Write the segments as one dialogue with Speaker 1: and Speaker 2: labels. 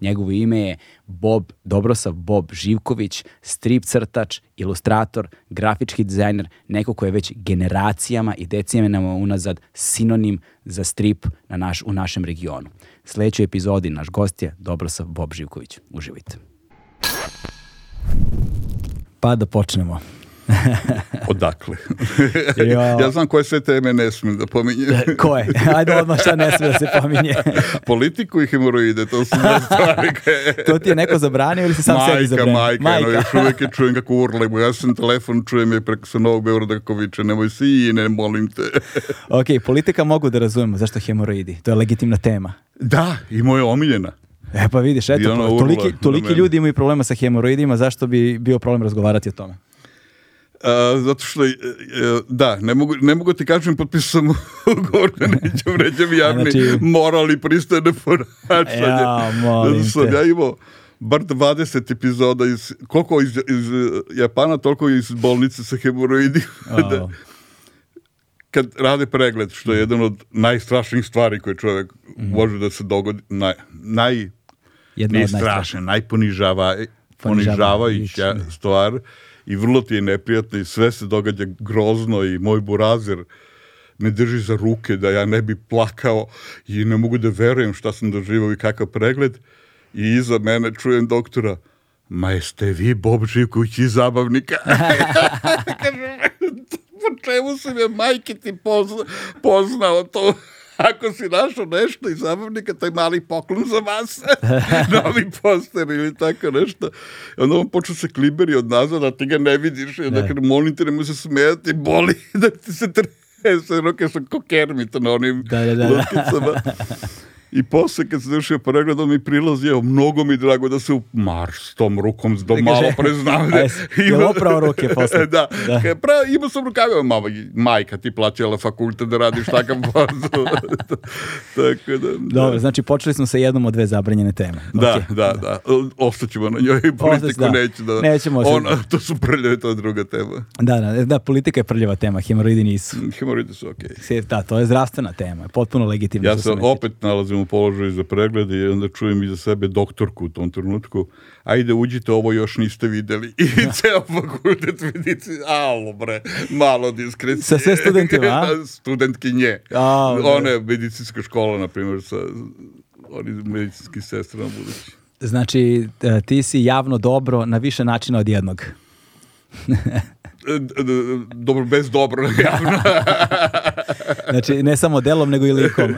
Speaker 1: Njegovo ime je Bob Dobrosav Bob Živković, strip crtač, ilustrator, grafički dizajner, neko ko je već generacijama i decenijama unazad sinonim za strip na naš, u našem regionu. Sledećoj epizodi naš gost je Dobrosav Bob Živković. Uživajte. Pa da počnemo.
Speaker 2: Odakle? ja. ja znam koje sve teme ne smijem da pominjem.
Speaker 1: koje? Ajde odmah šta ne smije da se pominje.
Speaker 2: Politiku i hemoroide, to su dve stvari.
Speaker 1: to ti je neko zabranio ili si sam majka, sebi zabranio? Majka,
Speaker 2: majka. No, još uvijek je čujem kako urlemo. Ja sam telefon, čujem je preko sa Novog Beograda kako viče, nemoj si ne molim te. ok,
Speaker 1: politika mogu da razumemo zašto hemoroidi. To je legitimna tema.
Speaker 2: Da, i moja omiljena.
Speaker 1: E pa vidiš, eto, ono toliki, toliki ljudi imaju problema sa hemoroidima, zašto bi bio problem razgovarati o tome?
Speaker 2: A, zato što, e, e, da, ne mogu, ne mogu da ti kažem, potpisao ugovor da neću vređam javni znači... moral i pristojne ponašanje. Ja, molim te. ja imao bar 20 epizoda iz, koliko iz, iz e, Japana, toliko iz bolnice sa hemoroidima. Oh. kad rade pregled, što je mhm. jedan od najstrašnijih stvari koje čovjek mm. može da se dogodi, naj, naj Jedna nije strašna, najponižava, ponižavajuća da. stvar i vrlo ti je neprijatno i sve se događa grozno i moj burazir me drži za ruke da ja ne bi plakao i ne mogu da verujem šta sam doživao i kakav pregled i iza mene čujem doktora ma jeste vi Bob Živković iz zabavnika? Kažem, po čemu sam je majke ti pozna, poznao to? ako si našao nešto iz zabavnika, to je mali poklon za vas, novi poster ili tako nešto. I onda on počeo se kliberi od nazad, a ti ga ne vidiš. I onda kada molim te, nemoj se smijati, boli da ti se trese Roke su kokermitom na onim da, da, da. lukicama. I posle kad se završio pregled, on mi prilazio, mnogo mi drago da se u mar s tom rukom do malo preznavlje.
Speaker 1: Ima opravo ruke
Speaker 2: posle. da. da. Pra, imao sam rukave, mama, majka ti plaćala fakultet da radiš takav posao.
Speaker 1: Tako da, da. Dobro, znači počeli smo sa jednom od dve zabranjene teme. Da,
Speaker 2: okay. da, da. da. Ostaćemo na njoj, politiku da. neću da... Nećemo. Ona, to su prljave, to je druga tema.
Speaker 1: Da, da, da, politika je prljava tema, hemoroidi nisu.
Speaker 2: Hemoroidi su okej.
Speaker 1: Okay. Da, to je zdravstvena tema, potpuno legitimno.
Speaker 2: Ja se opet
Speaker 1: nalazim
Speaker 2: sam u položaju za pregled i onda čujem iza sebe doktorku u tom trenutku, ajde uđite, ovo još niste videli. I da. ceo fakultet medici, alo bre, malo diskrecije.
Speaker 1: Sa sve studentima, a?
Speaker 2: Studentkinje. A, okay. Ona je medicinska škola, na primjer, sa oni medicinski sestra na budući.
Speaker 1: Znači, e, ti si javno dobro na više načina od jednog.
Speaker 2: E, dobro, bez dobro, javno.
Speaker 1: Znači, ne samo delom, nego i likom.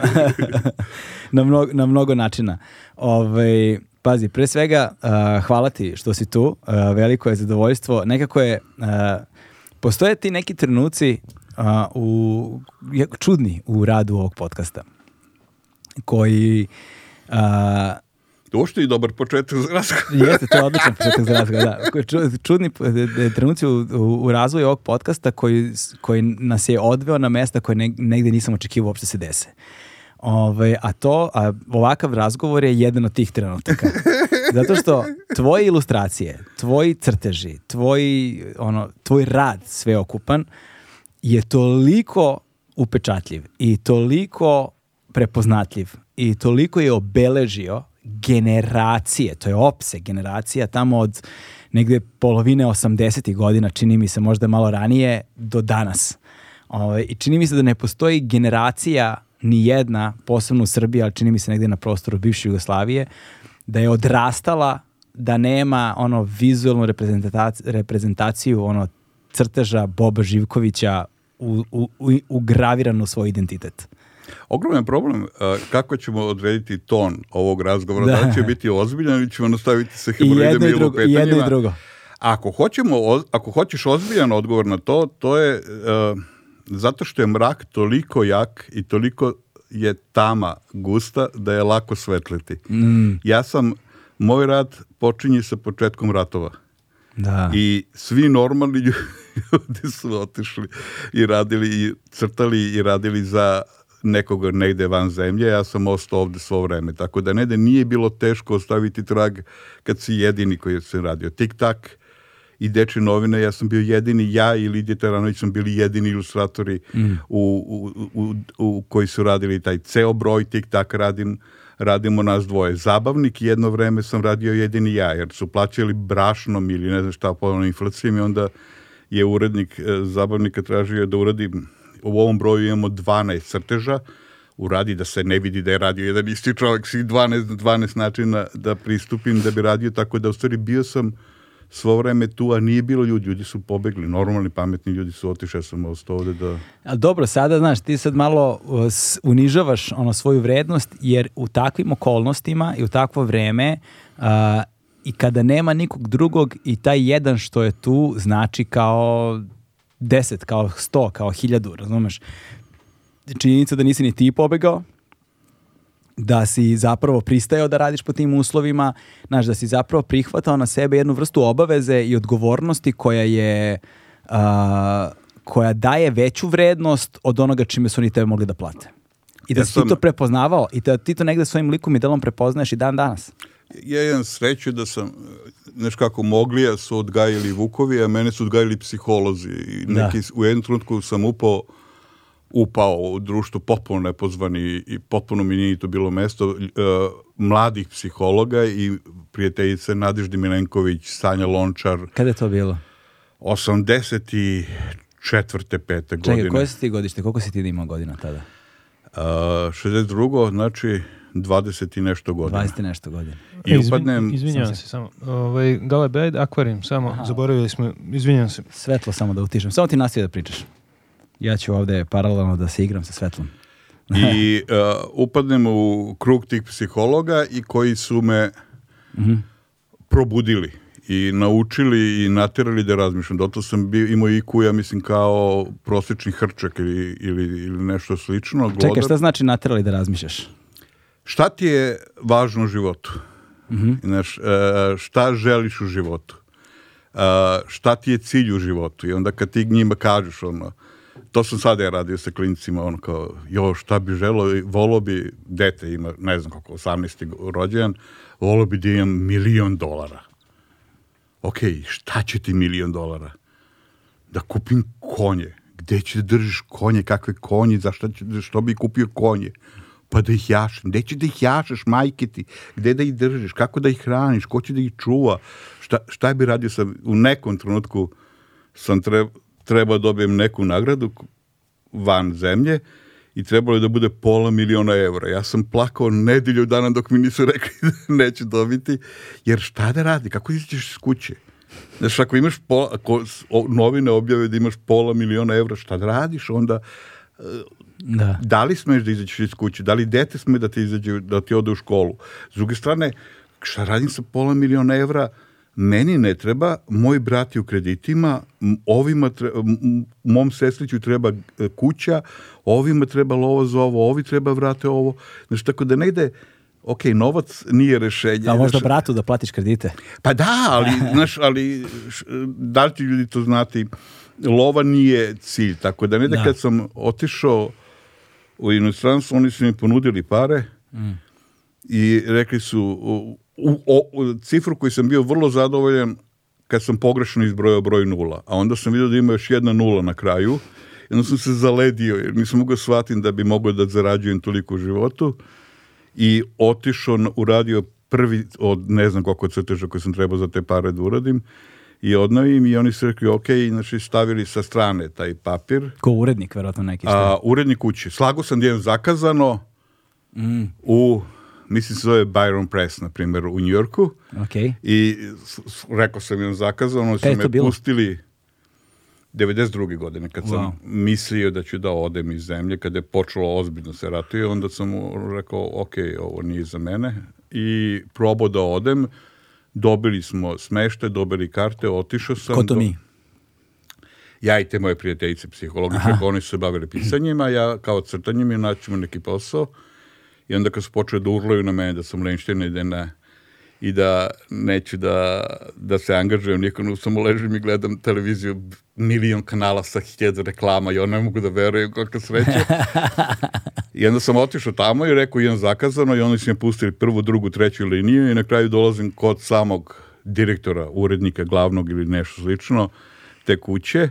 Speaker 1: na, mnogo, na mnogo načina. Ove, ovaj, pazi, pre svega, uh, hvala ti što si tu. Uh, veliko je zadovoljstvo. Nekako je... Uh, postoje ti neki trenuci u, čudni u radu ovog podcasta koji... Uh,
Speaker 2: Uopšte i dobar početak za razgovor.
Speaker 1: Jeste, to je odličan početak za razgovor, da. Čudni e, e, trenuci u, u, razvoju ovog podcasta koji, koji nas je odveo na mesta koje ne, negde nisam očekivao uopšte da se dese. Ove, a to, a ovakav razgovor je jedan od tih trenutaka. Zato što tvoje ilustracije, tvoji crteži, tvoji, ono, tvoj rad sveokupan je toliko upečatljiv i toliko prepoznatljiv i toliko je obeležio generacije, to je opse generacija tamo od negde polovine 80. godina, čini mi se možda malo ranije, do danas. Ove, ovaj, I čini mi se da ne postoji generacija ni jedna, posebno u Srbiji, ali čini mi se negde na prostoru bivše Jugoslavije, da je odrastala da nema ono vizualnu reprezentaciju, reprezentaciju ono crteža Boba Živkovića u, u, u, ugraviran u svoj identitet.
Speaker 2: Ogroman problem e, kako ćemo odrediti ton ovog razgovora, da, da će biti ozbiljan ili ćemo nastaviti sa hemoroidima i, i lupetanjima. I jedno i drugo. Ako, hoćemo, ako hoćeš ozbiljan odgovor na to, to je a, e, zato što je mrak toliko jak i toliko je tama gusta da je lako svetliti. Mm. Ja sam, moj rad počinje sa početkom ratova. Da. I svi normalni ljudi su otišli i radili i crtali i radili za nekog negde van zemlje, ja sam ostao ovde svo vreme. Tako da negde nije bilo teško ostaviti trag kad si jedini koji se radio. Tik-tak i Deče novine, ja sam bio jedini, ja i Lidija Taranović sam bili jedini ilustratori mm. u, u, u, u, koji su radili taj ceo broj, tik-tak radim radimo nas dvoje. Zabavnik jedno vreme sam radio jedini ja, jer su plaćali brašnom ili ne znam šta, po inflacijom i onda je urednik e, zabavnika tražio da uradim u ovom broju imamo 12 crteža, uradi da se ne vidi da je radio jedan isti čovjek svih 12, 12 načina da pristupim da bi radio, tako da u stvari bio sam svo vreme tu, a nije bilo ljudi, ljudi su pobegli, normalni, pametni ljudi su otišli, ja sam ostao ovde da... A
Speaker 1: dobro, sada, znaš, ti sad malo uh, unižavaš ono svoju vrednost, jer u takvim okolnostima i u takvo vreme a, uh, i kada nema nikog drugog i taj jedan što je tu znači kao 10, kao 100, kao 1000, razumeš? Činjenica da nisi ni ti pobegao, da si zapravo pristajao da radiš po tim uslovima, znaš, da si zapravo prihvatao na sebe jednu vrstu obaveze i odgovornosti koja je... Uh, koja daje veću vrednost od onoga čime su oni tebe mogli da plate. I da ja e si ti to prepoznavao i da ti to negde svojim likom i delom prepoznaješ i dan danas
Speaker 2: ja imam sreću da sam, e, znaš kako, Moglija su odgajili Vukovi, a mene su odgajili psiholozi. I da. neki, da. U jednom trenutku sam upao, upao u društvo potpuno nepozvani i potpuno mi nije to bilo mesto uh, mladih psihologa i prijateljice Nadeždi Milenković, Sanja Lončar.
Speaker 1: Kada je to bilo?
Speaker 2: 84. pete godine.
Speaker 1: Čekaj, koje si ti godište? Koliko si ti imao godina tada? E, uh,
Speaker 2: 62. znači 20 i nešto godina.
Speaker 1: 20 i nešto godina.
Speaker 3: I e, upadnem... Izvinjavam se samo. Ovaj, Gale Bed, akvarijum, samo, Aha. zaboravili smo, izvinjavam
Speaker 1: se. Svetlo samo da utišem. Samo ti nastavi da pričaš. Ja ću ovde paralelno da se igram sa svetlom.
Speaker 2: I uh, upadnem u krug tih psihologa i koji su me mm -hmm. probudili i naučili i natjerali da razmišljam. Dotle sam bio, imao IQ, ja mislim, kao prosječni hrčak ili, ili, ili nešto slično.
Speaker 1: Čekaj, šta znači natjerali da razmišljaš?
Speaker 2: šta ti je važno u životu? Mm -hmm. Znaš, e, šta želiš u životu? E, šta ti je cilj u životu? I onda kad ti njima kažeš ono, to sam sada ja radio sa klinicima, ono kao, jo, šta bi želo, volo bi, dete ima, ne znam koliko, 18. rođen, volo bi da imam milion dolara. Ok, šta će ti milion dolara? Da kupim konje. Gde će da držiš konje, kakve konje, zašto što bi kupio konje? Pa da ih jašeš. Gde će da ih jašeš, majke ti? Gde da ih držiš? Kako da ih hraniš? Ko će da ih čuva? Šta, šta bi radio sam? U nekom trenutku sam treba, treba da dobijem neku nagradu van zemlje i trebalo je da bude pola miliona evra. Ja sam plakao nedelju dana dok mi nisu rekli da neću dobiti, jer šta da radi, kako izaćeš iz kuće? Znaš, ako imaš pola, ako novine objave da imaš pola miliona evra, šta da radiš, onda Da. da li smeš da izađeš iz kuće, da li dete sme da ti izađe, da ti ode u školu. S druge strane, šta radim sa pola miliona evra, meni ne treba, moj brat je u kreditima, ovima treba, mom sestriću treba kuća, ovima treba lovo za ovo, ovi treba vrate ovo. Znači, tako da negde, ok, novac nije rešenje. Da,
Speaker 1: možda znaš, bratu da platiš kredite.
Speaker 2: Pa da, ali, znaš, ali da li ti ljudi to znati, lova nije cilj, tako da negde da. kad sam otišao u inostranstvu, oni su mi ponudili pare mm. i rekli su u, u, u, cifru koju sam bio vrlo zadovoljan kad sam pogrešno izbrojao broj nula, a onda sam vidio da ima još jedna nula na kraju i onda sam se zaledio jer nisam mogao da shvatiti da bi mogao da zarađujem toliko u životu i otišao, uradio prvi od ne znam koliko crteža koje sam trebao za te pare da uradim i odnovim i oni su rekli ok, znači stavili sa strane taj papir.
Speaker 1: Ko urednik, verovatno neki
Speaker 2: A, urednik kući. Slago sam jedan zakazano mm. u mislim se zove Byron Press, na primjer, u Njorku. Okay. I rekao sam im zakazano, oni su me bilo? pustili 92. godine, kad wow. sam mislio da ću da odem iz zemlje, kada je počelo ozbiljno se ratuje, onda sam mu rekao, ok, ovo nije za mene. I probao da odem, dobili smo smešte, dobili karte, otišao sam...
Speaker 1: Ko to do... mi?
Speaker 2: Ja i te moje prijateljice psihologice, oni su se bavili pisanjima, ja kao crtanjem i naćemo neki posao. I onda kad su počeli da urlaju na mene da sam lenština i da ne, i da neću da, da se angažujem nikom, samo ležim i gledam televiziju milion kanala sa hiljadu reklama i ja ne mogu da verujem kakva sreća. I onda sam otišao tamo i rekao imam zakazano i oni su mi pustili prvu, drugu, treću liniju i na kraju dolazim kod samog direktora, urednika glavnog ili nešto slično te kuće,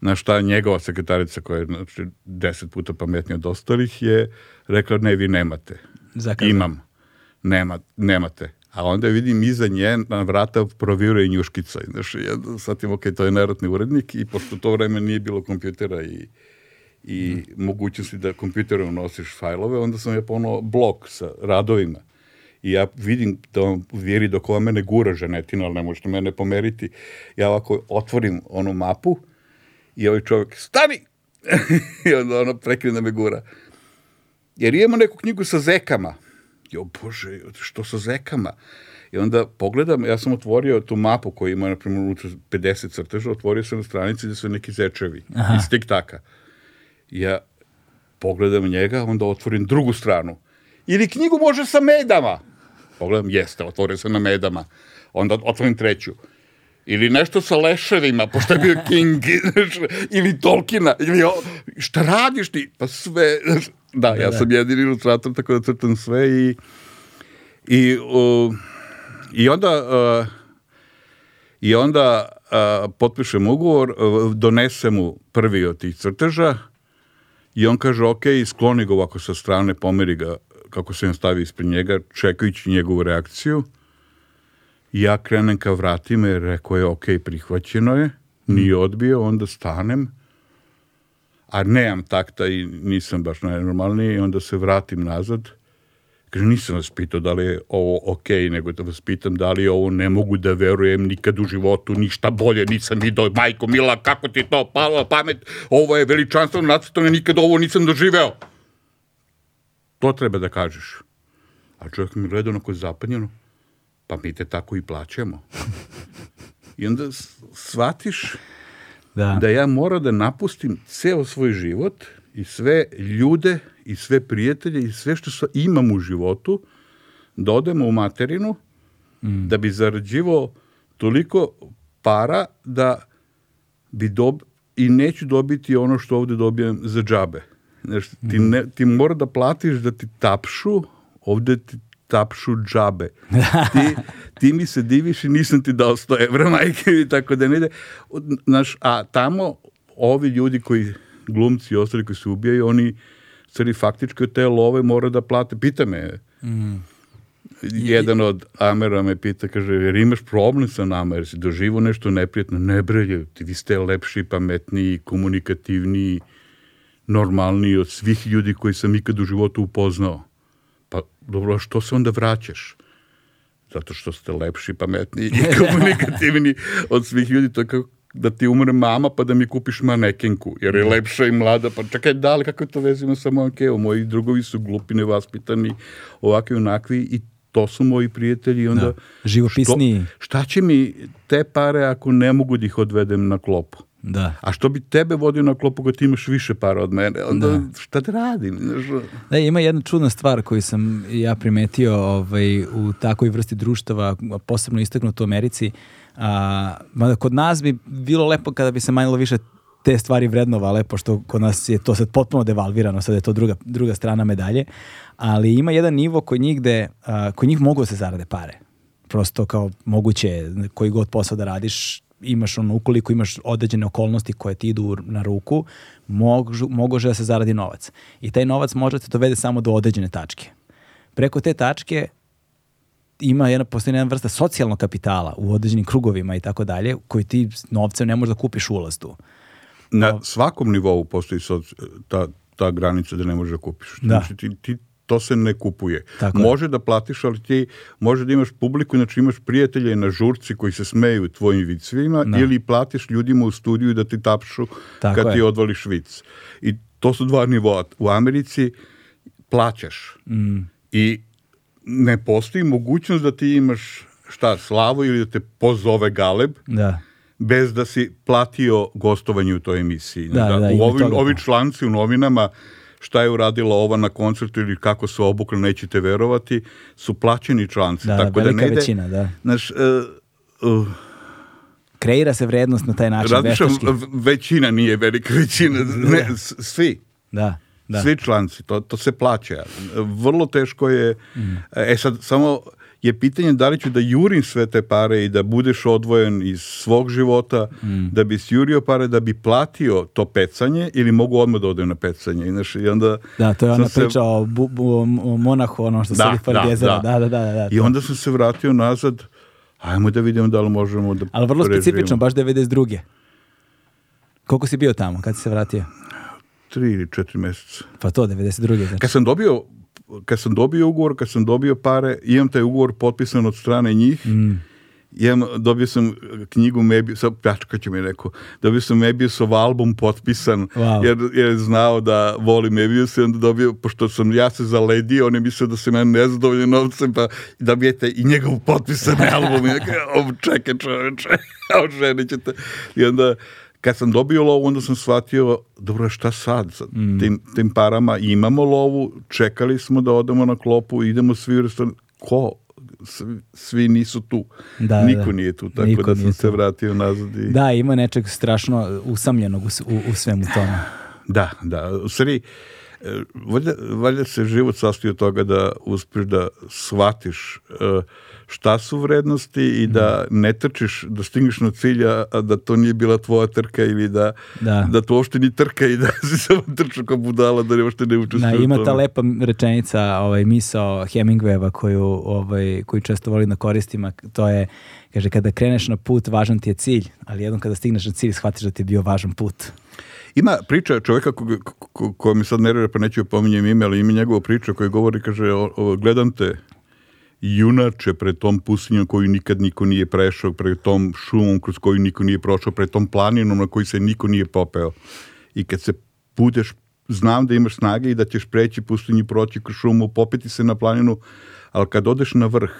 Speaker 2: na šta njegova sekretarica koja je znači, deset puta pametnija od ostalih je rekla ne, vi nemate. Zakazano. Imam. Nema, nemate. A onda vidim iza nje na vrata provira i njuškica. Znači, ja shvatim, ok, to je narodni urednik i pošto to vreme nije bilo kompjutera i i mm. mogućnosti da kompjuterom nosiš fajlove, onda sam ja ponovo blok sa radovima. I ja vidim da on vjeri dok ova mene gura ženetina, ali ne možete mene pomeriti. Ja ovako otvorim onu mapu i ovaj čovjek, stani! I onda ono prekrije da me gura. Jer imamo neku knjigu sa zekama. Jo, bože, što sa zekama? I onda pogledam, ja sam otvorio tu mapu koja ima, na primjer, 50 crteža, otvorio sam na stranici gdje su neki zečevi Aha. iz tiktaka. taka ja pogledam njega, onda otvorim drugu stranu. Ili knjigu može sa medama. Pogledam, jeste, otvore se na medama. Onda otvorim treću. Ili nešto sa leševima, pošto je bio King, ili Tolkina, ili o, šta radiš ti? Pa sve, da, ja da, da. sam jedini ilustrator, tako da crtam sve i i, uh, i onda uh, i onda uh, potpišem ugovor, uh, donesem mu prvi od tih crteža, I on kaže, ok, skloni ga ovako sa strane, pomeri ga kako se on stavi ispred njega, čekajući njegovu reakciju. ja krenem ka vratima jer rekao je, ok, prihvaćeno je, nije mhm. odbio, onda stanem, a nemam takta i nisam baš najnormalniji, i onda se vratim nazad Kaže, nisam vas pitao da li je ovo okej, okay, nego da vas pitam da li je ovo ne mogu da verujem nikad u životu, ništa bolje, nisam vidio, majko mila, kako ti to palo pamet, ovo je veličanstveno nacrtano, nikad ovo nisam doživeo. To treba da kažeš. A čovjek mi gleda onako zapanjeno, pa mi te tako i plaćamo. I onda shvatiš da. da ja moram da napustim ceo svoj život i sve ljude i sve prijatelje i sve što sa, imam u životu da odemo u materinu mm. da bi zarađivao toliko para da bi dob i neću dobiti ono što ovde dobijem za džabe. Znaš, ti, mhm. ne, ti mora da platiš da ti tapšu, ovde ti tapšu džabe. ti, ti mi se diviš i nisam ti dao 100 evra, majke, i tako da ne ide. Znaš, a tamo ovi ljudi koji glumci i ostali koji se ubijaju, oni celi faktički od te love mora da plate. Pita me, mm. jedan od Amera me pita, kaže, jer imaš problem sa nama, jer si doživo nešto neprijatno. Ne bre, vi ste lepši, pametniji, komunikativniji, normalniji od svih ljudi koji sam ikad u životu upoznao. Pa dobro, što se onda vraćaš? Zato što ste lepši, pametniji i komunikativni od svih ljudi. To je kako, da ti umre mama pa da mi kupiš manekenku, jer je da. lepša i mlada, pa čekaj, da, ali kako to vezimo sa keo, Moji drugovi su glupi, nevaspitani, ovakvi onakvi i to su moji prijatelji i onda... Da.
Speaker 1: Živopisniji. Što,
Speaker 2: šta će mi te pare ako ne mogu da ih odvedem na klopu? Da. A što bi tebe vodio na klopu kad ti imaš više para od mene? Onda da. šta da radim?
Speaker 1: Da, ima jedna čudna stvar koju sam ja primetio ovaj, u takvoj vrsti društava, posebno istaknuto u Americi. Uh, A, mada kod nas bi bilo lepo kada bi se manjilo više te stvari vrednovale, što kod nas je to sad potpuno devalvirano, sad je to druga, druga strana medalje, ali ima jedan nivo kod njih, gde, a, koji njih mogu da se zarade pare. Prosto kao moguće koji god posao da radiš, imaš ono, ukoliko imaš određene okolnosti koje ti idu na ruku, mogu, moguže da se zaradi novac. I taj novac može da te dovede samo do određene tačke. Preko te tačke ima jedna, postoji jedna vrsta socijalnog kapitala u određenim krugovima i tako dalje, koji ti novcem ne možeš da kupiš ulaz tu.
Speaker 2: Na no, svakom nivou postoji soci, ta, ta granica da ne možeš da kupiš. Da. Znači, ti, ti, to se ne kupuje. Tako može je. da platiš, ali ti može da imaš publiku, znači imaš prijatelje na žurci koji se smeju tvojim vicevima da. ili platiš ljudima u studiju da ti tapšu Tako kad je. ti odvališ vic. I to su dva nivoa. U Americi plaćaš mm. i ne postoji mogućnost da ti imaš šta, slavu ili da te pozove Galeb, da. bez da si platio gostovanje u toj emisiji. Da, da, da u ovim, toga. ovi pa. članci u novinama šta je uradila ova na koncertu ili kako se obukla, nećete verovati, su plaćeni članci. Da, da tako da, da ne ide, većina, da. Znaš, uh,
Speaker 1: uh, Kreira se vrednost na taj način. Razmišljam,
Speaker 2: većina nije velika većina, ne, da. svi. Da. Da. Svi članci, to, to se plaća. Vrlo teško je, mm. e sad samo je pitanje da li ću da jurim sve te pare i da budeš odvojen iz svog života, mm. da bi jurio pare, da bi platio to pecanje ili mogu odmah da odem na pecanje. Inače, i onda
Speaker 1: da, to je ona priča se... o, bu, bu, o monahu, ono što da, sedi pored da, jezera. Da. Da, da, da, da, da
Speaker 2: I onda sam se vratio nazad, ajmo da vidimo da li možemo da
Speaker 1: Ali vrlo preživimo. specifično, baš 92. Koliko si bio tamo kad si se vratio?
Speaker 2: tri ili četiri mjeseca.
Speaker 1: Pa to, 92. Znači.
Speaker 2: Kad sam dobio kad sam dobio ugovor, kad sam dobio pare, imam taj ugovor potpisan od strane njih, mm. imam, dobio sam knjigu Mebius, sad pljačka će mi rekao, dobio sam Mebiusov album potpisan, wow. jer, je znao da volim Mebius i onda dobio, pošto sam ja se zaledio, on je mislio da se meni nezadovoljen novcem, pa da dobijete i njegov potpisan album, i čekaj čoveče, odženit ćete. I onda Kad sam dobio lovu, onda sam shvatio, dobro, šta sad? Sa mm. tim, tim parama imamo lovu, čekali smo da odemo na klopu, idemo svi u restoran. Ko? Svi, nisu tu. Da, Niko da. nije tu, tako Niko da sam se vratio nazad. I...
Speaker 1: Da, ima nečeg strašno usamljenog u, u, u svemu tome.
Speaker 2: Da, da. U stvari, e, valjda, valjda se život sastoji od toga da uspeš da shvatiš uh, šta su vrednosti i da mhm. ne trčiš, da stigneš na cilja, a da to nije bila tvoja trka ili da, da. da to uopšte ni trka i da si samo trčao kao budala, da ne uopšte ne učestvuje da,
Speaker 1: ima ta lepa rečenica, ovaj, misao Hemingwayva koju, ovaj, koju često volim da koristim, to je Kaže, kada kreneš na put, važan ti je cilj, ali jednom kada stigneš na cilj, shvatiš da ti je bio važan put.
Speaker 2: Ima priča čoveka koja ko, ko, ko mi sad nervira, pa neću joj pominjem ime, ali ima njegova priča koja govori, kaže, o, o, gledam te, junače pred tom pustinjom koju nikad niko nije prešao, pred tom šumom kroz koju niko nije prošao, pred tom planinom na koju se niko nije popeo. I kad se budeš, znam da imaš snage i da ćeš preći pustinju, proći kroz šumu, popeti se na planinu, ali kad odeš na vrh,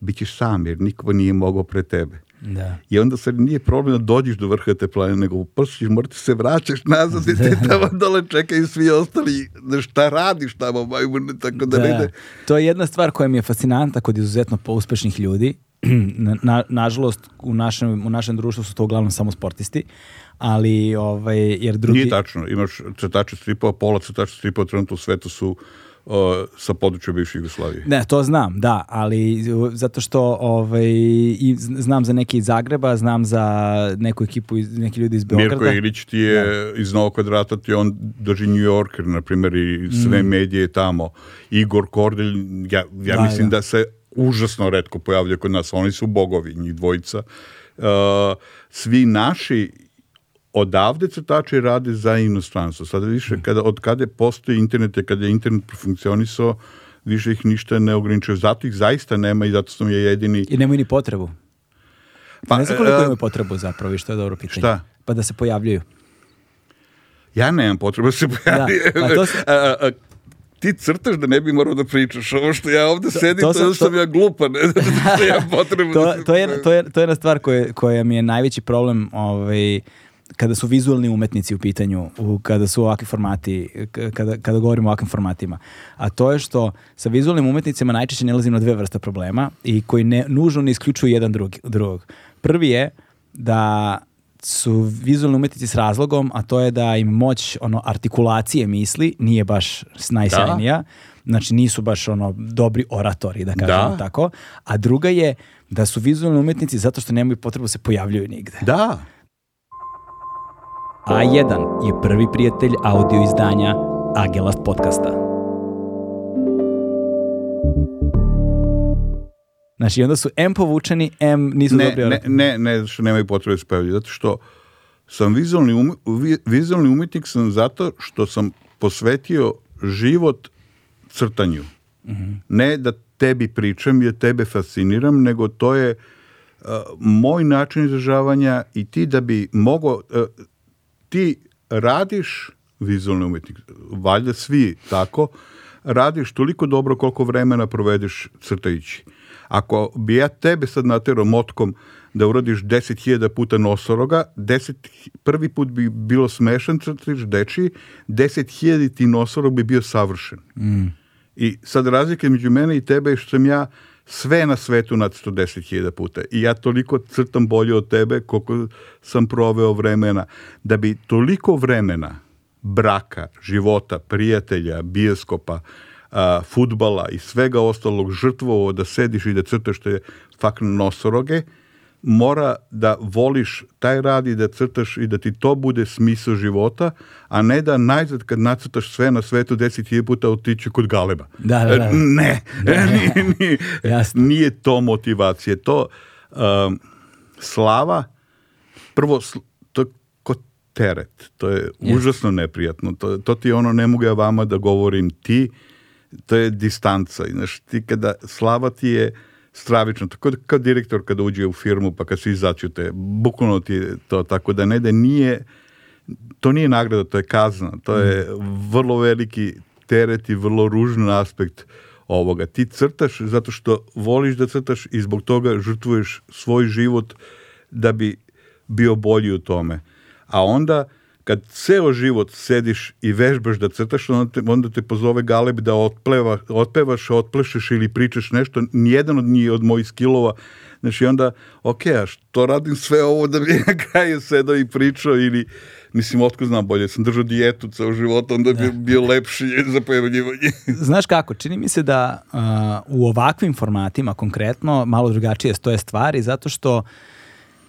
Speaker 2: bit ćeš sam jer niko nije mogao pre tebe. Da. I onda se nije problem da dođeš do vrha te planine, nego upršiš mrtvi, se vraćaš nazad i ti da, da. tamo dole čekaju svi ostali da šta radiš tamo, majmune, tako da, da. Ne
Speaker 1: To je jedna stvar koja mi je fascinanta kod izuzetno pouspešnih ljudi, na, nažalost u našem, u našem društvu su to uglavnom samo sportisti, ali ovaj, jer drugi...
Speaker 2: Nije tačno, imaš crtače stripa, pola crtače stripa trenutno u svetu su o, sa područja bivše Jugoslavije.
Speaker 1: Ne, to znam, da, ali zato što ovaj, i znam za neki iz Zagreba, znam za neku ekipu, iz, neki ljudi iz Beograda.
Speaker 2: Mirko Ilić ti je da. iz Novog kvadrata, ti on drži New Yorker, na primjer, i sve mm. medije tamo. Igor Kordelj, ja, ja da, mislim da. da se užasno redko pojavljaju kod nas, oni su bogovi, njih dvojica. Uh, svi naši odavde crtači rade za inostranstvo. Sada više, mm. kada, od kada postoji internet, kada je internet profunkcionisao, više ih ništa ne ograničuje. Zato ih zaista nema i zato sam je jedini...
Speaker 1: I nemaju ni potrebu. Pa, ne znam koliko e, imaju potrebu zapravo i što je dobro pitanje. Šta? Pa da se pojavljaju.
Speaker 2: Ja nemam potrebu da se da, pojavljuju. Da, pa to se... ti crtaš da ne bi morao da pričaš. Ovo što ja ovde sedim, to, to, sam, to... sam ja glupan. ja potrebu to, da se... to,
Speaker 1: je, to, je, to je jedna stvar koja, koja mi je najveći problem ovaj, kada su vizualni umetnici u pitanju, u, kada su ovakvi formati, kada, kada govorimo o ovakvim formatima, a to je što sa vizualnim umetnicima najčešće nalazimo na dve vrste problema i koji ne, nužno ne isključuju jedan drugi, drugog. Prvi je da su vizualni umetnici s razlogom, a to je da im moć ono, artikulacije misli nije baš najsjajnija. Da. Znači nisu baš ono dobri oratori, da kažemo da. tako. A druga je da su vizualni umetnici zato što nemaju potrebu da se pojavljuju nigde.
Speaker 2: Da.
Speaker 1: A1 je prvi prijatelj audio izdanja Agelast podcasta. Znaš, onda su M povučeni, M nisu ne, dobri. Ne,
Speaker 2: ne, ne, što znači, nemaju potrebe da spavljaju, zato što sam vizualni, um, vizualni umetnik sam zato što sam posvetio život crtanju. Mm -hmm. Ne da tebi pričam, jer da tebe fasciniram, nego to je uh, moj način izražavanja i ti da bi mogo uh, ti radiš, vizualni umetnik, valjda svi tako, radiš toliko dobro koliko vremena provedeš crtajući. Ako bi ja tebe sad naterao motkom da uradiš 10.000 puta nosoroga, 10, prvi put bi bilo smešan crtiš deči, 10.000 ti nosorog bi bio savršen. Mm. I sad razlika među mene i tebe je što sam ja sve na svetu nacrto 10.000 puta. I ja toliko crtam bolje od tebe koliko sam proveo vremena. Da bi toliko vremena braka, života, prijatelja, bioskopa, a, futbala i svega ostalog žrtvovo da sediš i da crtaš te fakt nosoroge, mora da voliš taj rad i da crtaš i da ti to bude smisao života, a ne da najzad kad nacrtaš sve na svetu deset puta otići kod galeba.
Speaker 1: Da, da,
Speaker 2: da. E, ne, da, da. Nije, nije, nije, to motivacija. To um, slava, prvo to ko teret, to je yes. užasno neprijatno. To, to ti ono, ne mogu ja vama da govorim ti, to je distanca. Znaš, ti kada slava ti je stravično. Tako da kao direktor kada uđe u firmu pa kad svi začute, bukvalno ti to tako da ne da nije, to nije nagrada, to je kazna. To je vrlo veliki teret i vrlo ružan aspekt ovoga. Ti crtaš zato što voliš da crtaš i zbog toga žrtvuješ svoj život da bi bio bolji u tome. A onda kad ceo život sediš i vežbaš da crtaš, onda te, onda te pozove Galeb da otpleva, otpevaš, otplešeš ili pričaš nešto, nijedan od njih od mojih skillova, znači onda, ok, a što radim sve ovo da bi na kraju sedao i pričao ili, mislim, otko znam bolje, sam držao dijetu ceo život, onda bi da. bio lepši za pojavljivanje.
Speaker 1: Znaš kako, čini mi se da uh, u ovakvim formatima konkretno malo drugačije stoje stvari, zato što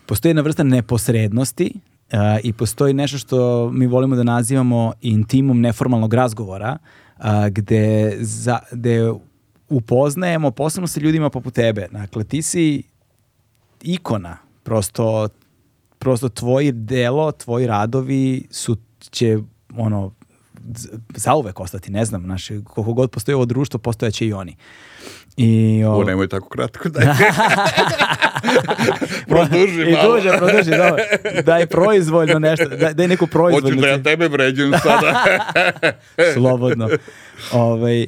Speaker 1: postoji jedna vrsta neposrednosti, Uh, I postoji nešto što mi volimo da nazivamo intimom neformalnog razgovora, uh, gde, za, gde upoznajemo posebno sa ljudima poput tebe. Dakle, ti si ikona, prosto, prosto tvoje delo, tvoji radovi su, će ono, zauvek ostati, ne znam, naše, koliko god postoje ovo društvo, postojaće i oni. Uh,
Speaker 2: I, o... o, nemoj tako kratko, daj. produži
Speaker 1: I
Speaker 2: malo. I duže,
Speaker 1: produži, dobro. Daj proizvoljno nešto, daj, daj neku proizvoljnu.
Speaker 2: Hoćeš da ja tebe vređujem sada.
Speaker 1: Slobodno. Ove, ovaj,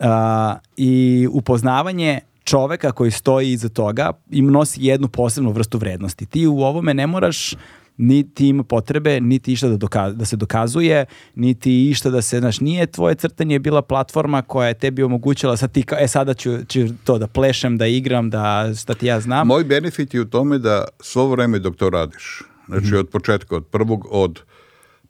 Speaker 1: a, I upoznavanje čoveka koji stoji iza toga im nosi jednu posebnu vrstu vrednosti. Ti u ovome ne moraš niti ima potrebe, niti išta da, doka da se dokazuje, niti išta da se, znaš, nije tvoje crtanje bila platforma koja je tebi omogućila sad ti, ka, e sada ću, ću to da plešem, da igram, da šta ti ja znam.
Speaker 2: Moj benefit je u tome da svo vreme dok to radiš, znači mm. od početka, od prvog, od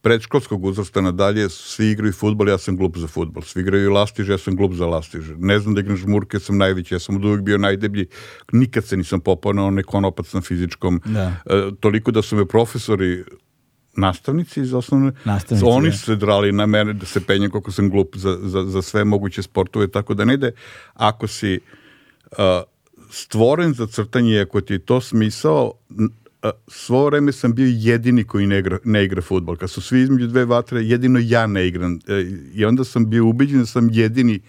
Speaker 2: predškolskog uzrasta nadalje svi igraju futbol, ja sam glup za futbol. Svi igraju lastiže, ja sam glup za lastiže. Ne znam da igram žmurke, sam najveći, ja sam od uvijek bio najdeblji. Nikad se nisam popao na onaj konopac na fizičkom. Da. E, toliko da su me profesori nastavnici iz osnovne, nastavnici, oni da. su se drali na mene da se penjem koliko sam glup za, za, za sve moguće sportove, tako da ne ide. Ako si uh, stvoren za crtanje, ako ti je to smisao, svo vreme sam bio jedini koji ne igra, ne igra futbol. Kad su svi između dve vatre, jedino ja ne igram. E, I onda sam bio ubiđen da sam jedini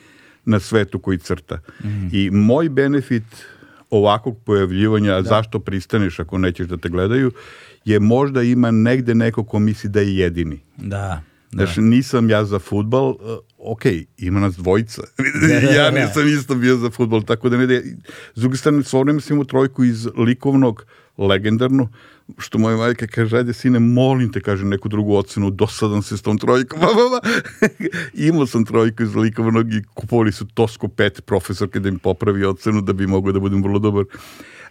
Speaker 2: na svetu koji crta. Mm I moj benefit ovakvog pojavljivanja, da. zašto pristaneš ako nećeš da te gledaju, je možda ima negde neko ko misli da je jedini. Da. Da. Znači, nisam ja za futbal, e, ok, ima nas dvojica. ja nisam isto bio za futbal, tako da ne... S druge strane, svoj vreme sam imao trojku iz likovnog, legendarnu, što moja majka kaže, ajde sine, molim te, kaže neku drugu ocenu, dosadan se s tom trojkom. Imao sam trojku iz likovanog i kupovali su Tosko 5 profesorke da im popravi ocenu da bi mogao da budem vrlo dobar.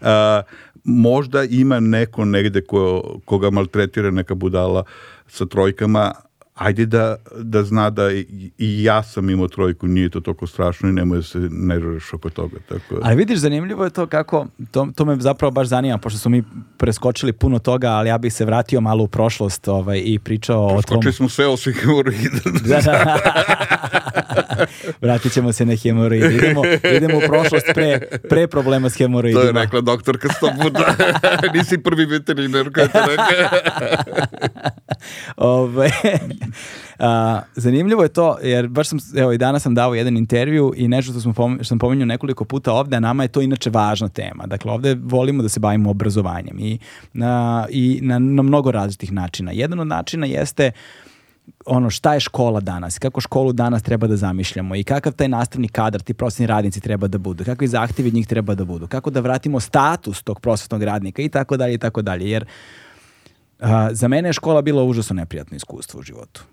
Speaker 2: A, možda ima neko negde ko, koga maltretira neka budala sa trojkama, ajde da, da zna da i, i ja sam imao trojku, nije to toliko strašno i nemoj da se nerviraš oko toga. Tako...
Speaker 1: Ali da. vidiš, zanimljivo je to kako, to, to me zapravo baš zanima, pošto smo mi preskočili puno toga, ali ja bih se vratio malo u prošlost ovaj, i pričao o tom... Preskočili
Speaker 2: smo sve osim hemoroida.
Speaker 1: da, da. Vratit ćemo se na hemoroid. Idemo, idemo u prošlost pre, pre problema s hemoroidima.
Speaker 2: To je rekla doktorka sto puta. Nisi prvi veterinar koja to rekla. Ove,
Speaker 1: A, zanimljivo je to, jer baš sam, evo i danas sam dao jedan intervju i nešto što, smo pomen, što sam pominjao nekoliko puta ovde, a nama je to inače važna tema. Dakle, ovde volimo da se bavimo obrazovanjem i, a, i na, na mnogo različitih načina. Jedan od načina jeste ono šta je škola danas, kako školu danas treba da zamišljamo i kakav taj nastavni kadar, ti prosvetni radnici treba da budu, kakvi zahtevi njih treba da budu, kako da vratimo status tog prosvetnog radnika i tako dalje i tako dalje. Jer A, za mene je škola bila užasno neprijatno iskustvo u životu.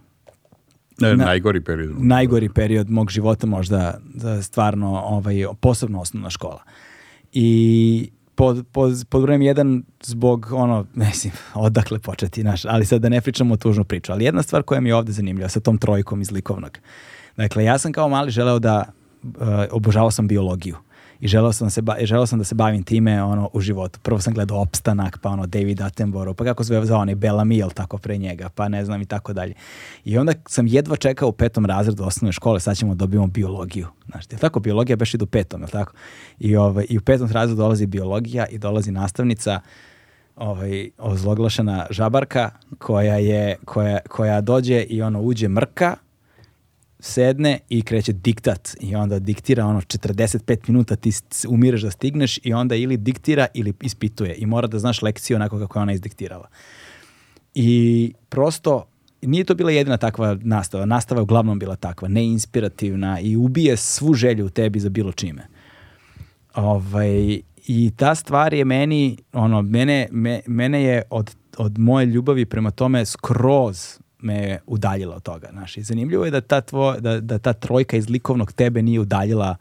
Speaker 2: Na, najgori period.
Speaker 1: Najgori period mog života možda da stvarno ovaj, posebno osnovna škola. I pod, pod, pod brojem jedan zbog ono, mislim, odakle početi naš, ali sad da ne pričamo tužnu priču, ali jedna stvar koja mi je ovde zanimljiva sa tom trojkom iz likovnog. Dakle, ja sam kao mali želeo da, uh, obožavao sam biologiju i želeo sam, da se ba, e, želeo sam da se bavim time ono, u životu. Prvo sam gledao Opstanak, pa ono David Attenborough, pa kako zove za onaj Bellamy, jel tako pre njega, pa ne znam i tako dalje. I onda sam jedva čekao u petom razredu osnovne škole, sad ćemo da dobijemo biologiju. Znaš, jel tako? Biologija baš ide u petom, jel tako? I, ovaj, i u petom razredu dolazi biologija i dolazi nastavnica ovaj, ozloglašena žabarka koja, je, koja, koja dođe i ono uđe mrka sedne i kreće diktat i onda diktira ono 45 minuta ti umireš da stigneš i onda ili diktira ili ispituje i mora da znaš lekciju onako kako je ona izdiktirala. I prosto nije to bila jedina takva nastava. Nastava je uglavnom bila takva, neinspirativna i ubije svu želju u tebi za bilo čime. Ovaj, I ta stvar je meni, ono, mene, me, mene je od, od moje ljubavi prema tome skroz me udaljila od toga. Znaš. I zanimljivo je da ta, tvo, da, da ta trojka iz likovnog tebe nije udaljila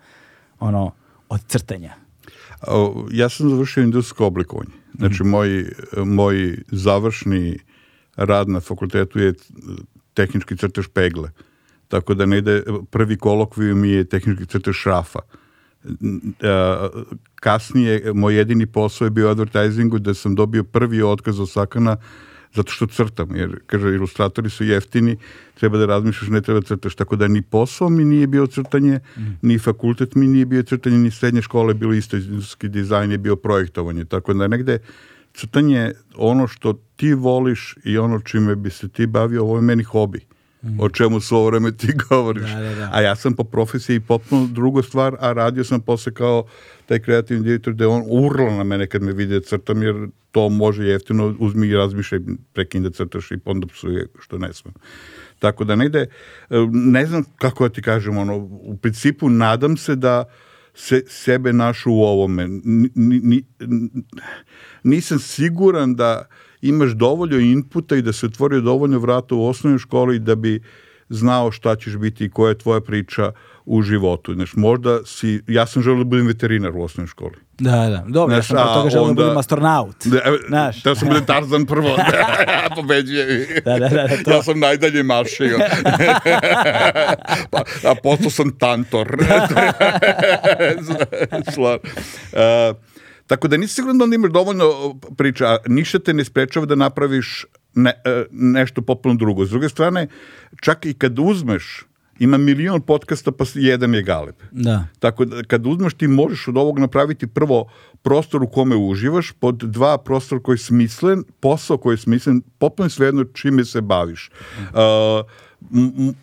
Speaker 1: ono, od crtanja.
Speaker 2: Ja sam završio industrijsko oblikovanje. Znači, mm. moj, moj završni rad na fakultetu je e, tehnički crtež pegle. Tako da ne ide, prvi kolokvijum je tehnički crtež šrafa. E, kasnije, moj jedini posao je bio u advertisingu da sam dobio prvi otkaz od Sakana zato što crtam, jer, kaže, ilustratori su jeftini, treba da razmišljaš, ne treba da crtaš, tako da ni posao mi nije bio crtanje, mm. ni fakultet mi nije bio crtanje, ni srednje škole bilo isto, industrijski dizajn je bio projektovanje, tako da negde crtanje, ono što ti voliš i ono čime bi se ti bavio, ovo je meni hobi o čemu su vreme ti govoriš. Da, da, da. A ja sam po profesiji potpuno druga stvar, a radio sam posle kao taj kreativni direktor gde on urla na mene kad me vide da crtam, jer to može jeftino, uzmi i razmišljaj, prekinde da crtaš i onda psuje što ne smem. Tako da negde, ne znam kako da ti kažem, ono, u principu nadam se da se, sebe našu u ovome. N, n, n, nisam siguran da imaš dovoljno inputa i da se otvori dovoljno vrata u osnovnoj školi da bi znao šta ćeš biti i koja je tvoja priča u životu. Znaš, možda si, ja sam želeo da budem veterinar u osnovnoj školi.
Speaker 1: Da, da, dobro, znaš, ja sam od toga želeo da onda, da budem astronaut.
Speaker 2: Da, znaš. Da sam budem Tarzan prvo, da, ja pobeđujem. Da, da, da, da, to. Ja sam najdalje mašio. pa, a posao sam tantor. Slar. Uh, Tako da nisi siguran da onda imaš dovoljno priča, a ništa te ne sprečava da napraviš ne, e, nešto popolno drugo. S druge strane, čak i kad uzmeš ima milion podcasta, pa jedan je galeb. Da. Tako da, kad uzmeš, ti možeš od ovog napraviti prvo prostor u kome uživaš, pod dva prostor koji je smislen, posao koji je smislen, popolno svejedno čime se baviš. Uh,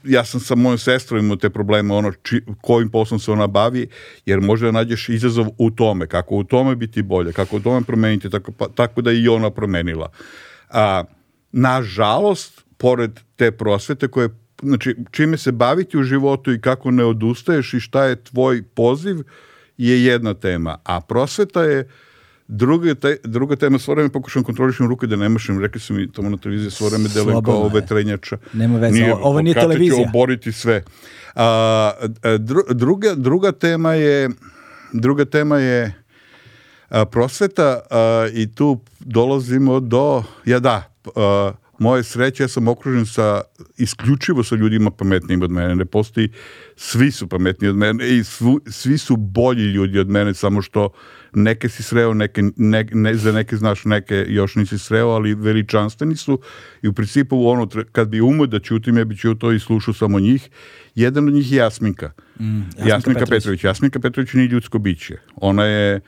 Speaker 2: ja sam sa mojom sestrom imao te probleme, ono či, kojim poslom se ona bavi, jer možda da nađeš izazov u tome, kako u tome biti bolje, kako u tome promeniti, tako, pa, tako da i ona promenila. A, nažalost, pored te prosvete koje znači čime se baviti u životu i kako ne odustaješ i šta je tvoj poziv je jedna tema, a prosveta je uh, Druga, te, druga tema, svo vreme pokušam kontrolišem ruke da ne mašim, rekli su mi tamo na televiziji, svo vreme delim kao ove trenjača.
Speaker 1: Nema veze, nije, ovo nije televizija. Kada
Speaker 2: ću oboriti sve. A, dru, druga, druga tema je, druga tema je a, prosveta a, i tu dolazimo do, ja da, a, moje sreće, ja sam okružen sa, isključivo sa ljudima pametnijim od mene, ne postoji, svi su pametniji od mene i svu, svi su bolji ljudi od mene, samo što uh, neke si sreo, neke, ne, ne, za neke znaš, neke još nisi sreo, ali veličanstveni su i u principu ono, kad bi umo da ćutim, ja bi to i slušao samo njih. Jedan od njih je Jasminka. Mm, Jasminka, Jasminka Petrović. Petrović. Jasminka Petrović nije ljudsko biće. Ona je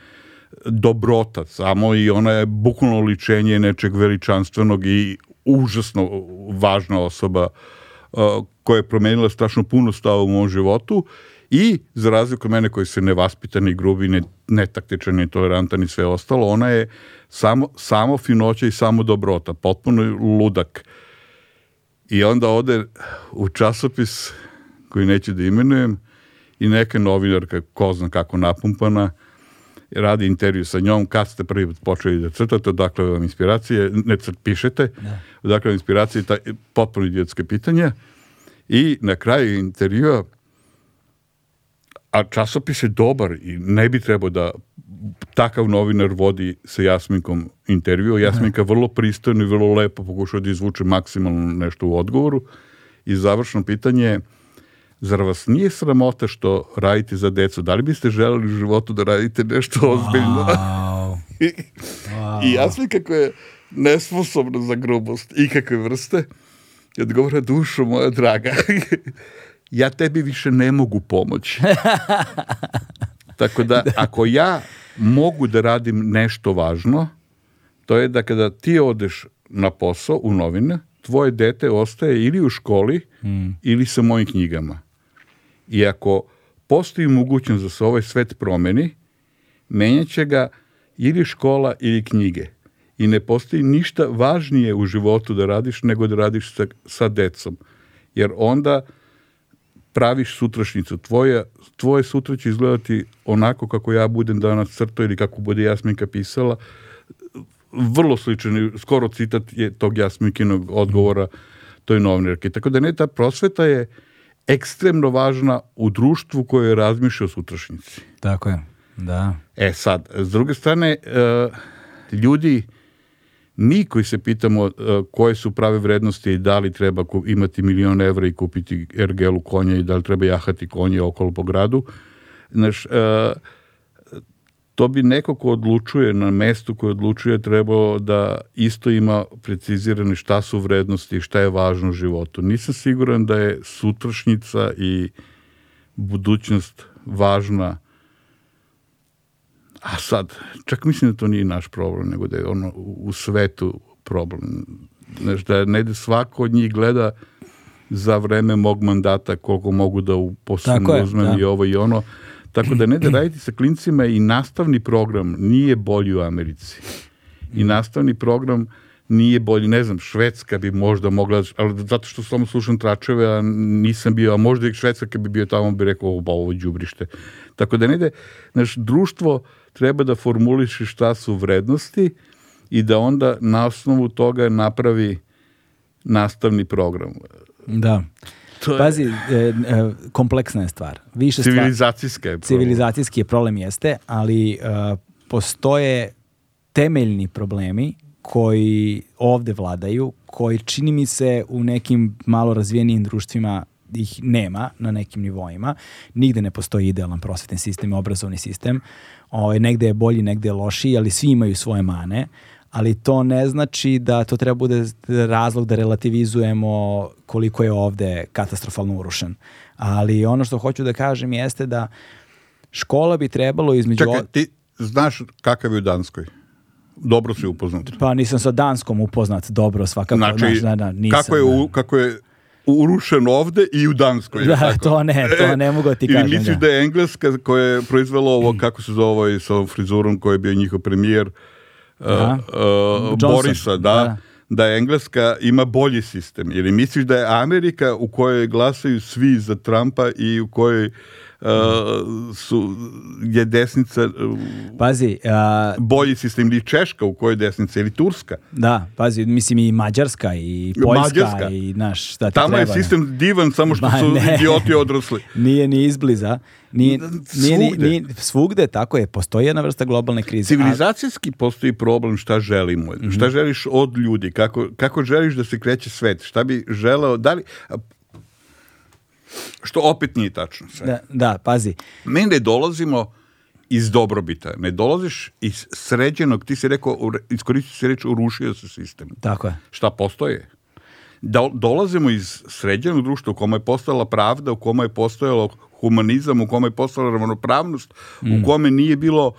Speaker 2: dobrota samo i ona je bukvalno ličenje nečeg veličanstvenog i užasno važna osoba uh, koja je promenila strašno puno stava u mom životu I, za razliku mene koji se nevaspitan i grubi, ne, netaktičan, ni i sve ostalo, ona je samo, samo finoća i samo dobrota, potpuno ludak. I onda ode u časopis koji neću da imenujem i neka novinarka, ko zna kako napumpana, radi intervju sa njom, kad ste prvi počeli da crtate, odakle vam inspiracije, ne crt, pišete, da. odakle vam inspiracije, ta, potpuno idiotske pitanja. I na kraju intervjua a časopis je dobar i ne bi trebao da takav novinar vodi sa Jasminkom intervju. Jasminka vrlo pristojno i vrlo lepo pokušao da izvuče maksimalno nešto u odgovoru. I završno pitanje je, zar vas nije sramota što radite za decu? Da li biste želeli u životu da radite nešto ozbiljno? Wow. I, wow. I Jasminka koja je nesposobna za grubost ikakve vrste, je odgovora dušo moja draga. ja tebi više ne mogu pomoći. Tako da, da, ako ja mogu da radim nešto važno, to je da kada ti odeš na posao u novine, tvoje dete ostaje ili u školi mm. ili sa mojim knjigama. I ako postoji mogućnost da se ovaj svet promeni, menjaće ga ili škola ili knjige. I ne postoji ništa važnije u životu da radiš nego da radiš sa, sa decom. Jer onda praviš sutrašnjicu. Tvoje, tvoje sutra će izgledati onako kako ja budem danas crto ili kako bude Jasminka pisala. Vrlo sličan, skoro citat je tog Jasminkinog odgovora toj novinarki. Tako da ne, ta prosveta je ekstremno važna u društvu koje razmišlja o sutrašnjici.
Speaker 1: Tako je, da.
Speaker 2: E sad, s druge strane, e, ljudi mi koji se pitamo eh, koje su prave vrednosti i da li treba imati milion evra i kupiti ergelu konja i da li treba jahati konje okolo po gradu, znaš, eh, to bi neko ko odlučuje na mestu koje odlučuje trebao da isto ima precizirane šta su vrednosti i šta je važno u životu. Nisam siguran da je sutrašnjica i budućnost važna A sad, čak mislim da to nije naš problem, nego da je ono u svetu problem. Znaš, da ne da svako od njih gleda za vreme mog mandata koliko mogu da uposlim, uzmem da. i ovo i ono. Tako da ne da raditi sa klincima i nastavni program nije bolji u Americi. I nastavni program nije bolji, ne znam, Švedska bi možda mogla, ali zato što samo slušam tračeve, a nisam bio, a možda i Švedska kad bi bio tamo bi rekao, ovo, pa ovo đubrište. Tako da ne da, znaš, društvo treba da formuliše šta su vrednosti i da onda na osnovu toga napravi nastavni program.
Speaker 1: Da. To je... Pazi, e, e, kompleksna je stvar. Više
Speaker 2: civilizacijska je
Speaker 1: problem. Civilizacijski je problem jeste, ali uh, postoje temeljni problemi koji ovde vladaju, koji čini mi se u nekim malo razvijenijim društvima ih nema na nekim nivoima. Nigde ne postoji idealan prosvetni sistem i obrazovni sistem. Ovaj, negde je bolji, negde je loši, ali svi imaju svoje mane ali to ne znači da to treba bude razlog da relativizujemo koliko je ovde katastrofalno urušen. Ali ono što hoću da kažem jeste da škola bi trebalo između...
Speaker 2: Čekaj, ti znaš kakav je u Danskoj? Dobro si upoznat.
Speaker 1: Pa nisam sa Danskom upoznat dobro svakako.
Speaker 2: Znači, znaš, da, da, nisam, kako, je, u, da. kako je urušen ovde i u Danskoj. Da, tako. to
Speaker 1: ne, to ne mogu da ti
Speaker 2: e,
Speaker 1: kažem. Ili
Speaker 2: misliš da. da je Engleska koja je proizvela ovo, kako se zove ovaj, sa frizurom koji je bio njihov premijer, uh, uh, Borisa, da, da, da Engleska ima bolji sistem. Ili misliš da je Amerika u kojoj glasaju svi za Trumpa i u kojoj su, je desnica
Speaker 1: pazi, a,
Speaker 2: bolji sistem ili Češka u kojoj desnica ili Turska.
Speaker 1: Da, pazi, mislim i Mađarska i Poljska Mađarska. i naš šta ti Tamo treba,
Speaker 2: je sistem divan samo što ba, su ne. idioti odrasli.
Speaker 1: nije ni izbliza. Nije, nije, svugde. Nije, svugde, tako je, postoji jedna vrsta globalne krize.
Speaker 2: Civilizacijski ali... postoji problem šta želimo, mm -hmm. šta mhm. želiš od ljudi, kako, kako želiš da se kreće svet, šta bi želeo, da li, Što opet nije tačno.
Speaker 1: Sve. Da, da, pazi.
Speaker 2: Mi ne dolazimo iz dobrobita. Ne dolaziš iz sređenog, ti si rekao, iskoristio si reč, urušio se sistem.
Speaker 1: Tako je.
Speaker 2: Šta postoje? Da, dolazimo iz sređenog društva u kome je postala pravda, u kome je postojalo humanizam, u kome je postala ravnopravnost, mm. u kome nije bilo uh,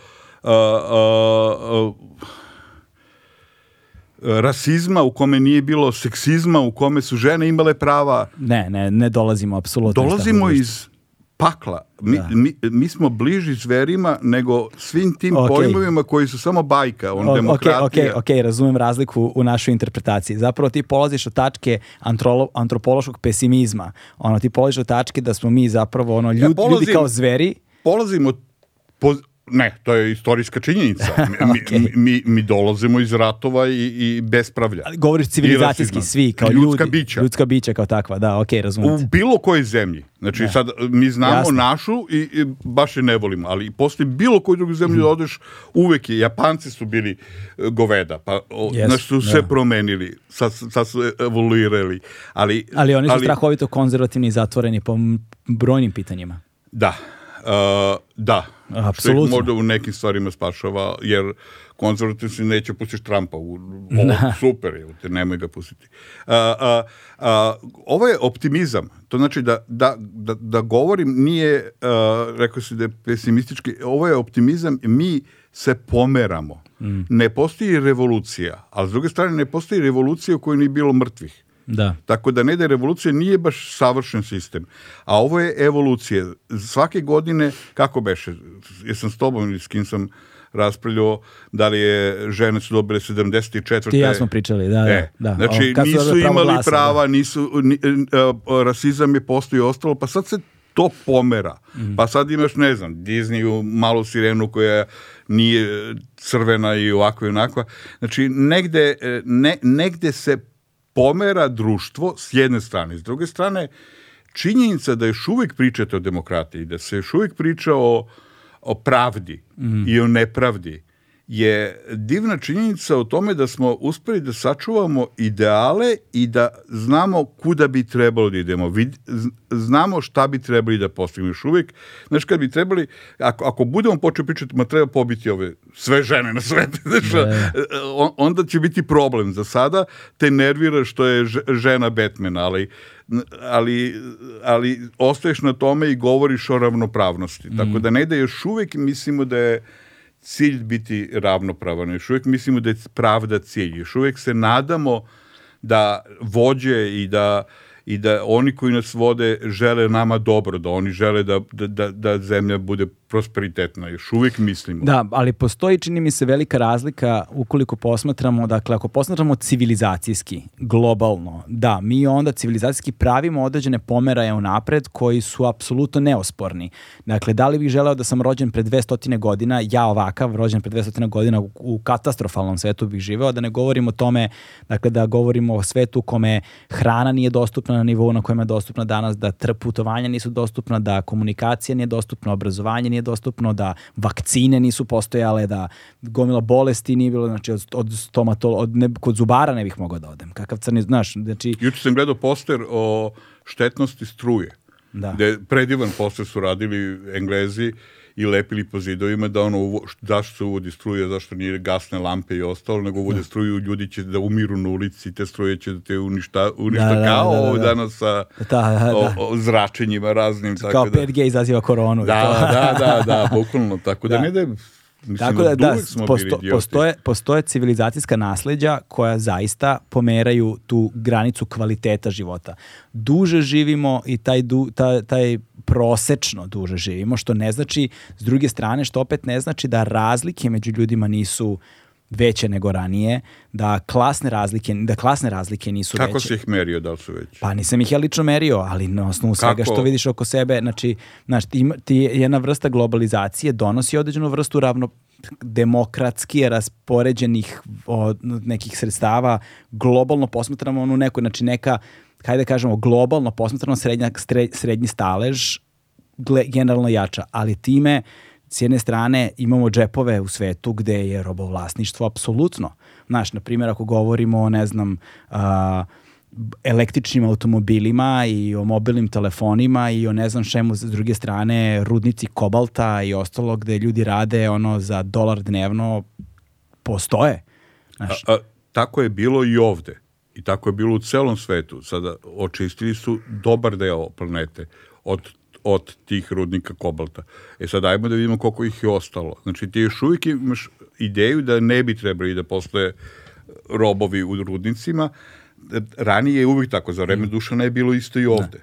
Speaker 2: uh, uh, rasizma, u kome nije bilo seksizma, u kome su žene imale prava.
Speaker 1: Ne, ne, ne dolazimo apsolutno.
Speaker 2: Dolazimo iz pakla. Mi, da. mi, mi, smo bliži zverima nego svim tim okay. pojmovima koji su samo bajka, on o, demokratija.
Speaker 1: Okay, ok, ok, razumem razliku u našoj interpretaciji. Zapravo ti polaziš od tačke antrolo, antropološkog pesimizma. Ono, ti polaziš od tačke da smo mi zapravo ono, ljudi, ja polazim, ljudi kao zveri.
Speaker 2: Polazimo od, Ne, to je istorijska činjenica. Mi, okay. mi, mi, dolazimo iz ratova i, i bespravlja. Ali
Speaker 1: govoriš civilizacijski svi, kao ljudi. Ljudska bića. Ljudska bića kao takva, da, ok, razumijem. U
Speaker 2: bilo kojoj zemlji. Znači, da. sad, mi znamo Jasne. našu i, i, baš je ne volimo, ali posle bilo koju drugu zemlju mm. odeš, uvek je, Japanci su bili e, goveda, pa yes, znači su sve da. promenili, sad, sad su evoluirali. Ali,
Speaker 1: ali oni su ali, strahovito konzervativni i zatvoreni po brojnim pitanjima.
Speaker 2: Da, uh, da, Apsolutno. Što ih možda u nekim stvarima spašava, jer konzervativci neće pustiš Trumpa. U, ovo, da. super je, te nemoj ga pustiti. A, a, a, ovo je optimizam. To znači da, da, da, da govorim nije, a, rekao si da je pesimistički, ovo je optimizam, mi se pomeramo. Mm. Ne postoji revolucija, a s druge strane ne postoji revolucija u kojoj nije bilo mrtvih.
Speaker 1: Da.
Speaker 2: Tako da ne da revolucija nije baš savršen sistem. A ovo je evolucija. Svake godine, kako beše, jesam s tobom ili s kim sam raspravljao da li je žene su dobile 74.
Speaker 1: Ti ja smo pričali, da, da e, da,
Speaker 2: Znači, o, nisu imali glasa, da. prava, da. nisu, ni, uh, rasizam je postao i ostalo, pa sad se to pomera. Mm. Pa sad imaš, ne znam, Disneyu, malu sirenu koja nije crvena i ovako i onako. Znači, negde, e, ne, negde se pomera društvo s jedne strane. S druge strane, činjenica da još uvek pričate o demokratiji, da se još uvek priča o, o pravdi mm. i o nepravdi, je divna činjenica o tome da smo uspeli da sačuvamo ideale i da znamo kuda bi trebalo da idemo. Znamo šta bi trebali da postignemo još uvijek. Znaš, kad bi trebali, ako, ako budemo počeli pričati, ma treba pobiti ove sve žene na svete, znaš, ne. Da. onda će biti problem. Za sada te nervira što je žena Batman, ali ali, ali ostaješ na tome i govoriš o ravnopravnosti. Mm. Tako da ne da još uvijek mislimo da je cilj biti ravnopravan. Još uvijek mislimo da je pravda cilj. Još uvijek se nadamo da vođe i da i da oni koji nas vode žele nama dobro, da oni žele da, da, da, da zemlja bude prosperitetna, još uvijek mislimo.
Speaker 1: Da, ali postoji, čini mi se, velika razlika ukoliko posmatramo, dakle, ako posmatramo civilizacijski, globalno, da, mi onda civilizacijski pravimo određene pomeraje u napred koji su apsolutno neosporni. Dakle, da li bih želeo da sam rođen pre 200 godina, ja ovakav, rođen pre 200 godina u, u katastrofalnom svetu bih živeo, da ne govorimo o tome, dakle, da govorimo o svetu u kome hrana nije dostupna na nivou na kojem je dostupna danas, da putovanja nisu dostupna, da komunikacija nije dostupna, obrazovanje nije nije dostupno, da vakcine nisu postojale, da gomila bolesti nije bilo, znači od, od stomatolo, od ne, kod zubara ne bih mogao da odem. Kakav crni, znaš, znači...
Speaker 2: Juče sam gledao poster o štetnosti struje. Da. Gde predivan poster su radili Englezi i lepili po zidovima da ono, uvo, zašto se uvodi struja, zašto nije gasne lampe i ostalo, nego uvode da. struju, ljudi će da umiru na ulici, te struje će da te uništa, da, uništa da, da, kao da, da, da, ovo danas sa da, da, da, o, o zračenjima raznim.
Speaker 1: Kao tako
Speaker 2: 5G
Speaker 1: da. izaziva koronu.
Speaker 2: Da, da, da, da, bukvalno, tako da, da ne da Mislim, Tako
Speaker 1: da, da, da posto, postoje, postoje civilizacijska nasleđa koja zaista pomeraju tu granicu kvaliteta života. Duže živimo i taj, du, ta, taj prosečno duže živimo, što ne znači, s druge strane, što opet ne znači da razlike među ljudima nisu veće nego ranije, da klasne razlike, da klasne razlike nisu
Speaker 2: Kako veće. Kako si ih merio, da li su veće?
Speaker 1: Pa nisam ih ja lično merio, ali na osnovu Kako? svega što vidiš oko sebe, znači, znači ti, ti jedna vrsta globalizacije donosi određenu vrstu ravno, demokratski raspoređenih od nekih sredstava globalno posmatramo onu neku, znači neka hajde da kažemo globalno posmatrano srednja, srednji stalež generalno jača, ali time s jedne strane imamo džepove u svetu gde je robovlasništvo apsolutno. Znaš, na primjer, ako govorimo o, ne znam, a, električnim automobilima i o mobilnim telefonima i o ne znam čemu s druge strane rudnici kobalta i ostalo gde ljudi rade ono za dolar dnevno postoje. Znaš. A, a,
Speaker 2: tako je bilo i ovde. I tako je bilo u celom svetu. Sada očistili su dobar deo planete od od tih rudnika kobalta. E sad ajmo da vidimo koliko ih je ostalo. Znači ti još uvijek imaš ideju da ne bi trebali da postoje robovi u rudnicima. Ranije je uvijek tako, za vreme mm. Dušana je bilo isto i da. ovde. Da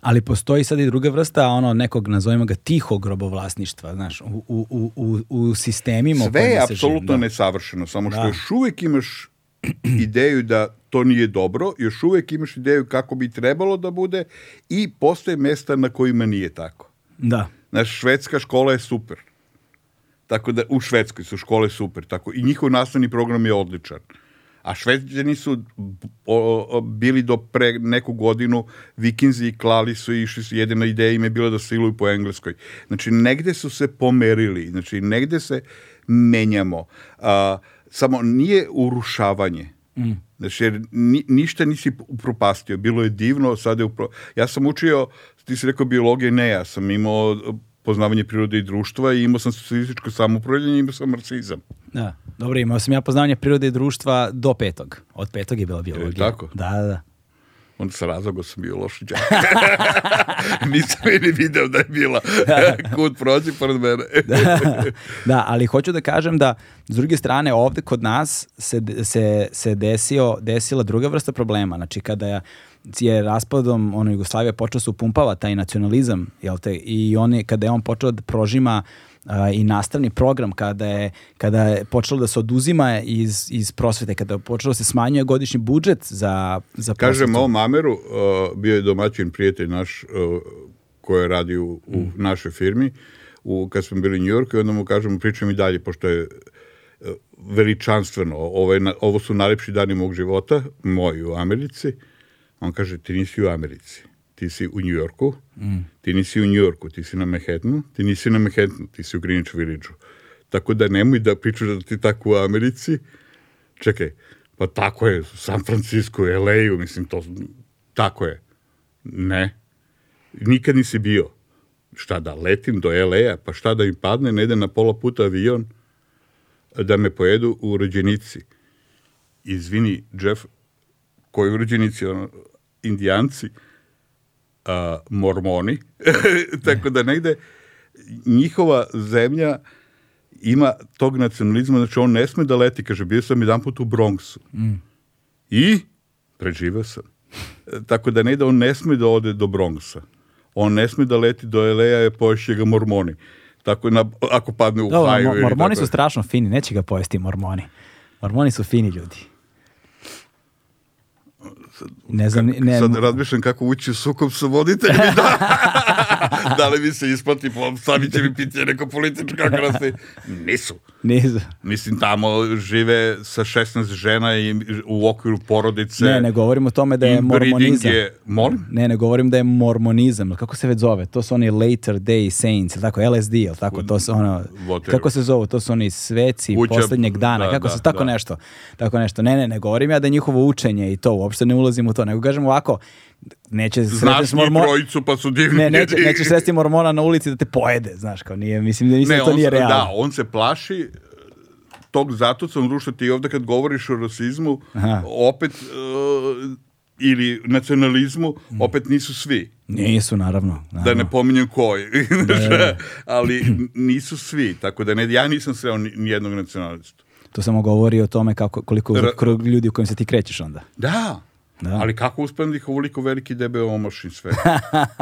Speaker 1: ali postoji sad i druga vrsta ono nekog nazovimo ga tihog robovlasništva znaš u, u, u, u sistemima
Speaker 2: sve je apsolutno da. nesavršeno samo što da. još uvijek imaš ideju da to nije dobro, još uvek imaš ideju kako bi trebalo da bude i postoje mesta na kojima nije tako.
Speaker 1: Da.
Speaker 2: Naša švedska škola je super. Tako da u Švedskoj su škole super, tako i njihov nastavni program je odličan. A šveđani su o, o, bili do pre neku godinu vikinzi i klali su i išli su, jedina ideja im je bila da siluju po engleskoj. Znači, negde su se pomerili, znači, negde se menjamo. A, samo nije urušavanje. Mm. Znači, jer ni, ništa nisi upropastio. Bilo je divno, sad je upro... Ja sam učio, ti si rekao biologije, ne, ja sam imao e, poznavanje prirode i društva i imao sam socijalističko samopravljanje i imao sam marksizam.
Speaker 1: Da, dobro, imao sam ja poznavanje prirode i društva do petog. Od petog je bila e, biologija.
Speaker 2: Je tako?
Speaker 1: Da, da, da
Speaker 2: onda sa razlogom sam bio loš đak. Nisam ni video da je bila kut prođe pored mene. Da,
Speaker 1: da, ali hoću da kažem da s druge strane ovde kod nas se, se, se desio, desila druga vrsta problema. Znači kada ja je raspadom ono, Jugoslavije počeo se upumpava taj nacionalizam, jel te, i on je, kada je on počeo da prožima i nastavni program kada je, kada je počelo da se oduzima iz, iz prosvete, kada je počelo da se smanjuje godišnji budžet za, za
Speaker 2: prosvetu. Kažem o Mameru, uh, bio je domaćin prijatelj naš uh, koji radi u, u mm. našoj firmi, u, kad smo bili u Njujorku i onda mu kažem, pričam i dalje, pošto je uh, veličanstveno, ovo, je, ovo su najlepši dani mog života, moji u Americi, on kaže, ti nisi u Americi ti si u Njujorku, mm. ti nisi u Njujorku, ti si na Manhattanu, ti nisi na Manhattanu, ti si u Greenwich Village-u. Tako da nemoj da pričaš da ti tako u Americi. Čekaj, pa tako je, San Francisco, LA-u, mislim, to, tako je. Ne, nikad nisi bio. Šta da, letim do LA-a, pa šta da im padne, ne ide na pola puta avion da me pojedu u rođenici. Izvini, Jeff, koji rođenici, ono, indijanci, a, mormoni, tako da negde njihova zemlja ima tog nacionalizma, znači on ne sme da leti, kaže, bio sam jedan put u Bronxu. Mm. I preživeo sam. Tako da negde on ne sme da ode do Bronxa. On ne sme da leti do Eleja, poješće ga mormoni. Tako na, ako padne u Dobro,
Speaker 1: Haju. Mormoni su strašno fini, neće ga pojesti mormoni. Mormoni su fini ljudi
Speaker 2: ne znam, ne, sad ne razmišljam kako ući u sukob sa voditeljima. Da, da li mi se isplati, sami će mi piti neko političko krasni. Nisu.
Speaker 1: Nisu.
Speaker 2: Mislim, tamo žive sa 16 žena i u okviru porodice.
Speaker 1: Ne, ne govorim o tome da je mormonizam. Je,
Speaker 2: molim?
Speaker 1: Ne, ne govorim da je mormonizam. Kako se već zove? To su oni later day saints, ili tako, LSD, ili tako, to su ono, Whatever. kako se zove? To su oni sveci Uđa, poslednjeg dana, da, kako da, se, tako da. nešto. Tako nešto. Ne, ne, ne govorim ja da je njihovo učenje i to uopšte ne ulazimo u to, nego kažemo ovako, neće znaš
Speaker 2: mormon... brojicu pa su divni ne,
Speaker 1: neće, neće sresti mormona na ulici da te pojede znaš kao nije mislim da mislim ne, da to nije da, realno da
Speaker 2: on se plaši e, tog zatuca on ruša ti ovdje kad govoriš o rasizmu Aha. opet uh, ili nacionalizmu mm. opet nisu svi
Speaker 1: nisu naravno, naravno. da
Speaker 2: ne pominjem koji ali nisu svi tako da ne, ja nisam sreo nijednog nacionalistu
Speaker 1: to samo govori o tome kako, koliko, koliko ljudi u kojem se ti krećeš onda
Speaker 2: da Da. Ali kako uspem da ih ovoliko veliki debe omašim sve?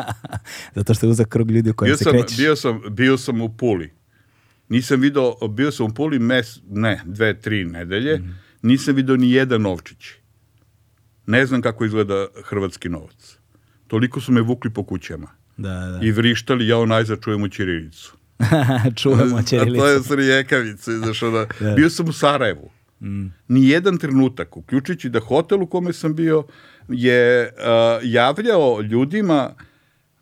Speaker 1: Zato što je uzak krug ljudi u kojem bio se sam, krećeš.
Speaker 2: Bio sam, bio sam u Puli. Nisam video, bio sam u Puli mes, ne, dve, tri nedelje. Mm. Nisam video ni jedan novčić. Ne znam kako izgleda hrvatski novac. Toliko su me vukli po kućama. Da, da. I vrištali, ja onaj u Čirilicu.
Speaker 1: Čuvamo Čirilicu. A to
Speaker 2: je s Rijekavice, znaš, da. Bio sam u Sarajevu. Mm. Nijedan trenutak, uključujući da hotel u kome sam bio je a, javljao ljudima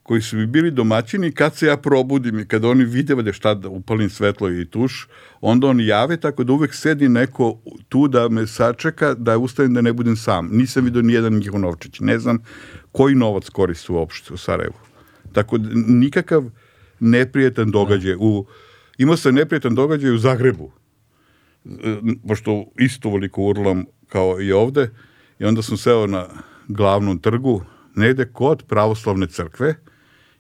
Speaker 2: koji su mi bili domaćini, kad se ja probudim i kada oni vide da šta da upalim svetlo i tuš, onda oni jave tako da uvek sedi neko tu da me sačeka, da ustavim da ne budem sam. Nisam vidio nijedan njihov novčić. Ne znam koji novac koriste uopšte u Sarajevu. Tako da nikakav neprijetan događaj. U, imao sam neprijetan događaj u Zagrebu pošto isto voliko urlam kao i ovde, i onda sam seo na glavnom trgu, negde kod pravoslavne crkve,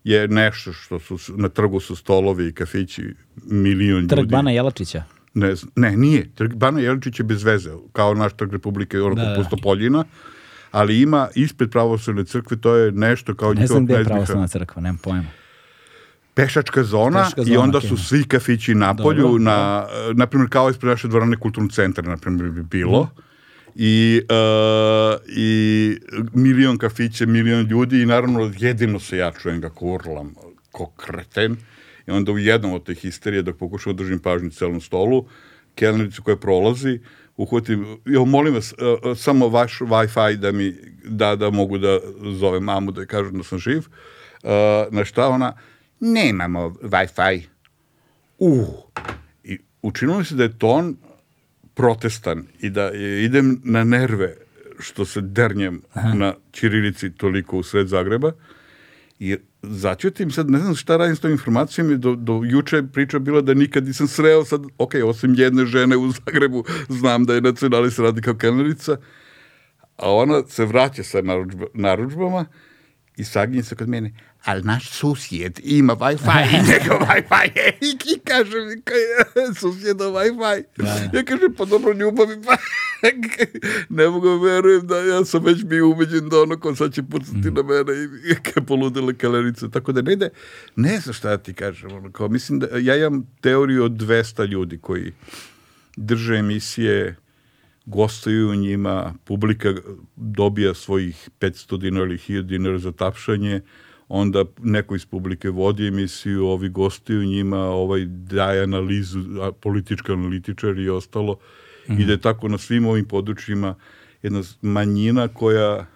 Speaker 2: je nešto što su, na trgu su stolovi i kafići, milion
Speaker 1: Trg
Speaker 2: ljudi.
Speaker 1: Trg Bana Jelačića?
Speaker 2: Ne, ne, nije. Trg Bana Jelačić je bez veze, kao naš Trg Republike, ono da, da. Pustopoljina, ali ima ispred pravoslavne crkve, to je nešto kao...
Speaker 1: Ne znam gde je pravoslavna crkva, nemam pojma
Speaker 2: pešačka zona, pešačka zona i onda su svi kafići na polju, na, na primjer kao ispred naše dvorane kulturni centar, na primjer bi bilo, mhm. i, uh, i milion kafiće, milion ljudi i naravno jedino se ja čujem ga urlam, ko kreten. I onda u jednom od te histerije, dok pokušam održim da pažnju celom stolu, kelnericu koja prolazi, uhvatim, jo, molim vas, uh, uh, samo vaš Wi-Fi da mi, da, da mogu da zovem mamu, da je kažem da sam živ. Uh, na šta ona, nemamo Wi-Fi. Uh, i učinilo mi se da je ton protestan i da idem na nerve što se dernjem Aha. na Ćirilici toliko u sred Zagreba. I začutim sad, ne znam šta radim s tom informacijom, do, do juče priča bila da nikad nisam sreo sad, ok, osim jedne žene u Zagrebu, znam da je nacionalist radi kao kelnerica, a ona se vraća sa naručba, naručbama i saginje se kod mene ali naš susjed ima Wi-Fi i njegov Wi-Fi je i, i kaže mi, kaj, susjeda Wi-Fi. Da, da. Ja kaže, pa dobro, ljubavim, pa ne mogu verujem da ja sam već bio ubeđen da ono ko sad će pucati mm. na mene i, i kaj poludila kalerica. Tako da ne ide, ne znam šta ti kažem. Ono, kao, mislim da, ja imam teoriju od 200 ljudi koji drže emisije gostuju u njima, publika dobija svojih 500 dinara ili 1000 dinara za tapšanje, onda neko iz publike vodi emisiju, ovi gosti u njima, ovaj daje analizu, politički analitičar i ostalo. Mm -hmm. Ide tako na svim ovim područjima jedna manjina koja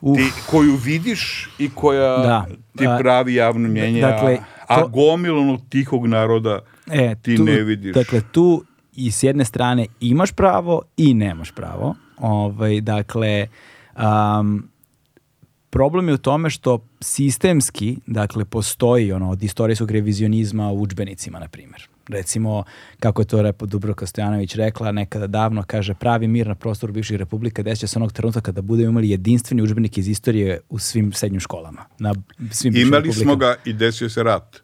Speaker 2: Uf. ti, koju vidiš i koja da. ti pravi javno da, mnjenje, dakle, to... a gomilanog tihog naroda e, ti tu, ne vidiš.
Speaker 1: Dakle, tu i s jedne strane imaš pravo i nemaš pravo. Ovaj, dakle, um, Problem je u tome što sistemski, dakle, postoji ono, od istorijskog revizionizma u učbenicima, na primjer. Recimo, kako je to Repo Dubroka Stojanović rekla nekada davno, kaže pravi mir na prostoru bivših republika će se onog trenutka kada budemo imali jedinstveni učbenik iz istorije u svim srednjim školama. Na
Speaker 2: svim imali smo ga i desio se rat.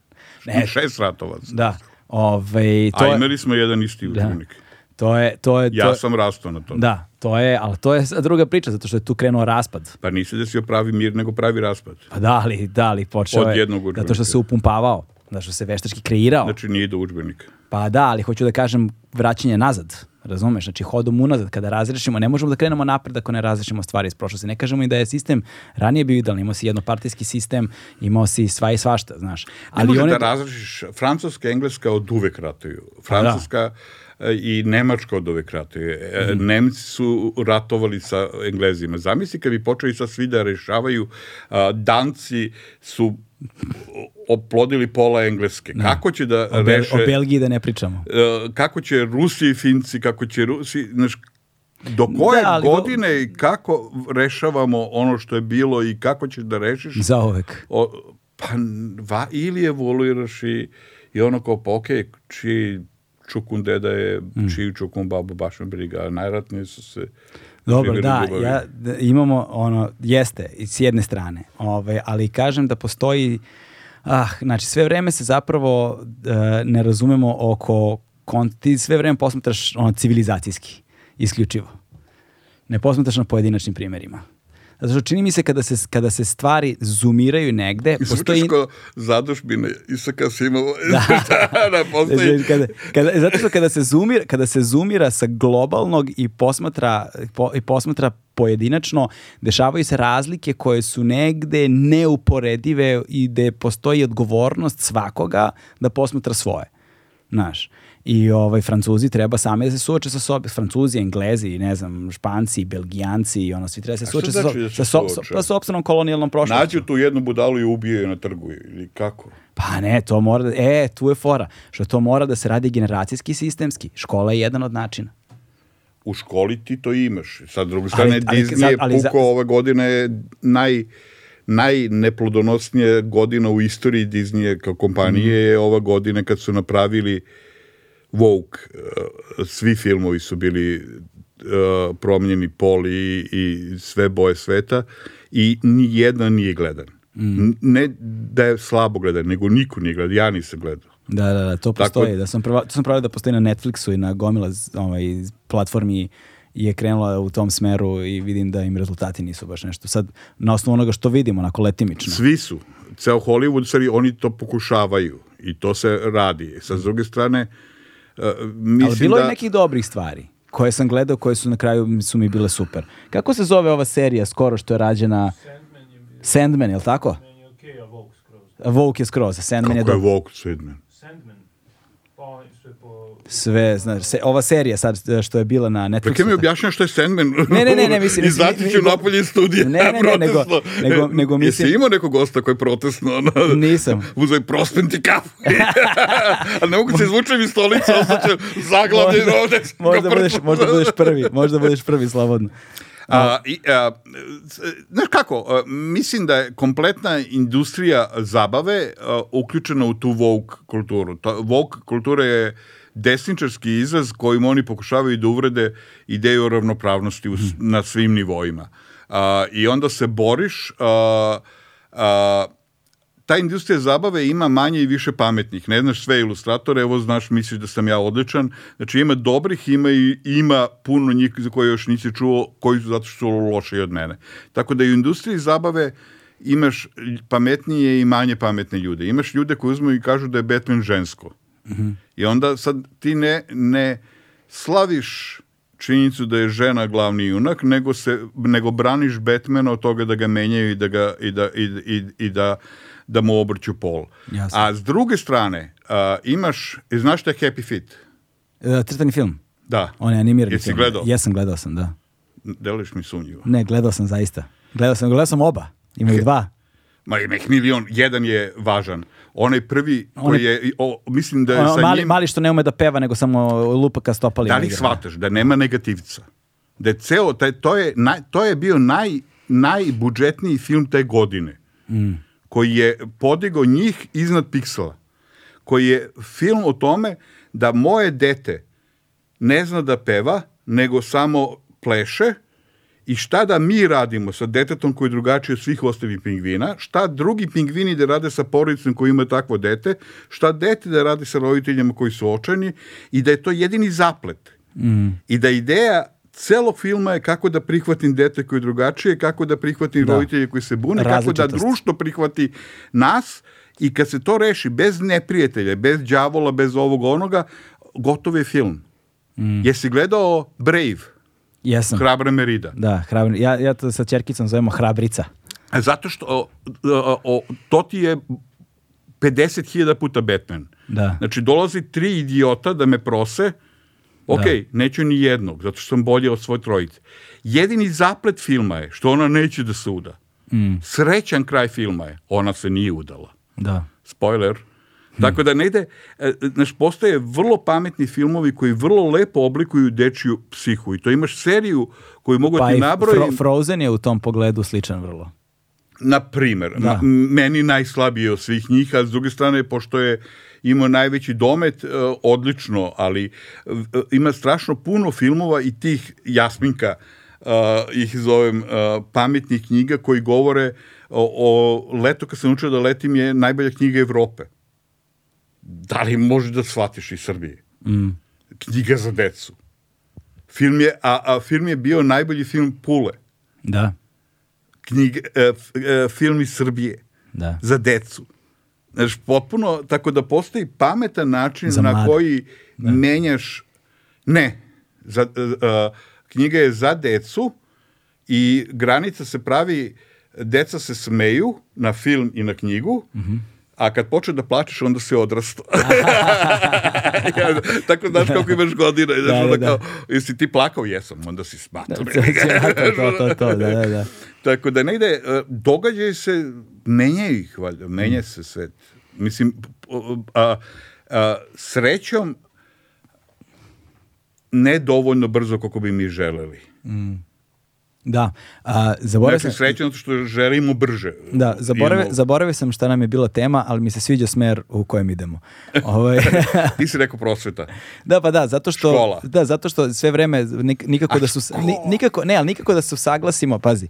Speaker 2: Ne, šest ratova. Da. Ove, ovaj, to A imali smo jedan isti učbenik.
Speaker 1: Da. To je, to je,
Speaker 2: to...
Speaker 1: Ja
Speaker 2: sam rastao na tom.
Speaker 1: Da, To je, ali to je druga priča, zato što je tu krenuo raspad.
Speaker 2: Pa nisi da desio pravi mir, nego pravi raspad.
Speaker 1: Pa da, ali, da, li, počeo Od je, zato što se upumpavao, da što se veštački kreirao.
Speaker 2: Znači nije do učbenika.
Speaker 1: Pa da, ali hoću da kažem vraćanje nazad, razumeš? Znači hodom unazad, kada razrešimo, ne možemo da krenemo napred ako ne razrešimo stvari iz prošlosti. Ne kažemo i da je sistem ranije bio idealan, imao si jednopartijski sistem, imao si sva i svašta, znaš.
Speaker 2: Ali ne može one... da razrešiš, Francuska i Engleska od uvek ratuju. Pa da. Francuska... Da i Nemačka od uvek ratuje. Mm. Nemci su ratovali sa Englezima. Zamisli kad bi počeli sa svi da rešavaju, Danci su oplodili pola Engleske. Da. Kako će da
Speaker 1: o Bel, reše... O Belgiji da ne pričamo.
Speaker 2: E, kako će Rusi i Finci, kako će Rusi... Znaš, Do da, koje da, godine i kako rešavamo ono što je bilo i kako ćeš da rešiš?
Speaker 1: Za uvek. O,
Speaker 2: pa, va, ili evoluiraš i, i ono kao, poke, pa okej, čiji Čukun deda je, mm. čiji Čukun babu baš me briga, najratniji su se
Speaker 1: dobro, da, ljubavi. ja, imamo ono, jeste, s jedne strane, ove, ovaj, ali kažem da postoji, ah, znači sve vreme se zapravo eh, ne razumemo oko, kon, ti sve vreme posmatraš ono, civilizacijski, isključivo. Ne posmatraš na pojedinačnim primjerima. Zato što čini mi se kada se, kada se stvari zumiraju negde...
Speaker 2: I postoji... ko zadužbine Isaka Simova. Da. Da, da, da. postoji... Znači,
Speaker 1: kada, kada, zato što kada se, zoomira, kada se zumira sa globalnog i posmatra, po, i posmatra pojedinačno, dešavaju se razlike koje su negde neuporedive i gde postoji odgovornost svakoga da posmatra svoje. Znaš i ovaj, Francuzi treba same da se suoče sa sobom, Francuzi, Englezi, ne znam, Španci, Belgijanci i ono, svi treba da se znači da suoče sa, znači da sa, so, sa, sobstvenom kolonijalnom prošlošću.
Speaker 2: Nađu tu jednu budalu i ubije je na trgu ili kako?
Speaker 1: Pa ne, to mora da, e, tu je fora, što to mora da se radi generacijski sistemski. Škola je jedan od načina
Speaker 2: u školi ti to imaš. Sad, druge strane, Disney je puko za... ove godine naj najneplodonosnije godina u istoriji Disney kao kompanije mm. je ova godina kad su napravili woke, e, svi filmovi su bili e, promenjeni pol i, i sve boje sveta i ni jedan nije gledan. Mm. Ne da je slabo gledan, nego niko nije gledan, ja nisam gledao.
Speaker 1: Da, da, da, to postoji. Tako... Da-, da sam prva, to sam pravio da postoji na Netflixu i na gomila ovaj, platformi je krenula u tom smeru i vidim da im rezultati nisu baš nešto. Sad, na osnovu onoga što vidimo, onako letimično.
Speaker 2: Svi su. Ceo Hollywood, stvari, oni to pokušavaju i to se radi. Sa druge strane, uh,
Speaker 1: Uh, mislim Ali bilo da... je nekih dobrih stvari koje sam gledao, koje su na kraju su mi bile super. Kako se zove ova serija skoro što je rađena? Sandman
Speaker 4: je,
Speaker 1: bio...
Speaker 4: Sandman,
Speaker 1: je li tako? Sandman
Speaker 4: je okay,
Speaker 2: a Vogue
Speaker 4: skroz.
Speaker 2: Vogue
Speaker 1: je
Speaker 2: skroz, Sandman Kako je, do... je Vogue, Sandman?
Speaker 1: sve, znaš, se, ova serija sad e, što je bila na Netflixu.
Speaker 2: Kako mi objašnja što je Sandman?
Speaker 1: Ne, ne, ne, ne mislim.
Speaker 2: Izaći ću napolje iz studija. Ne, ne, ne, nego, nego, e, nego mislim. Jesi imao nekog gosta koji je protestno? Ono, Nisam. Uzeo je prospen ti kafu. A ne mogu da se izvučem iz stolica, ostaće zaglavljen ovde.
Speaker 1: Možda budeš, možda budeš prvi, možda budeš prvi, slobodno.
Speaker 2: A, i, a, znaš kako, a, mislim da je kompletna industrija zabave a, uključena u tu woke kulturu. Ta, woke kultura je desničarski izraz kojim oni pokušavaju da uvrede ideju o ravnopravnosti u, mhm. na svim nivoima. A, I onda se boriš... A, a, ta industrija zabave ima manje i više pametnih. Ne znaš sve ilustratore, evo znaš, misliš da sam ja odličan. Znači ima dobrih, ima i ima puno njih za koje još nisi čuo, koji su zato što su loši od mene. Tako da i u industriji zabave imaš pametnije i manje pametne ljude. Imaš ljude koji uzmu i kažu da je Batman žensko. Mhm.
Speaker 1: Mm
Speaker 2: I onda sad ti ne, ne slaviš činjenicu da je žena glavni junak, nego, se, nego braniš Batmana od toga da ga menjaju i da, ga, i da, i, i, i da, da mu obrću pol.
Speaker 1: Jasne.
Speaker 2: A s druge strane, a, imaš, znaš šta Happy Feet?
Speaker 1: E, crtani film.
Speaker 2: Da. On je
Speaker 1: animirani Jesi film. gledao? Jesam, gledao sam, da.
Speaker 2: Deliš mi sumnjivo.
Speaker 1: Ne, gledao sam zaista. Gledao sam, gledao sam oba. Imaju dva.
Speaker 2: Ma nek milion, jedan je važan. Onaj prvi koji Oni... je, o, mislim da je sa
Speaker 1: mali, njim... Mali što ne ume da peva, nego samo lupa ka stopali.
Speaker 2: Da li igra. shvataš da nema negativca? Da je ceo, taj, to, je, naj, to je bio naj, najbudžetniji film te godine.
Speaker 1: Mm.
Speaker 2: Koji je podigao njih iznad piksela. Koji je film o tome da moje dete ne zna da peva, nego samo pleše I šta da mi radimo sa detetom koji je drugačiji od svih ostalih pingvina? Šta drugi pingvini da rade sa porodicom koji ima takvo dete? Šta dete da radi sa roditeljima koji su očajni? I da je to jedini zaplet.
Speaker 1: Mm.
Speaker 2: I da ideja celog filma je kako da prihvatim dete koje je drugačije, kako da prihvatim da. roditelje koji se bune, kako da društvo prihvati nas i kad se to reši bez neprijatelja, bez đavola, bez ovog onoga, gotov je film.
Speaker 1: Mm. Jesi
Speaker 2: gledao Brave?
Speaker 1: Jesam.
Speaker 2: Hrabra Merida.
Speaker 1: Da, hrabra. Ja, ja to sa Čerkicom zovemo Hrabrica.
Speaker 2: E, zato što o, o, to ti je 50.000 puta Batman.
Speaker 1: Da.
Speaker 2: Znači, dolazi tri idiota da me prose, ok, da. neću ni jednog, zato što sam bolje od svoje trojice. Jedini zaplet filma je što ona neće da se uda. Mm. Srećan kraj filma je, ona se nije udala.
Speaker 1: Da.
Speaker 2: Spoiler. Tako da negde, e, znaš, postoje vrlo pametni filmovi koji vrlo lepo oblikuju dečju psihu i to imaš seriju koju mogu da pa ti nabrojiti.
Speaker 1: Fro Frozen je u tom pogledu sličan vrlo.
Speaker 2: Na primer, da. meni najslabije od svih njih, a s druge strane, pošto je imao najveći domet, e, odlično, ali e, ima strašno puno filmova i tih jasminka, ih zovem uh, pametnih knjiga koji govore o, o leto kad sam učio da letim je najbolja knjiga Evrope da li možeš da shvatiš iz Srbije? Mm. Knjiga za decu. Film je, a, a film je bio najbolji film Pule.
Speaker 1: Da.
Speaker 2: Knjige, e, e, film iz Srbije.
Speaker 1: Da.
Speaker 2: Za decu. Znaš, potpuno, tako da postoji pametan način za na mlade. koji da. menjaš, ne, za, uh, knjiga je za decu i granica se pravi, deca se smeju na film i na knjigu, mm -hmm a kad počne da plačeš, onda se odrasto. ja, tako znaš koliko imaš godina. I da, znaš, da, da, da. Kao, jesi ti plakao? Jesam. Onda si smatro.
Speaker 1: Da, to, to, to, to, da, da, da.
Speaker 2: Tako da negde, e, događaj se, menja ih, valjda, menja mm. se svet. Mislim, a, a, srećom, ne dovoljno brzo kako bi mi želeli.
Speaker 1: Mm Da. A, zaboravio sam...
Speaker 2: srećan što želimo brže.
Speaker 1: Da, zaboravio, zaboravio sam šta nam je bila tema, ali mi se sviđa smer u kojem idemo.
Speaker 2: Ovo... Ovaj- Ti si rekao prosveta.
Speaker 1: Da, pa da, zato što... Škola. Da, zato što sve vreme nikako da A, da su... Nikako, ne, ali nikako da se usaglasimo, pazi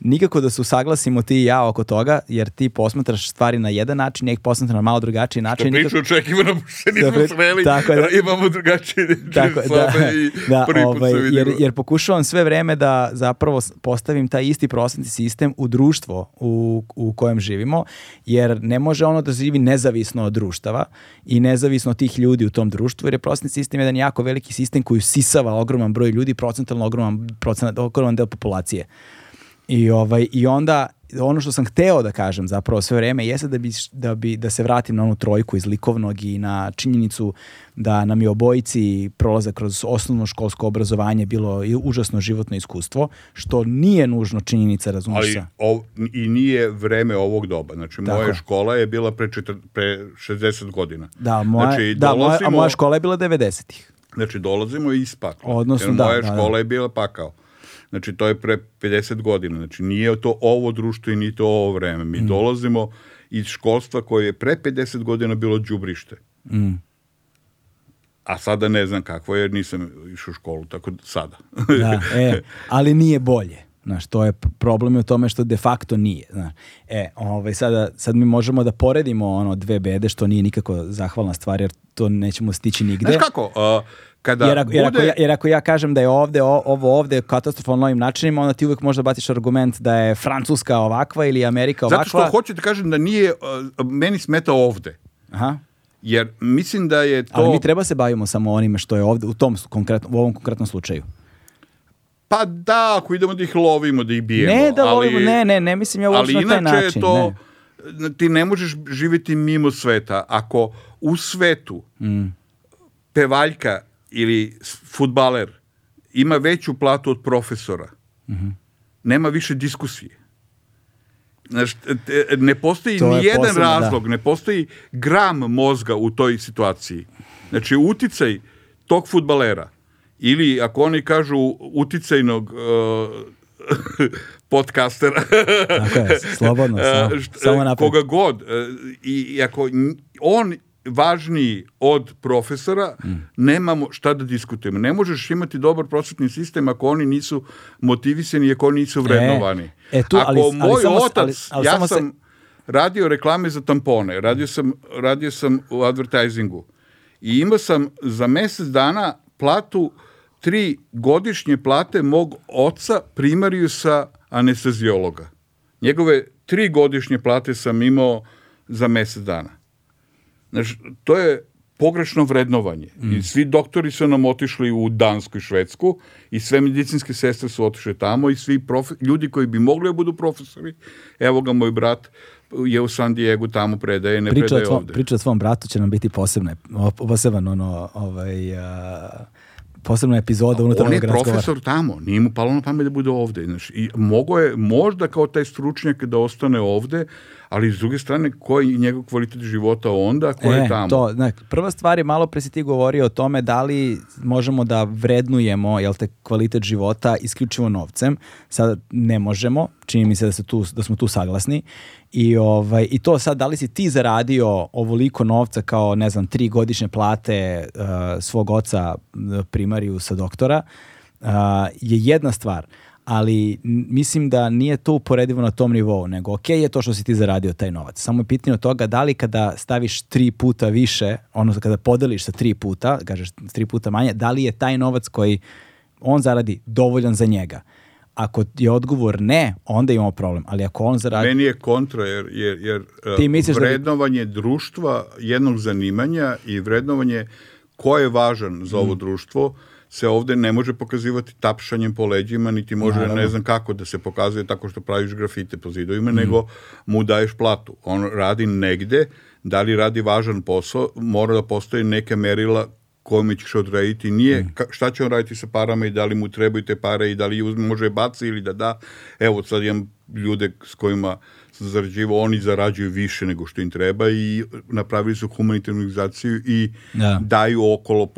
Speaker 1: nikako da se usaglasimo ti i ja oko toga, jer ti posmatraš stvari na jedan način, ja ih posmatram na malo drugačiji način.
Speaker 2: Što priču nikako... o čekima se nismo da, smeli, tako da, imamo drugačije tako, da, i da, prvi put ovaj,
Speaker 1: se vidimo. Jer, jer pokušavam sve vreme da zapravo postavim taj isti prosvetni sistem u društvo u, u kojem živimo, jer ne može ono da živi nezavisno od društava i nezavisno od tih ljudi u tom društvu, jer je prosvetni sistem jedan jako veliki sistem koji sisava ogroman broj ljudi, procentalno ogroman, procent, ogroman deo populacije. I, ovaj, I onda ono što sam hteo da kažem zapravo sve vreme jeste da bi, da bi da se vratim na onu trojku iz likovnog i na činjenicu da nam je obojici prolaza kroz osnovno školsko obrazovanje bilo i užasno životno iskustvo što nije nužno činjenica razumeš Ali,
Speaker 2: ov, i nije vreme ovog doba. Znači Tako. moja škola je bila pre, četr, pre 60 godina.
Speaker 1: Da, moja, znači, da, dolazimo, moja, a moja škola je bila 90-ih.
Speaker 2: Znači dolazimo iz pakla. Odnosno, Jer da, moja da, da, da. škola da. je bila pakao. Znači, to je pre 50 godina. Znači, nije to ovo društvo i nije to ovo vreme. Mi mm. dolazimo iz školstva koje je pre 50 godina bilo džubrište.
Speaker 1: Mm.
Speaker 2: A sada ne znam kakvo, jer nisam išao u školu, tako da sada. da,
Speaker 1: e, ali nije bolje. Znaš, to je problem u tome što de facto nije. Znaš. E, ovaj, sada, sad mi možemo da poredimo ono dve bede, što nije nikako zahvalna stvar, jer to nećemo stići nigde.
Speaker 2: Znaš kako, uh,
Speaker 1: Kada jer, ako, bude... jer, ako ja, jer ako ja kažem da je ovde, o, ovo ovde katastrofalno ovim načinima, onda ti uvek možeš da baciš argument da je Francuska ovakva ili Amerika ovakva.
Speaker 2: Zato što hoću ti da kažem da nije, uh, meni smeta ovde.
Speaker 1: Aha.
Speaker 2: Jer mislim da je to...
Speaker 1: Ali mi treba se bavimo samo onime što je ovde, u, tom konkretno, u ovom konkretnom slučaju.
Speaker 2: Pa da, ako idemo da ih lovimo, da ih bijemo.
Speaker 1: Ne da lovimo, ali, ne, ne, ne mislim ja uopšte na taj način.
Speaker 2: Ali inače to, ne. ti ne možeš živeti mimo sveta. Ako u svetu
Speaker 1: mm.
Speaker 2: pevaljka ili futbaler ima veću platu od profesora, mm
Speaker 1: -hmm.
Speaker 2: nema više diskusije. Znaš, ne postoji to ni je jedan posebno, da. razlog, da. ne postoji gram mozga u toj situaciji. Znači, uticaj tog futbalera ili, ako oni kažu, uticajnog uh, podcastera,
Speaker 1: Tako je, slobodno, e,
Speaker 2: samo, e, koga god, i ako on važniji od profesora, mm. nemamo šta da diskutujemo. Ne možeš imati dobar prosvetni sistem ako oni nisu motivisani, i ako nisu e, vrednovani. E,
Speaker 1: e tu, ako ali, moj ali samo, otac, ali, ja sam se...
Speaker 2: radio reklame za tampone, radio sam, radio sam u advertisingu i imao sam za mesec dana platu tri godišnje plate mog oca primariju sa anestezijologa. Njegove tri godišnje plate sam imao za mesec dana. Znaš, to je pogrešno vrednovanje. Mm. I svi doktori su nam otišli u Dansku i Švedsku i sve medicinske sestre su otišle tamo i svi profe, ljudi koji bi mogli da budu profesori, evo ga moj brat je u San Diego tamo predaje, ne priča predaje tvo, ovde.
Speaker 1: Priča o svom bratu će nam biti posebne, poseban ono, ovaj, a, posebna epizoda unutar On je profesor razgovara.
Speaker 2: tamo, nije mu palo na pamet da bude ovde. Znači, i mogo je možda kao taj stručnjak da ostane ovde, ali s druge strane koji je njegov kvalitet života onda, ko e, tamo.
Speaker 1: To, ne, prva stvar je malo pre si ti govorio o tome da li možemo da vrednujemo jel te, kvalitet života isključivo novcem. Sad ne možemo, čini mi se da, se tu, da smo tu saglasni. I, ovaj, I to sad, da li si ti zaradio ovoliko novca kao, ne znam, tri godišnje plate uh, svog oca eh, primariju sa doktora, uh, je jedna stvar ali mislim da nije to uporedivo na tom nivou, nego ok je to što si ti zaradio taj novac. Samo je pitanje od toga da li kada staviš tri puta više, ono kada podeliš sa tri puta, kažeš tri puta manje, da li je taj novac koji on zaradi dovoljan za njega. Ako je odgovor ne, onda imamo problem. Ali ako on zaradi...
Speaker 2: Meni je kontra, jer, jer, jer vrednovanje da bi... društva jednog zanimanja i vrednovanje ko je važan za ovo mm. društvo, se ovde ne može pokazivati tapšanjem po leđima, niti može, Naravno. ne znam kako da se pokazuje tako što praviš grafite po zidovima, mm. nego mu daješ platu. On radi negde, da li radi važan posao, mora da postoje neka merila kome ćeš odrediti, nije mm. ka, šta će on raditi sa parama i da li mu trebaju te pare i da li uzme, može baci ili da da. Evo, sad imam ljude s kojima uh, zarađivao, oni zarađuju više nego što im treba i napravili su humanitarnu organizaciju i da. daju okolo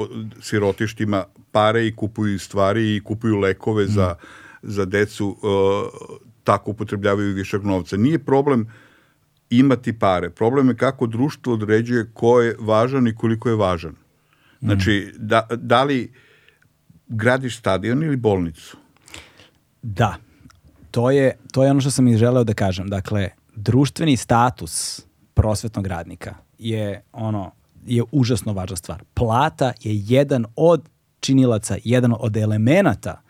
Speaker 2: sirotištima pare i kupuju stvari i kupuju lekove mm. za, za decu, uh, tako upotrebljavaju višak novca. Nije problem imati pare, problem je kako društvo određuje ko je važan i koliko je važan. Mm. Znači, da, da li gradiš stadion ili bolnicu?
Speaker 1: Da to je, to je ono što sam i želeo da kažem. Dakle, društveni status prosvetnog radnika je ono je užasno važna stvar. Plata je jedan od činilaca, jedan od elemenata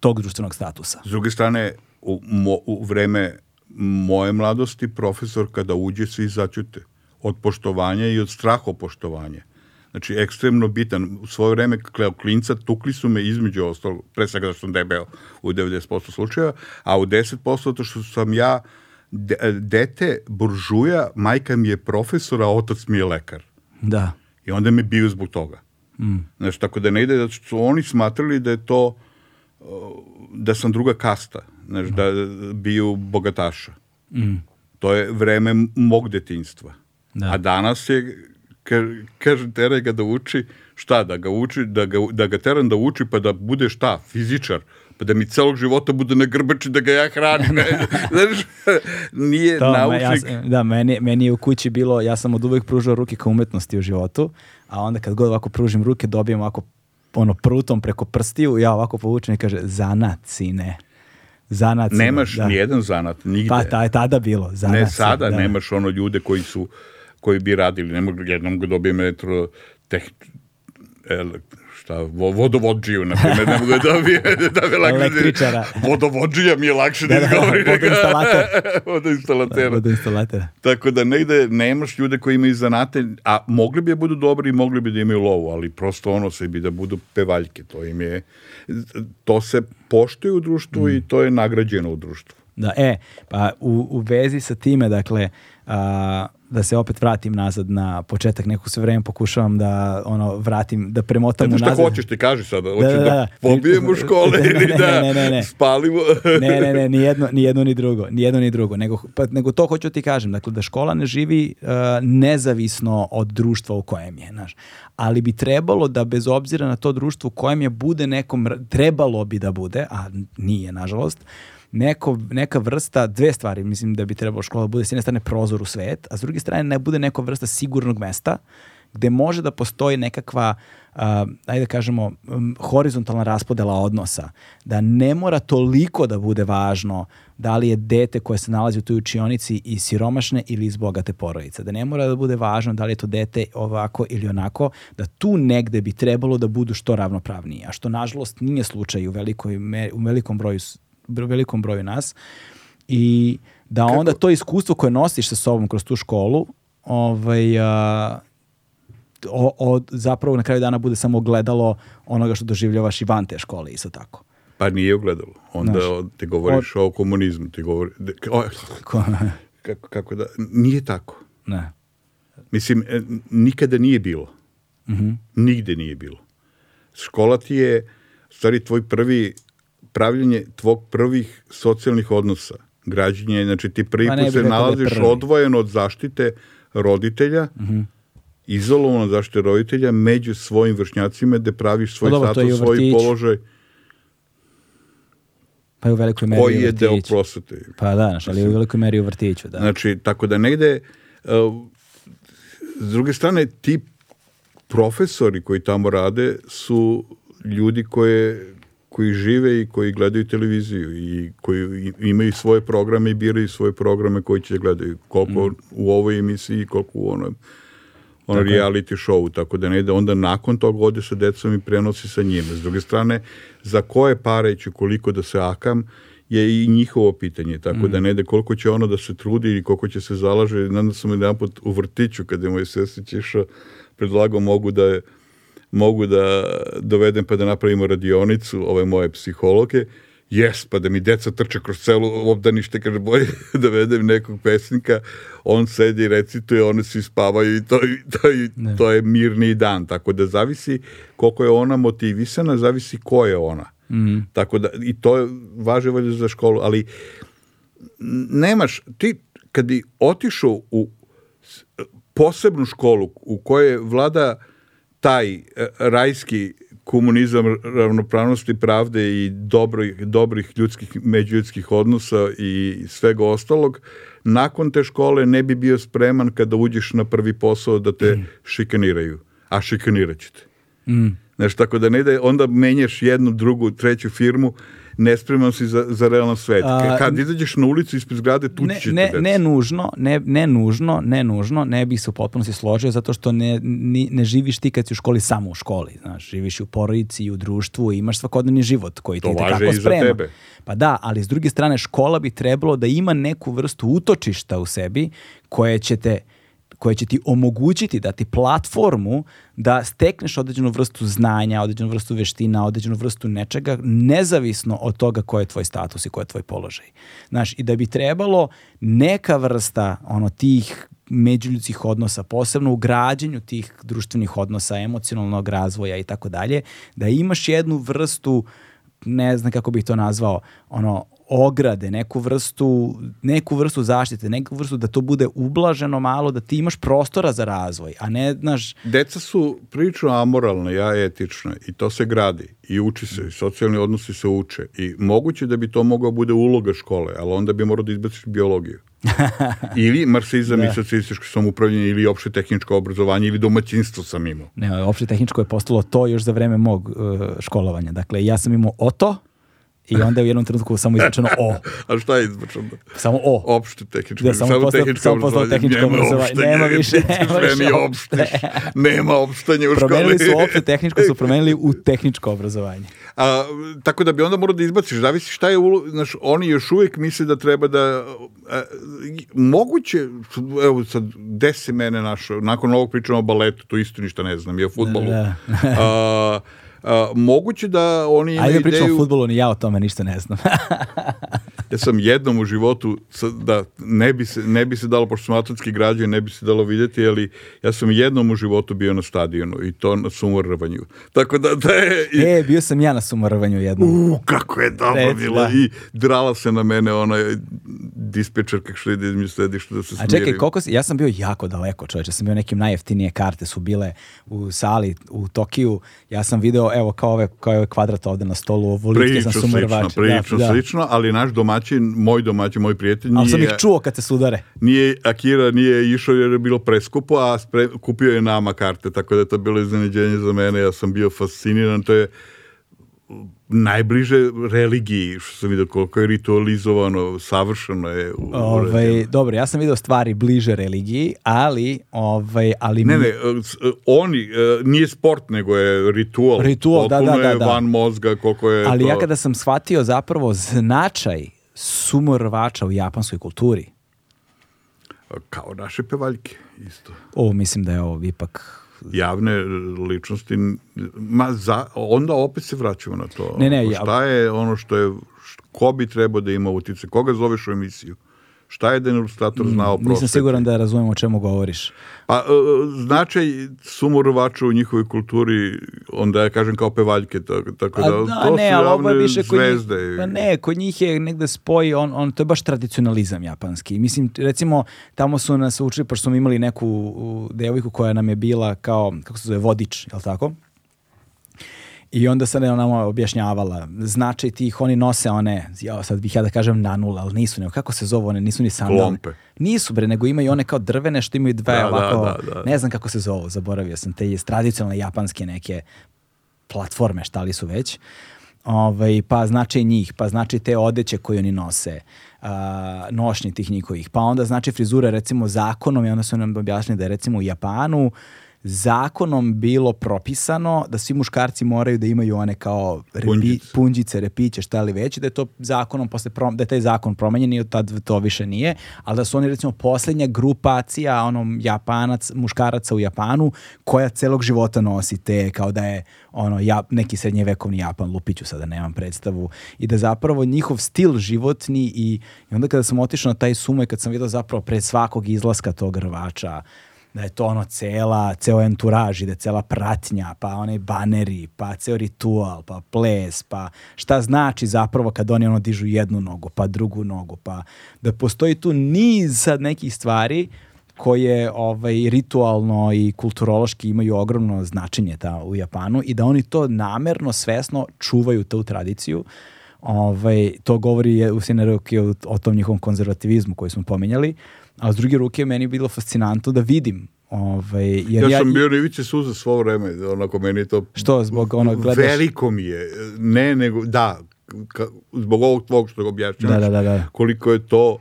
Speaker 1: tog društvenog statusa.
Speaker 2: S druge strane, u, mo, u vreme moje mladosti profesor kada uđe svi izaćute od poštovanja i od strahopoštovanja. Znači, ekstremno bitan. U svoje vreme, kao klinca, tukli su me između ostalo, pre svega da sam debel u 90% slučajeva, a u 10% to što sam ja de, dete buržuja, majka mi je profesora, a otac mi je lekar.
Speaker 1: Da.
Speaker 2: I onda me bio zbog toga. Mm. Znači, tako da ne ide, da su oni smatrali da je to, uh, da sam druga kasta, znači, mm. da bio bogataša.
Speaker 1: Mm.
Speaker 2: To je vreme mog detinjstva. Da. A danas je kažem, teraj ga da uči, šta, da ga uči, da ga, da ga teram da uči pa da bude šta, fizičar, pa da mi celog života bude na grbači da ga ja hranim. Znaš, nije to, da, naučnik. ja,
Speaker 1: da, meni, meni je u kući bilo, ja sam od uvek pružao ruke ka umetnosti u životu, a onda kad god ovako pružim ruke, dobijem ovako ono prutom preko prstiju, ja ovako povučem i kaže zanat sine zanat.
Speaker 2: Nemaš da. nijedan zanat, nigde.
Speaker 1: Pa ta, tada bilo. Zanat,
Speaker 2: ne sada, da. nemaš ono ljude koji su koji bi radili. Ne mogu jednom ga dobijem elektro, teh, šta, vodovodžiju, na primjer, ne mogu da bi, da bi lakše. Da- Električara. Vodovodžija mi je lakše da, da izgovori.
Speaker 1: Da,
Speaker 2: vodoinstalater.
Speaker 1: vodoinstalatera. Da,
Speaker 2: Tako da negde nemaš ljude koji imaju zanate, a mogli bi da budu dobri i mogli bi da imaju lovu, ali prosto ono se bi da budu pevaljke, to im je, to se poštuje u društvu mm. i to je nagrađeno u društvu.
Speaker 1: Da, e, pa u, u vezi sa time, dakle, a, da se opet vratim nazad na početak, nekog sve vreme pokušavam da ono vratim, da premotam nazad.
Speaker 2: Šta hoćeš ti kaži sada, da, hoćeš da, da, da, da. pobijemo škole ne, ili da ne, ne, ne, spalimo.
Speaker 1: ne, ne, ne, ni jedno, ni jedno ni drugo, ni jedno ni drugo, nego, pa, nego to hoću ti kažem, dakle da škola ne živi uh, nezavisno od društva u kojem je, znaš, ali bi trebalo da bez obzira na to društvo u kojem je bude nekom, trebalo bi da bude, a nije nažalost, uh, neko, neka vrsta, dve stvari mislim da bi trebalo škola da bude s jedne strane prozor u svet, a s druge strane ne bude neka vrsta sigurnog mesta gde može da postoji nekakva, uh, ajde da kažemo, um, horizontalna raspodela odnosa. Da ne mora toliko da bude važno da li je dete koje se nalazi u toj učionici i siromašne ili iz bogate porodice. Da ne mora da bude važno da li je to dete ovako ili onako, da tu negde bi trebalo da budu što ravnopravniji, a što nažalost nije slučaj u, velikoj, u velikom broju velikom broju nas i da Kako? onda to iskustvo koje nosiš sa sobom kroz tu školu ovaj, a, o, o, zapravo na kraju dana bude samo ogledalo onoga što doživljavaš i van te škole isto tako.
Speaker 2: Pa nije ogledalo. Onda Znaš, te govoriš od... o komunizmu. Ti govori, o, kako, kako da, nije tako.
Speaker 1: Ne.
Speaker 2: Mislim, e, nikada nije bilo. Mm -hmm. Nigde nije bilo. Škola ti je, stari tvoj prvi pravljanje tvog prvih socijalnih odnosa. Građenje, znači ti prvi pa put se da nalaziš prvi. odvojen od zaštite roditelja,
Speaker 1: mm -hmm.
Speaker 2: izolovano od zaštite roditelja, među svojim vršnjacima gde praviš svoj no, pa status, svoj položaj.
Speaker 1: Pa je u velikoj meri Koji je deo prosvete. Pa da, naš, ali je u velikoj meri u vrtiću.
Speaker 2: Da. Znači, tako da negde, uh, s druge strane, ti profesori koji tamo rade su ljudi koje koji žive i koji gledaju televiziju i koji imaju svoje programe i biraju svoje programe koji će da gledaju. Koliko mm. u ovoj emisiji, koliko u onom on dakle. reality show, tako da ne ide. Onda nakon tog ode sa decom i prenosi sa njima. S druge strane, za koje pare ću koliko da se akam, je i njihovo pitanje, tako mm. da ne ide koliko će ono da se trudi i koliko će se zalaže. Nadam da sam jedan put u vrtiću, kada je moj sestrić išao, predlagao mogu da je mogu da dovedem pa da napravimo radionicu, ove moje psihologe, jes, pa da mi deca trče kroz celu obdanište, kaže, bolje da vedem nekog pesnika, on sedi i recituje, one se ispavaju i to, i to, to je mirni dan. Tako da zavisi koliko je ona motivisana, zavisi ko je ona. Mm
Speaker 1: -hmm.
Speaker 2: Tako da, i to je važe valjda za školu, ali nemaš, ti kad bi otišao u posebnu školu u kojoj vlada taj e, rajski komunizam ravnopravnosti pravde i dobrih, dobrih ljudskih, međuljudskih odnosa i svega ostalog, nakon te škole ne bi bio spreman kada uđeš na prvi posao da te mm. šikaniraju. A šikanirat ćete.
Speaker 1: Mm. Znaš,
Speaker 2: tako da ne ide, da onda menjaš jednu, drugu, treću firmu ne spremam si za, za realan svet. A, Kad izađeš na ulicu ispred zgrade, tu ne, će
Speaker 1: ne, ne nužno, ne, ne nužno, ne nužno, ne bih se u potpunosti složio zato što ne, ni, ne živiš ti kad si u školi samo u školi, znaš, živiš i u porodici i u društvu i imaš svakodnevni život koji to ti tekako sprema. Tebe. Pa da, ali s druge strane škola bi trebalo da ima neku vrstu utočišta u sebi koje će te koje će ti omogućiti da ti platformu da stekneš određenu vrstu znanja, određenu vrstu veština, određenu vrstu nečega, nezavisno od toga koji je tvoj status i koji je tvoj položaj. Znaš, i da bi trebalo neka vrsta ono, tih međuljudskih odnosa, posebno u građenju tih društvenih odnosa, emocionalnog razvoja i tako dalje, da imaš jednu vrstu ne znam kako bih to nazvao, ono, ograde, neku vrstu, neku vrstu zaštite, neku vrstu da to bude ublaženo malo, da ti imaš prostora za razvoj, a ne, znaš...
Speaker 2: Deca su prilično amoralna, ja etična i to se gradi i uči se, i socijalni odnosi se uče i moguće da bi to mogao bude uloga škole, ali onda bi morao da izbaciš biologiju. ili marksizam da. i socijalističko samoupravljanje ili opšte tehničko obrazovanje ili domaćinstvo sam imao.
Speaker 1: Ne, opšte tehničko je postalo to još za vreme mog uh, školovanja. Dakle, ja sam imao OTO, I onda je u jednom trenutku samo izvučeno O.
Speaker 2: A šta je izvučeno?
Speaker 1: Samo O.
Speaker 2: Opšte tehničko.
Speaker 1: Da, samo, posle, tehničko samo posle tehničko
Speaker 2: nema nema više, nema više ni opšte. Nema opštenje
Speaker 1: u školi. Promenili su opšte tehničko, su promenili u tehničko obrazovanje.
Speaker 2: A, tako da bi onda morao da izbaciš, zavisi šta je, znaš, oni još uvijek misle da treba da, a, moguće, evo sad, desi mene našo, nakon ovog pričamo o baletu, to isto ništa ne znam, je o da, futbolu. da. a, moguće da oni da imaju ideju... Ajde pričamo
Speaker 1: o futbolu, ni ja o tome ništa ne znam.
Speaker 2: ja sam jednom u životu, da, ne bi se, ne bi se dalo, pošto sam atlantski građan, ne bi se dalo videti, ali ja sam jednom u životu bio na stadionu i to na sumorvanju. Tako da, da je... I... E,
Speaker 1: bio sam ja na sumorvanju jednom.
Speaker 2: U, kako je dobro Reci, bila da. i drala se na mene ona dispečerka što ide mi sedišta da se smirim. A čekaj,
Speaker 1: koliko si, ja sam bio jako daleko, čovječe, ja sam bio nekim najjeftinije karte su bile u sali u Tokiju, ja sam video, evo, kao ove, kao ove ovaj kvadrat ovde na stolu, ovo
Speaker 2: litke za sumorvač. Prilično slično, da, da, slično, ali naš domaćin domaćin, moj domaćin, moj prijatelj... Ali nije,
Speaker 1: sam ih čuo kad se sudare.
Speaker 2: Nije, Akira nije išao jer je bilo preskupo, a spre, kupio je nama karte, tako da je to bilo iznenađenje za mene. Ja sam bio fasciniran, to je najbliže religiji, što sam vidio koliko je ritualizovano, savršeno je. U,
Speaker 1: ovaj, dobro, ja sam vidio stvari bliže religiji, ali... Ovaj, ali
Speaker 2: ne, mi... ne, e, e, oni, e, nije sport, nego je ritual. Ritual, da, Potpuno da, da, da, da. je van mozga, koliko je...
Speaker 1: Ali to... ja kada sam shvatio zapravo značaj sumo rvača u japanskoj kulturi.
Speaker 2: Kao naše pevaljke, isto.
Speaker 1: Ovo mislim da je ovo ipak
Speaker 2: javne ličnosti ma za, onda opet se vraćamo na to ne, ne, šta ja... je ono što je ko bi trebao da ima utice koga zoveš u emisiju šta je da ilustrator mm, znao mm, Nisam
Speaker 1: siguran da razumem o čemu govoriš.
Speaker 2: Pa, značaj sumorovača u njihovoj kulturi, onda ja kažem kao pevaljke, tako, da, da to ne, su javne više zvezde.
Speaker 1: njih,
Speaker 2: pa
Speaker 1: ne, kod njih je negde spoj, on, on, to je baš tradicionalizam japanski. Mislim, recimo, tamo su nas učili, pošto smo imali neku devojku koja nam je bila kao, kako se zove, vodič, jel tako? I onda sam ona nama objašnjavala značaj tih, oni nose one, ja sad bih ja da kažem na nula, ali nisu, nego kako se zove one, nisu ni sandalne. Klompe. Nisu bre, nego imaju one kao drvene što imaju dve da, da ovako, da, da, ne znam kako se zovu, zaboravio sam, te tradicionalne japanske neke platforme, šta li su već. Ovaj, pa znači njih, pa znači te odeće koje oni nose, uh, nošnje tih njihovih, pa onda znači frizure recimo zakonom i onda su nam objasnili da je recimo u Japanu uh, zakonom bilo propisano da svi muškarci moraju da imaju one kao repi, punđice. punđice, repiće, šta li već, da je to zakonom posle prom, da je taj zakon promenjen i od tad to više nije, ali da su oni recimo poslednja grupacija onom japanac, muškaraca u Japanu koja celog života nosi te kao da je ono ja, neki srednjevekovni Japan, lupiću sada nemam predstavu i da zapravo njihov stil životni i, i onda kada sam otišao na taj sumo kad sam vidio zapravo pred svakog izlaska tog rvača da je to ono cela, ceo enturaž ide, cela pratnja, pa one baneri, pa ceo ritual, pa ples, pa šta znači zapravo kad oni ono dižu jednu nogu, pa drugu nogu, pa da postoji tu niz sad nekih stvari koje ovaj, ritualno i kulturološki imaju ogromno značenje ta, u Japanu i da oni to namerno, svesno čuvaju tu tradiciju. Ovaj, to govori je, u Sineroki o, o tom njihovom konzervativizmu koji smo pominjali. Uh, a s druge ruke meni je bilo fascinantno da vidim Ovaj,
Speaker 2: jer
Speaker 1: ja,
Speaker 2: ja sam bio rivice suza svo vreme, onako meni to...
Speaker 1: Što, zbog onog gledaš? Veliko
Speaker 2: mi je, ne nego, da, ka, zbog ovog tvog što objašnjavaš,
Speaker 1: da, da, da, da.
Speaker 2: koliko je to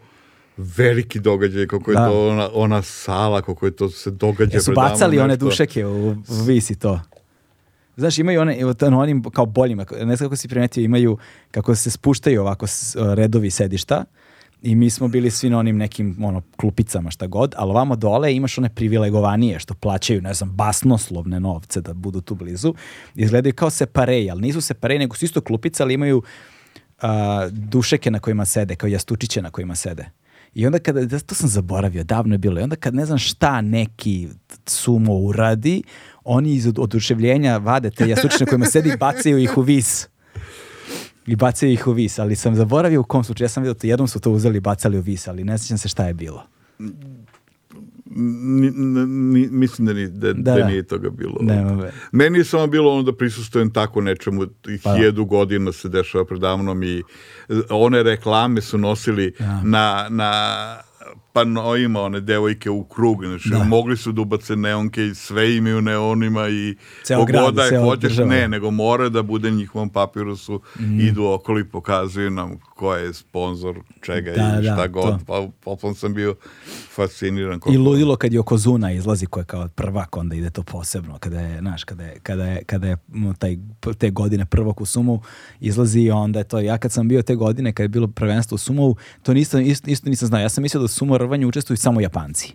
Speaker 2: veliki događaj, kako je da. to ona, ona sala, kako je to se događa.
Speaker 1: Jesu bacali nešto. one dušeke u, u visi to? Znaš, imaju one, na onim kao boljima, ne znam kako si primetio, imaju kako se spuštaju ovako redovi sedišta, I mi smo bili svi na onim nekim ono, klupicama šta god, ali ovamo dole imaš one privilegovanije što plaćaju, ne znam, basnoslovne novce da budu tu blizu. Izgledaju kao separeji, ali nisu separeji, nego su isto klupice, ali imaju uh, dušeke na kojima sede, kao jastučiće na kojima sede. I onda kada, da, to sam zaboravio, davno je bilo, i onda kad ne znam šta neki sumo uradi, oni iz oduševljenja vade te jastučiće na kojima sedi i bacaju ih u vis i bacaju ih u vis, ali sam zaboravio u kom slučaju. Ja sam vidio to, jednom su to uzeli i bacali u vis, ali ne sjećam se šta je bilo.
Speaker 2: Ni, ni, mislim da, ni, da, da, da, da nije toga bilo.
Speaker 1: Nema
Speaker 2: Meni je samo bilo ono da prisustujem tako nečemu. Pa. Da. Hijedu godina se dešava predavnom i e, one reklame su nosili ja. Da. na, na panoima one devojke u krug, znači da. mogli su da ubace neonke i sve imaju neonima i
Speaker 1: ceo pogoda je hoćeš,
Speaker 2: ne, nego mora da bude njihovom papirusu, mm. idu okoli, pokazuju nam ko je sponsor čega da, i da, šta da, god, to. pa potom sam bio fasciniran. Koliko...
Speaker 1: I ludilo kad je oko Zuna izlazi koja je kao prvak, onda ide to posebno, kada je, znaš, kada je, kada je, kada je mm, taj, te godine prvak u Sumu izlazi onda je to, ja kad sam bio te godine, kad je bilo prvenstvo u Sumu, to nisam, isto, isto nisam znao, ja sam mislio da Sumu rvanju učestvuju samo Japanci.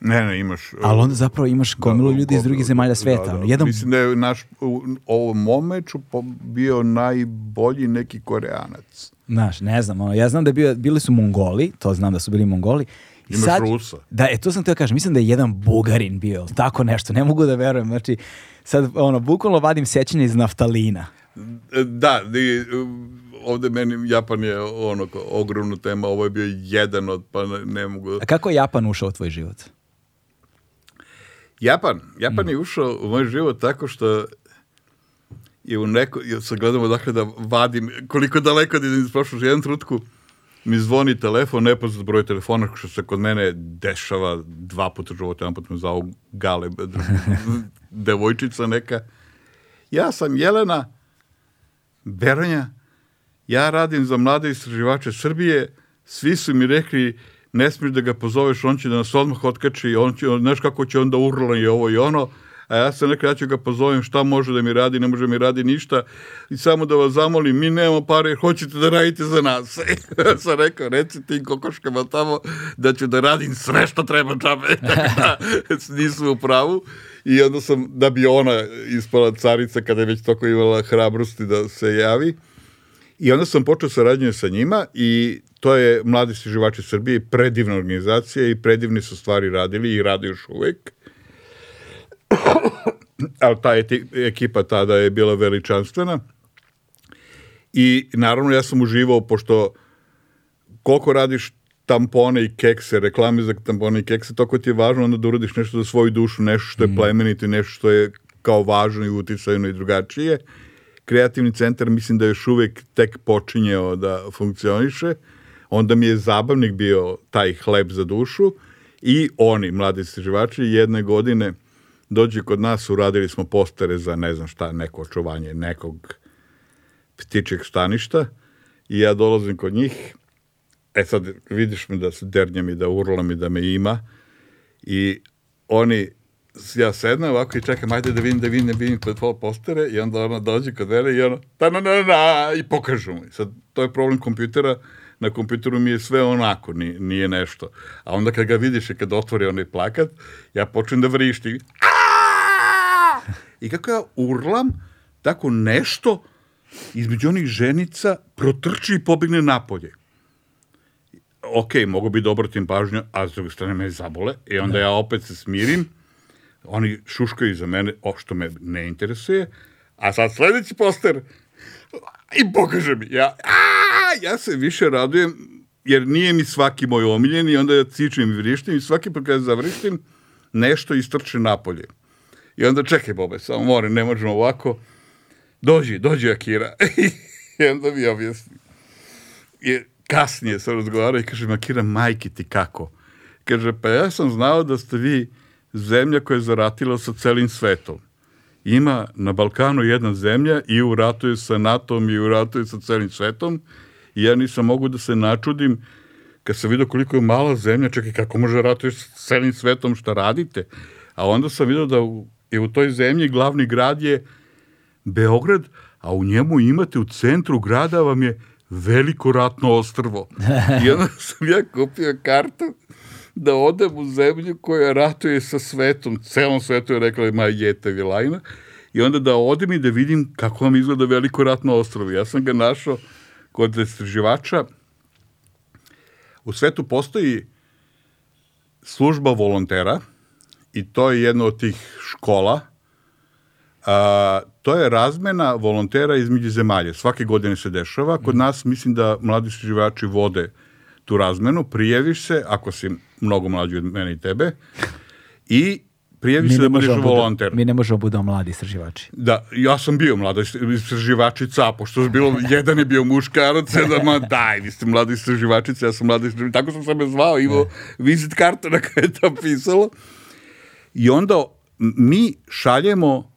Speaker 2: Ne, ne, imaš...
Speaker 1: E, Ali onda zapravo imaš da, gomilu da, ljudi iz drugih da, zemalja da, sveta. Da,
Speaker 2: da, Jedan... Mislim da je naš u ovom momeču bio najbolji neki koreanac.
Speaker 1: Znaš, ne znam, ono, ja znam da bio, bili su Mongoli, to znam da su bili Mongoli,
Speaker 2: i Imaš sad, Rusa.
Speaker 1: Da, e, to sam teo kažem, mislim da je jedan Bugarin bio, tako nešto, ne mogu da verujem, znači, sad, ono, bukvalno vadim sećanje iz naftalina.
Speaker 2: Da, i, ovde meni Japan je ono ogromna tema, ovo je bio jedan od pa ne, mogu. Da-
Speaker 1: A kako je Japan ušao u tvoj život?
Speaker 2: Japan, Japan mm. je ušao u moj život tako što je u neko, ja sad gledamo dakle da vadim koliko daleko da iz prošlosti jedan jednom trutku mi zvoni telefon, nepoznat broj telefona, što se kod mene dešava dva puta u životu, jedan put me zvao Gale, devojčica neka. Ja sam Jelena Beronja, ja radim za mlade istraživače Srbije, svi su mi rekli ne smiješ da ga pozoveš, on će da nas odmah otkači, on će, znaš kako će onda urla i ovo i ono, a ja sam rekao, ja ću ga pozovem, šta može da mi radi, ne može da mi radi ništa, i samo da vas zamolim, mi nemamo pare, hoćete da radite za nas. ja sam rekao, reci tim kokoškama tamo da ću da radim sve što treba džabe, da, da, nisu u pravu. I onda sam, da bi ona ispala carica, kada je već toko imala hrabrosti da se javi, I onda sam počeo saradnju sa njima i to je Mladi istraživači Srbije predivna organizacija i predivne su stvari radili i rade još uvek. Ali ta eti, ekipa tada je bila veličanstvena. I naravno ja sam uživao, pošto koliko radiš tampone i kekse, reklame za tampone i kekse, toko ti je važno onda da uradiš nešto za svoju dušu, nešto što je mm. plemenito i nešto što je kao važno i uticajno i drugačije. Uh, kreativni centar mislim da još uvek tek počinjeo da funkcioniše, onda mi je zabavnik bio taj hleb za dušu i oni, mladi istraživači, jedne godine dođe kod nas, uradili smo postere za ne znam šta, neko očuvanje nekog ptičeg staništa i ja dolazim kod njih, e sad vidiš me da se dernjam i da urlam i da me ima i oni ja sednem ovako i čekam, ajde da vidim, da vidim, da vidim kod pola postere i onda ona dođe kod mene i ono, ta na na na, i pokažu mi. Sad, to je problem kompjutera, na kompjuteru mi je sve onako, nije, nije nešto. A onda kad ga vidiš i kad otvori onaj plakat, ja počnem da vrištim. I kako ja urlam, tako nešto između onih ženica protrči i pobigne napolje ok, mogu bi da tim pažnju, a s druge strane me zabole, i onda da. ja opet se smirim, Oni šuškaju za mene, o što me ne interesuje, a sad sledeći poster i pokaže mi. Ja, a, ja se više radujem, jer nije mi svaki moj omiljen i onda ja cičim i vrištim i svaki put kad završim nešto istrče napolje. I onda čekaj, Bobe, samo more, ne možemo ovako. Dođi, dođi Akira. I onda mi objasni. I kasnije sam razgovarao i kažem, Akira, majke ti kako? Kaže, pa ja sam znao da ste vi zemlja koja je zaratila sa celim svetom. Ima na Balkanu jedna zemlja i u ratu je sa NATO-om i u ratu je sa celim svetom i ja nisam mogu da se načudim kad sam vidio koliko je mala zemlja, čekaj kako može da ratuješ sa celim svetom, šta radite? A onda sam vidio da je u toj zemlji glavni grad je Beograd, a u njemu imate u centru grada vam je veliko ratno ostrvo. I onda sam ja kupio kartu da odem u zemlju koja ratuje sa svetom, celom svetu je rekla ma jete vilajna, i onda da odem i da vidim kako vam izgleda veliko ratno ostrovo. Ja sam ga našao kod istraživača. U svetu postoji služba volontera i to je jedna od tih škola. A, to je razmena volontera između zemalja. Svake godine se dešava. Kod mm. nas mislim da mladi istraživači vode tu razmenu. Prijeviš se, ako si mnogo mlađi od mene i tebe, i prijevi se da budeš volonter.
Speaker 1: mi ne možemo budemo mladi istraživači.
Speaker 2: Da, ja sam bio mlada istraživačica, pošto je bilo, jedan je bio muškarac, sedam, ma daj, vi ste mlada istraživačica, ja sam mlada istraživačica. Tako sam se me zvao, imao vizit karta na koje je to pisalo. I onda mi šaljemo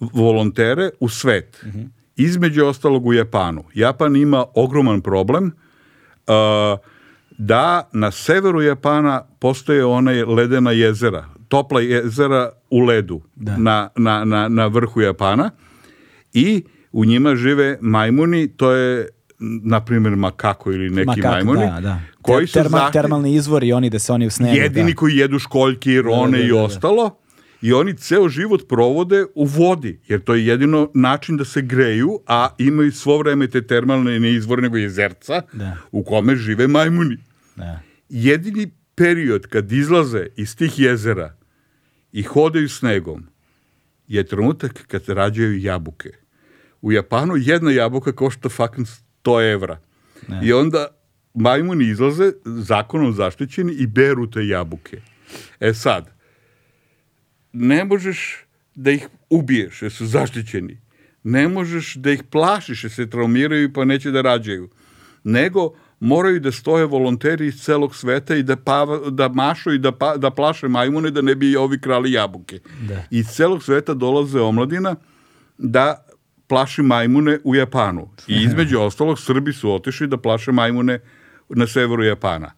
Speaker 2: volontere u svet. Mm -hmm. Između ostalog u Japanu. Japan ima ogroman problem. Uh, da na severu Japana postoje one ledena jezera, topla jezera u ledu da. na, na, na, na vrhu Japana i u njima žive majmuni, to je na primjer makako ili neki Makak, majmuni, da, da. koji su Terma, zahtje...
Speaker 1: termalni izvori oni da se oni u snegu.
Speaker 2: Jedini
Speaker 1: da.
Speaker 2: koji jedu školjke
Speaker 1: i da,
Speaker 2: rone da, i da, ostalo i oni ceo život provode u vodi, jer to je jedino način da se greju, a imaju svo vreme te termalne ne nego jezerca da. u kome žive majmuni. Da. Jedini period kad izlaze iz tih jezera i hodaju snegom je trenutak kad rađaju jabuke. U Japanu jedna jabuka košta fucking 100 evra. Ne. Da. I onda majmuni izlaze zakonom zaštićeni i beru te jabuke. E sad, ne možeš da ih ubiješ jer su zaštićeni. Ne možeš da ih plašiš jer se traumiraju pa neće da rađaju. Nego moraju da stoje volonteri iz celog sveta i da, pava, da mašu i da, pa, da plaše majmune da ne bi ovi krali jabuke. Da. Iz celog sveta dolaze omladina da plaši majmune u Japanu. I između ostalog Srbi su otišli da plaše majmune na severu Japana.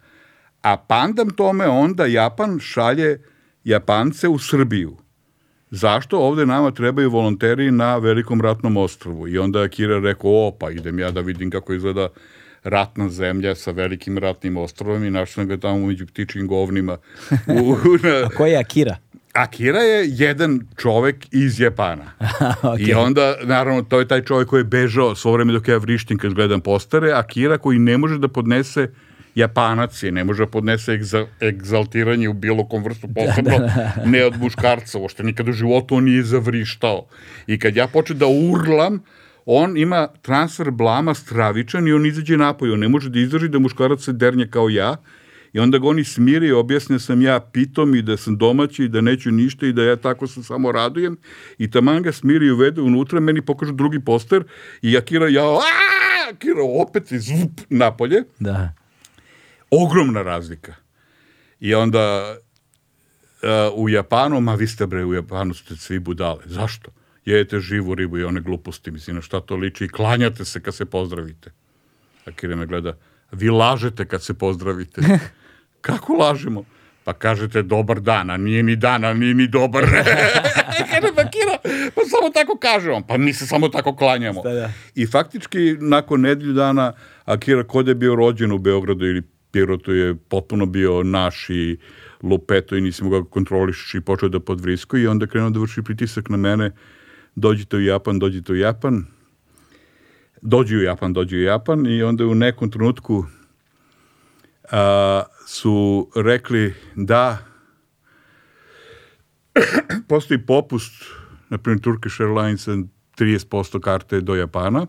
Speaker 2: A pandam tome onda Japan šalje Japance u Srbiju. Zašto ovde nama trebaju volonteri na Velikom ratnom ostrvu? I onda je Kira rekao, o, pa idem ja da vidim kako izgleda ratna zemlja sa velikim ratnim ostrovom i našao ga tamo među ptičim govnima.
Speaker 1: U, na... A ko je Akira?
Speaker 2: Akira je jedan čovek iz Japana. okay. I onda, naravno, to je taj čovek koji je bežao svo vreme dok ja vrištim kad gledam postare, Akira koji ne može da podnese uh, Japanac je, ne može da podnese egza, egzaltiranje u bilo kom vrstu, da, posebno da. ne od muškarca, ošte nikada u životu on nije zavrištao. I kad ja počem da urlam, on ima transfer blama stravičan i on izađe napoj, on ne može da izdrži da muškarac se dernje kao ja, I onda ga oni smire i objasne sam ja pitom i da sam domaći i da neću ništa i da ja tako sam samo radujem. I taman ga smiri i uvede unutra, meni pokažu drugi poster i ja kira, ja, aaa, kira opet i zvup napolje.
Speaker 1: Da.
Speaker 2: Ogromna razlika. I onda uh, u Japanu, ma vi ste bre, u Japanu ste svi budale. Zašto? Jedete živu ribu i one gluposti, mislim, na šta to liči i klanjate se kad se pozdravite. A Kira me gleda, vi lažete kad se pozdravite. Kako lažemo? Pa kažete dobar dan, a nije ni dan, a nije ni dobar. Kaže bakira, pa samo tako kaže on, pa mi se samo tako klanjamo. Da, da. I faktički, nakon nedelju dana, Akira Kod je bio rođen u Beogradu ili Pirotu je potpuno bio naš i lupeto i nisam ga da kontroliš i počeo da podvriskuje i onda krenuo da vrši pritisak na mene dođite u Japan, dođite u Japan dođi u Japan, dođi u Japan i onda u nekom trenutku a, su rekli da postoji popust na primjer Turkish Airlines 30% karte do Japana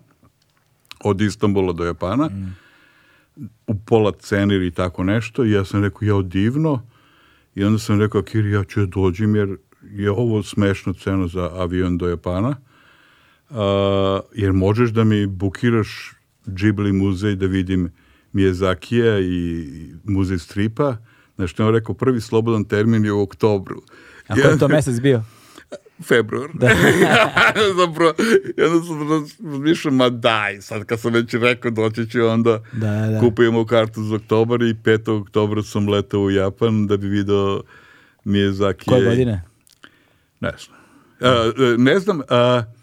Speaker 2: od Istanbula do Japana mm u pola cene ili tako nešto i ja sam rekao, jao divno i onda sam rekao, Kiri, ja ću da dođim jer je ovo smešno cena za avion do Japana uh, jer možeš da mi bukiraš Ghibli muzej da vidim Miyazakija i muzej stripa. Znači, on rekao, prvi slobodan termin je u oktobru.
Speaker 1: A koji
Speaker 2: je
Speaker 1: to mesec bio?
Speaker 2: februar. Da. Zapravo, ja onda sam razmišljao, ma daj, sad kad sam već rekao doći ću, onda da, da. kupujemo kartu za oktobar i 5. oktobra sam letao u Japan da bi video Miyazaki.
Speaker 1: Koje godine?
Speaker 2: Ne znam. A, e, e, ne znam, a, e,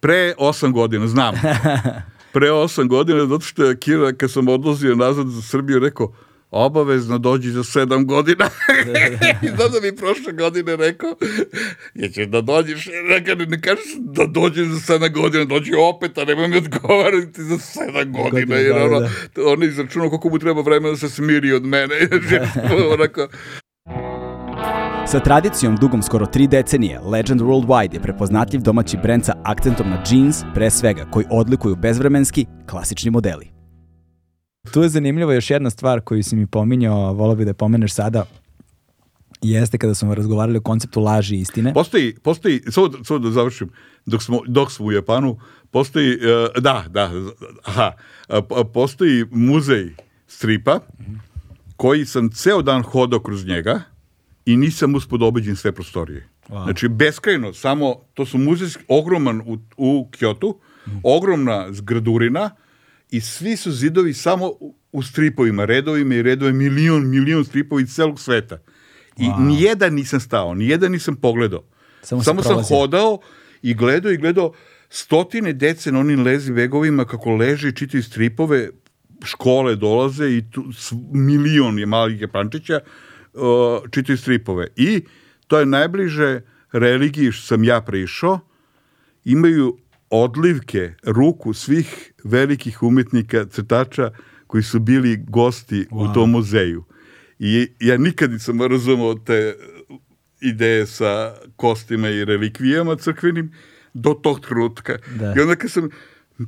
Speaker 2: pre 8 godina, znam. Pre 8 godina, zato što je Kira, kad sam odlazio nazad za Srbiju, rekao, obavezno dođi za sedam godina. I znam da mi prošle godine rekao, ja ćeš da dođeš, rekao, ne kažeš da dođeš za sedam godina, dođi opet, a nemoj mi odgovarati za sedam godina, godine, jer ono, da, da. on je izračunao koliko mu treba vremena da se smiri od mene.
Speaker 1: Znači, onako, Sa tradicijom dugom skoro tri decenije, Legend Worldwide je prepoznatljiv domaći brend sa akcentom na jeans, pre svega, koji odlikuju bezvremenski, klasični modeli. Tu je zanimljiva još jedna stvar koju si mi pominjao, volao bi da je pomeneš sada, jeste kada smo razgovarali o konceptu laži i istine.
Speaker 2: Postoji, postoji, samo da, da završim, dok smo, dok smo u Japanu, postoji, e, da, da, aha, e, postoji muzej stripa, koji sam ceo dan hodao kroz njega i nisam uspio da sve prostorije. Wow. Znači, beskrajno, samo, to su muzejski, ogroman u, u Kjotu, mhm. ogromna zgradurina, i svi su zidovi samo u stripovima, redovima i redove milion, milion stripovi celog sveta. I wow. nijedan nisam stao, nijedan nisam pogledao. Samo, samo sam hodao i gledao i gledao stotine dece na onim lezi vegovima kako leže i čitaju stripove, škole dolaze i tu, milion je malih jepančića uh, čitaju stripove. I to je najbliže religiji što sam ja prišao, imaju odlivke ruku svih velikih umetnika, crtača koji su bili gosti wow. u tom muzeju. I ja nikad nisam razumao te ideje sa kostima i relikvijama crkvenim do tog trenutka. Da. I onda kad sam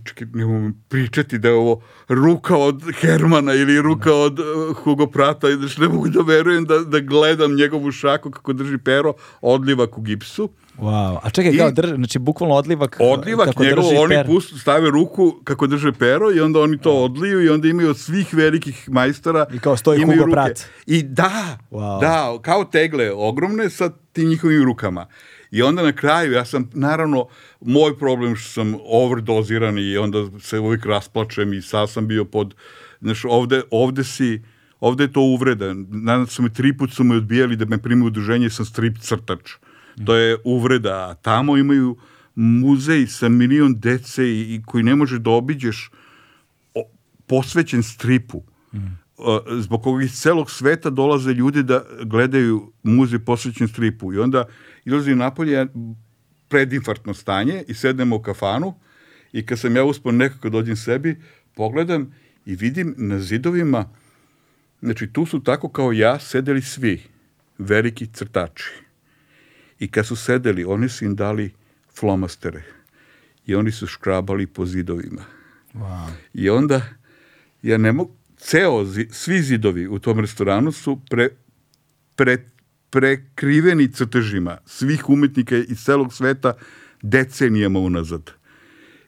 Speaker 2: čekaj, nemoj pričati da je ovo ruka od Hermana ili ruka da. od eh, Hugo Prata, znači ne mogu da verujem da, da gledam njegovu šaku kako drži pero, odlivak u gipsu.
Speaker 1: Wow. A čekaj, I, kao drži, znači bukvalno odlivak
Speaker 2: eh, Odlivak kako njegov, drži oni per. pust, stave ruku kako drže pero i onda oni to da. odliju i onda imaju od svih velikih majstora
Speaker 1: I kao stoji Hugo Prat.
Speaker 2: I da, wow. da, kao tegle ogromne sa tim njihovim rukama. I onda na kraju, ja sam, naravno, moj problem što sam overdoziran i onda se uvijek rasplačem i sad sam bio pod, znaš, ovde, ovde si, ovde je to uvreda. Nadam se, da tri put su me odbijali da me primi udruženje, sam strip crtač. To je uvreda. A tamo imaju muzej sa milion dece i, i koji ne može da obiđeš o, posvećen stripu. Mm zbog kog iz celog sveta dolaze ljudi da gledaju muzej posvećen stripu i onda izlazim napolje, predinfartno stanje i sednemo u kafanu i kad sam ja uspon nekako dođem da sebi, pogledam i vidim na zidovima, znači tu su tako kao ja sedeli svi, veliki crtači. I kad su sedeli, oni su im dali flomastere i oni su škrabali po zidovima.
Speaker 1: Wow.
Speaker 2: I onda, ja ne mogu, ceo, svi zidovi u tom restoranu su pre, pre, prekriveni crtežima svih umetnika iz celog sveta decenijama unazad.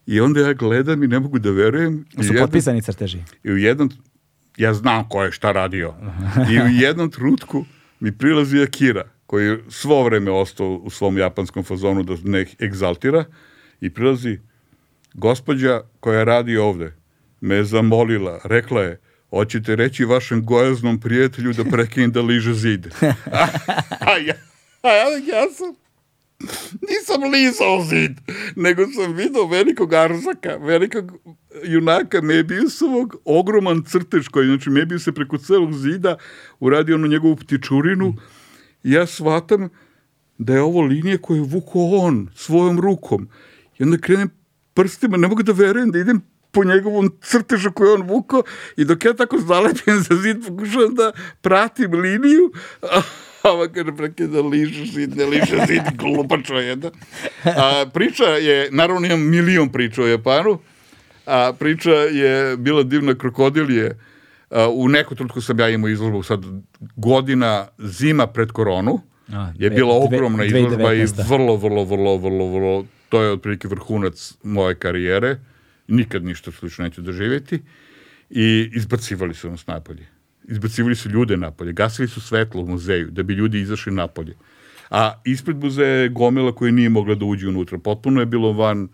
Speaker 2: I onda ja gledam i ne mogu da verujem. Su
Speaker 1: jedan, potpisani crteži.
Speaker 2: I u jednom, ja znam ko je šta radio. I u jednom trutku mi prilazi Akira, koji je svo vreme ostao u svom japanskom fazonu da ne egzaltira, i prilazi, gospođa koja radi ovde me zamolila, rekla je, hoćete reći vašem gojaznom prijatelju da prekine da liže zide. A, a, ja, a ja, ja sam nisam lizao zid, nego sam video velikog arzaka, velikog junaka Mebiusovog, ogroman crtež koji, znači, Mebius se preko celog zida uradio onu njegovu ptičurinu. Ja shvatam da je ovo linije koje je vuko on svojom rukom. I onda krenem prstima, ne mogu da verujem da idem po njegovom crtežu koju on vukao i dok ja tako zalepljen za zid pokušavam da pratim liniju, a ova kaže prekida liže zid, ne da liže zid, glupačo jedan. A, priča je, naravno imam milion priča o Japanu, a priča je bila divna krokodilije. A, u neku trenutku sam ja imao izložbu sad godina zima pred koronu, a, dve, je bila ogromna dve, izložba 2019. i vrlo, vrlo, vrlo, vrlo, vrlo, to je otprilike vrhunac moje karijere nikad ništa slično neću doživjeti i izbacivali su nas napolje. Izbacivali su ljude napolje, gasili su svetlo u muzeju da bi ljudi izašli napolje. A ispred muzeja je gomila koja nije mogla da uđe unutra. Potpuno je bilo van,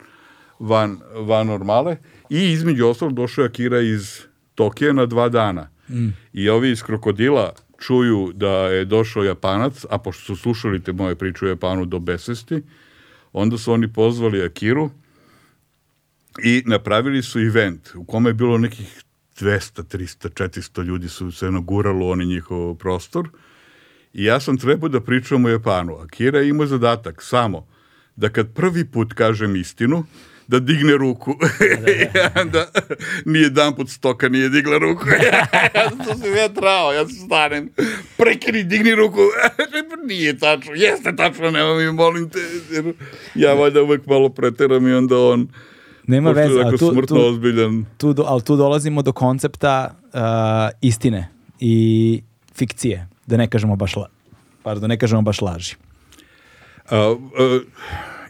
Speaker 2: van, van normale i između ostalog došao je Akira iz Tokija na dva dana. Mm. I ovi iz Krokodila čuju da je došao Japanac, a pošto su slušali te moje priče o Japanu do besvesti, onda su oni pozvali Akiru i napravili su event u kome je bilo nekih 200, 300, 400 ljudi su se naguralo oni njihov prostor i ja sam trebao da pričam o Japanu, a Kira je zadatak samo da kad prvi put kažem istinu, da digne ruku. Da, da. da, da nije dan pod stoka, nije digla ruku. ja sam se sve trao, ja se stanem. Prekini, digni ruku. nije tačno, jeste tačno, nema mi, molim te. Ja valjda uvek malo preteram i onda on
Speaker 1: Nema
Speaker 2: veze, ali
Speaker 1: tu, tu, ozbiljan. Tu, do, ali tu dolazimo do koncepta uh, istine i fikcije, da ne kažemo baš, la, pardon, da ne kažemo baš laži. Uh,
Speaker 2: uh,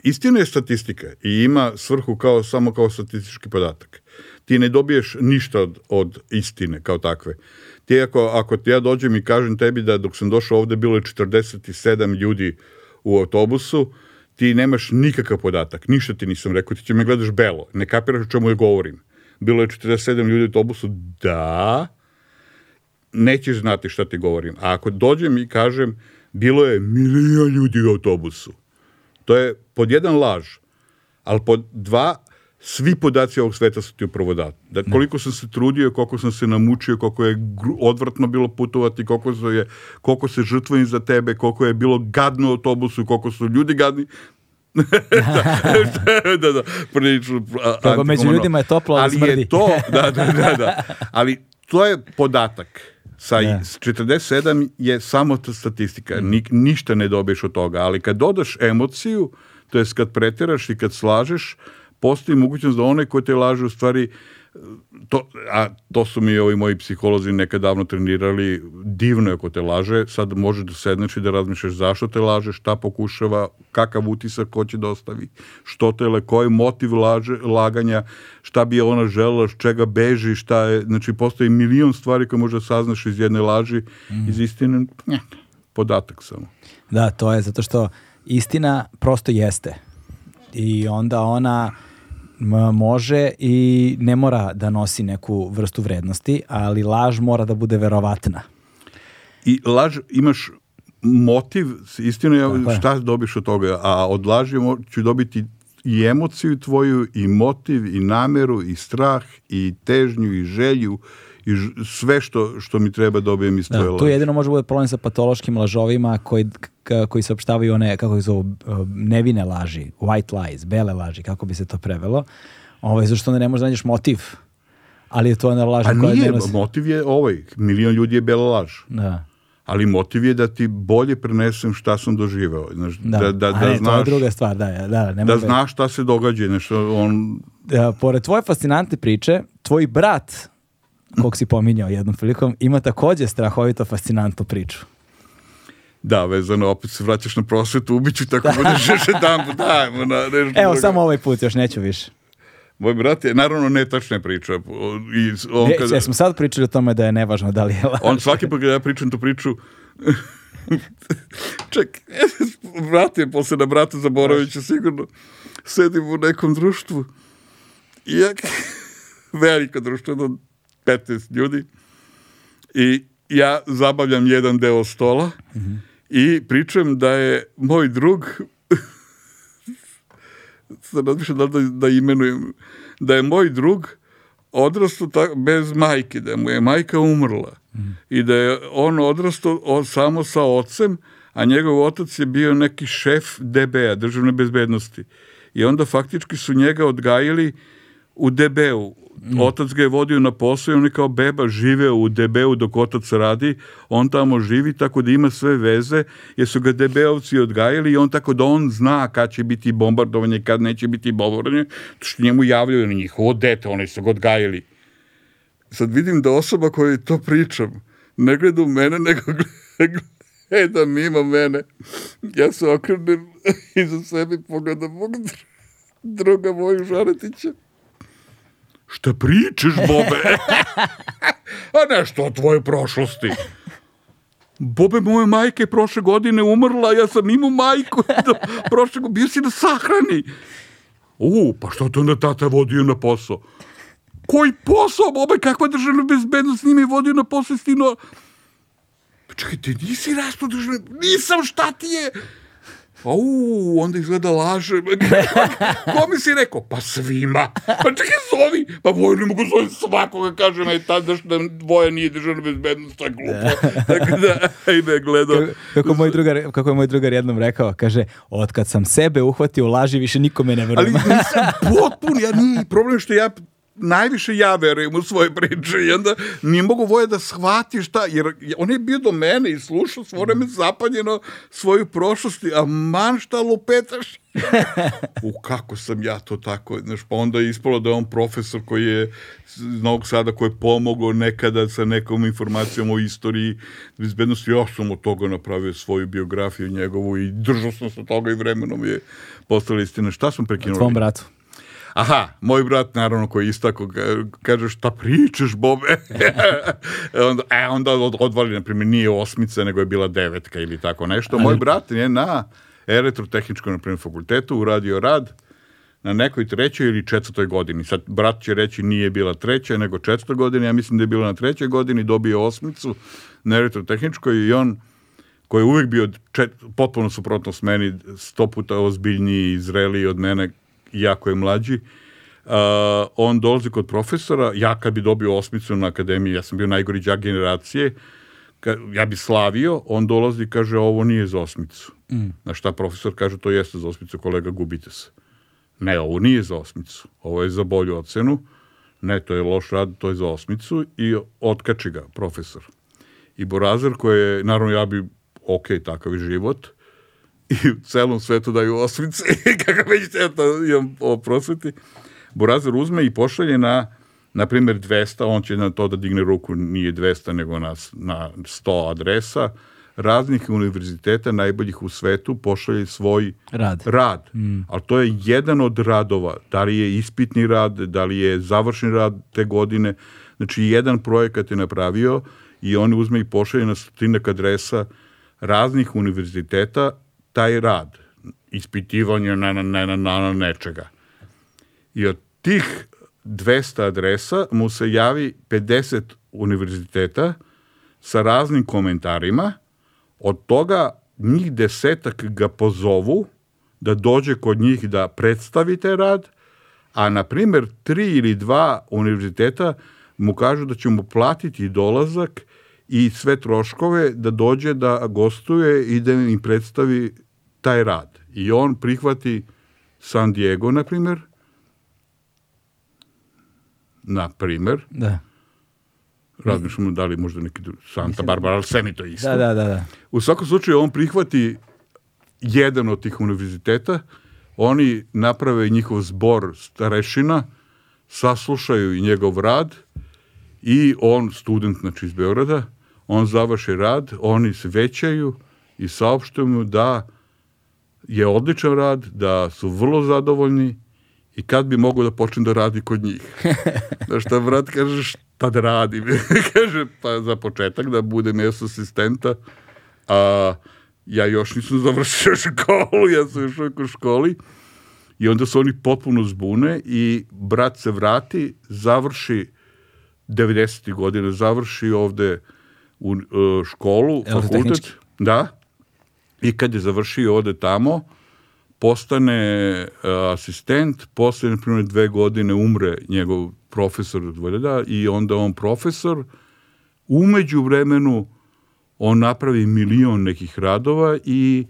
Speaker 2: istina je statistika i ima svrhu kao, samo kao statistički podatak. Ti ne dobiješ ništa od, od istine kao takve. Ti ako, ako ja dođem i kažem tebi da dok sam došao ovde bilo je 47 ljudi u autobusu, ti nemaš nikakav podatak, ništa ti nisam rekao, ti će me gledaš belo, ne kapiraš o čemu je govorim. Bilo je 47 ljudi u autobusu, da, nećeš znati šta ti govorim. A ako dođem i kažem, bilo je milion ljudi u autobusu, to je pod jedan laž, ali pod dva svi podaci ovog sveta su ti upravo dati. Da, koliko sam se trudio, koliko sam se namučio, koliko je odvratno bilo putovati, koliko se, je, koliko se žrtvujem za tebe, koliko je bilo gadno u autobusu, koliko su ljudi gadni, da,
Speaker 1: da, da, prilično a, među ljudima je toplo, ali, ali je
Speaker 2: to, da, da, da, da, ali to je podatak sa ja. 47 je samo ta statistika, mm. Ni, ništa ne dobiješ od toga, ali kad dodaš emociju, to jest kad preteraš i kad slažeš, postoji mogućnost da one koje te laže u stvari to, a to su mi ovi moji psiholozi nekad davno trenirali, divno je ako te laže, sad možeš da sedneš i da razmišljaš zašto te laže, šta pokušava, kakav utisak hoće da ostavi, što te le, koji motiv laže, laganja, šta bi ona želela, čega beži, šta je, znači postoji milion stvari koje možda saznaš iz jedne laži, mm. iz istine, nje, podatak samo.
Speaker 1: Da, to je zato što istina prosto jeste i onda ona može i ne mora da nosi neku vrstu vrednosti, ali laž mora da bude verovatna.
Speaker 2: I laž imaš motiv, istina je šta dobiš od toga, a od laži ću dobiti i emociju tvoju, i motiv, i nameru, i strah, i težnju, i želju, i sve što, što mi treba dobijem iz da, tvoje
Speaker 1: da, Tu
Speaker 2: jedino
Speaker 1: može bude problem sa patološkim lažovima koji, koji se saopštavaju one, kako ih zovu, e, nevine laži, white lies, bele laži, kako bi se to prevelo. Ovaj, zašto onda ne možeš da nađeš motiv? Ali je to ona
Speaker 2: laž pa koja nije, ne nosi... motiv je ovaj, milion ljudi je bela laž.
Speaker 1: Da
Speaker 2: ali motiv je da ti bolje prenesem šta sam doživeo. Znaš, da, da, da, da ne, znaš, to
Speaker 1: je druga stvar, da, da, nema da,
Speaker 2: da znaš šta se događa. Nešto, on... Da,
Speaker 1: pored tvoje fascinantne priče, tvoj brat kog si pominjao jednom prilikom, ima takođe strahovito fascinantnu priču.
Speaker 2: Da, vezano, opet se vraćaš na prosvetu, ubiću tako budeš još jedan put, dajmo da,
Speaker 1: na Evo, druga. samo ovaj put, još neću više.
Speaker 2: Moj brat je, naravno, ne tačna priča.
Speaker 1: I on kada... Ja smo sad pričali o tome da je nevažno da li je laž. On
Speaker 2: svaki put kada ja pričam tu priču, ček, brat je posle na brata zaboravit sigurno, sedim u nekom društvu i ja, veliko društveno da, 15 ljudi i ja zabavljam jedan deo stola mm -hmm. i pričam da je moj drug sad razmišljam da, da, da imenujem da je moj drug odrastao bez majke, da mu je majka umrla mm i da je on odrastao on, samo sa ocem, a njegov otac je bio neki šef DBA, državne bezbednosti. I onda faktički su njega odgajili u DB-u. Mm. Otac ga je vodio na posao i on je kao beba živeo u DB-u dok otac radi, on tamo živi tako da ima sve veze jer su ga DB-ovci odgajali i on tako da on zna kad će biti bombardovanje, kad neće biti bombardovanje, što njemu javljaju na njihovo dete, oni su ga odgajali. Sad vidim da osoba koja to pričam ne gleda u mene, nego gleda da mimo mene. Ja se okrenem i za sebi pogledam druga moju Žaretića šta pričaš, Bobe? A nešto o tvojoj prošlosti. Bobe moja majka je prošle godine umrla, ja sam imao majku, da, prošle godine, bio si na sahrani. U, pa što te onda tata vodio na posao? Koji posao, Bobe, kakva državna bezbednost njima je vodio na posao, stino... Pa čekaj, ti nisi rastao državne... Nisam, šta ti je? a u, onda izgleda laže. Kome si rekao? Pa svima. Pa čekaj, zovi. Pa vojno mogu zove svakoga, aj na da što dvoje nije državna bezbednost, to je glupo. Tako da, ajde, gledam.
Speaker 1: Kako, kako, moj drugar, kako je moj drugar jednom rekao, kaže, otkad sam sebe uhvatio laži, više nikome ne verujem.
Speaker 2: Ali nisam potpun, ja nije problem što ja najviše ja verujem u svoje priče i onda nije mogu voje da shvati šta, jer on je bio do mene i slušao svo vreme mhm. zapanjeno svoju prošlost, a man šta lupetaš. u kako sam ja to tako, znaš, pa onda je ispalo da je on profesor koji je iz Novog Sada, koji je pomogao nekada sa nekom informacijom o istoriji bezbednosti, ja sam od toga napravio svoju biografiju njegovu i držao sam se toga i vremenom je postala istina. Šta sam prekinuo?
Speaker 1: Tvom bratu.
Speaker 2: Aha, moj brat naravno koji je istako kaže šta pričaš Bobe? E, onda, e, onda odvali, na primjer, nije osmica nego je bila devetka ili tako nešto. Moj brat je na elektrotehničkom, na primjer, fakultetu uradio rad na nekoj trećoj ili četvrtoj godini. Sad, brat će reći nije bila treća, nego četvrtoj godini, ja mislim da je bila na trećoj godini, dobio osmicu na elektrotehničkoj i on, koji je uvijek bio čet, potpuno suprotno s meni, sto puta ozbiljniji i zreliji od mene, iako je mlađi, Uh, on dolazi kod profesora, ja kad bi dobio osmicu na akademiji, ja sam bio najgori đak generacije, ka, ja bi slavio, on dolazi i kaže ovo nije za osmicu. Mm. Na šta profesor kaže to jeste za osmicu, kolega gubite se. Ne, ovo nije za osmicu, ovo je za bolju ocenu, ne, to je loš rad, to je za osmicu i otkači ga profesor. I Borazar koji je, naravno ja bi, ok, takav je život, i u celom svetu daju osmice, kako već eto, imam o prosveti, Borazer uzme i pošalje na, na primjer, 200, on će na to da digne ruku, nije 200, nego na, na 100 adresa, raznih univerziteta najboljih u svetu pošalje svoj rad. rad. Mm. Ali to je jedan od radova. Da li je ispitni rad, da li je završni rad te godine. Znači, jedan projekat je napravio i on uzme i pošalje na stotinak adresa raznih univerziteta taj rad, ispitivanje na, na, na, na na nečega. I od tih 200 adresa mu se javi 50 univerziteta sa raznim komentarima, od toga njih desetak ga pozovu da dođe kod njih da predstavi taj rad, a na primjer tri ili dva univerziteta mu kažu da će mu platiti dolazak i sve troškove da dođe da gostuje i da im predstavi taj rad. I on prihvati San Diego, na primjer, na primjer, da. razmišljamo da li možda neki Santa Barbara, ali sve mi to isto.
Speaker 1: Da, da, da, da.
Speaker 2: U svakom slučaju on prihvati jedan od tih univerziteta, oni naprave njihov zbor starešina, saslušaju i njegov rad i on, student znači iz Beograda, on završi rad, oni se većaju i saopštuju mu da je odličan rad, da su vrlo zadovoljni i kad bi mogu da počnem da radi kod njih. Da šta brat kaže, šta da radim? kaže, pa za početak da budem jes asistenta, a ja još nisam završio školu, ja sam još u školi. I onda se oni potpuno zbune i brat se vrati, završi 90. godine, završi ovde uh, u uh, školu, fakultet. Da. I kad je završio ode tamo, postane uh, asistent, posle, na primjer, dve godine umre njegov profesor da, i onda on profesor. Umeđu vremenu on napravi milion nekih radova i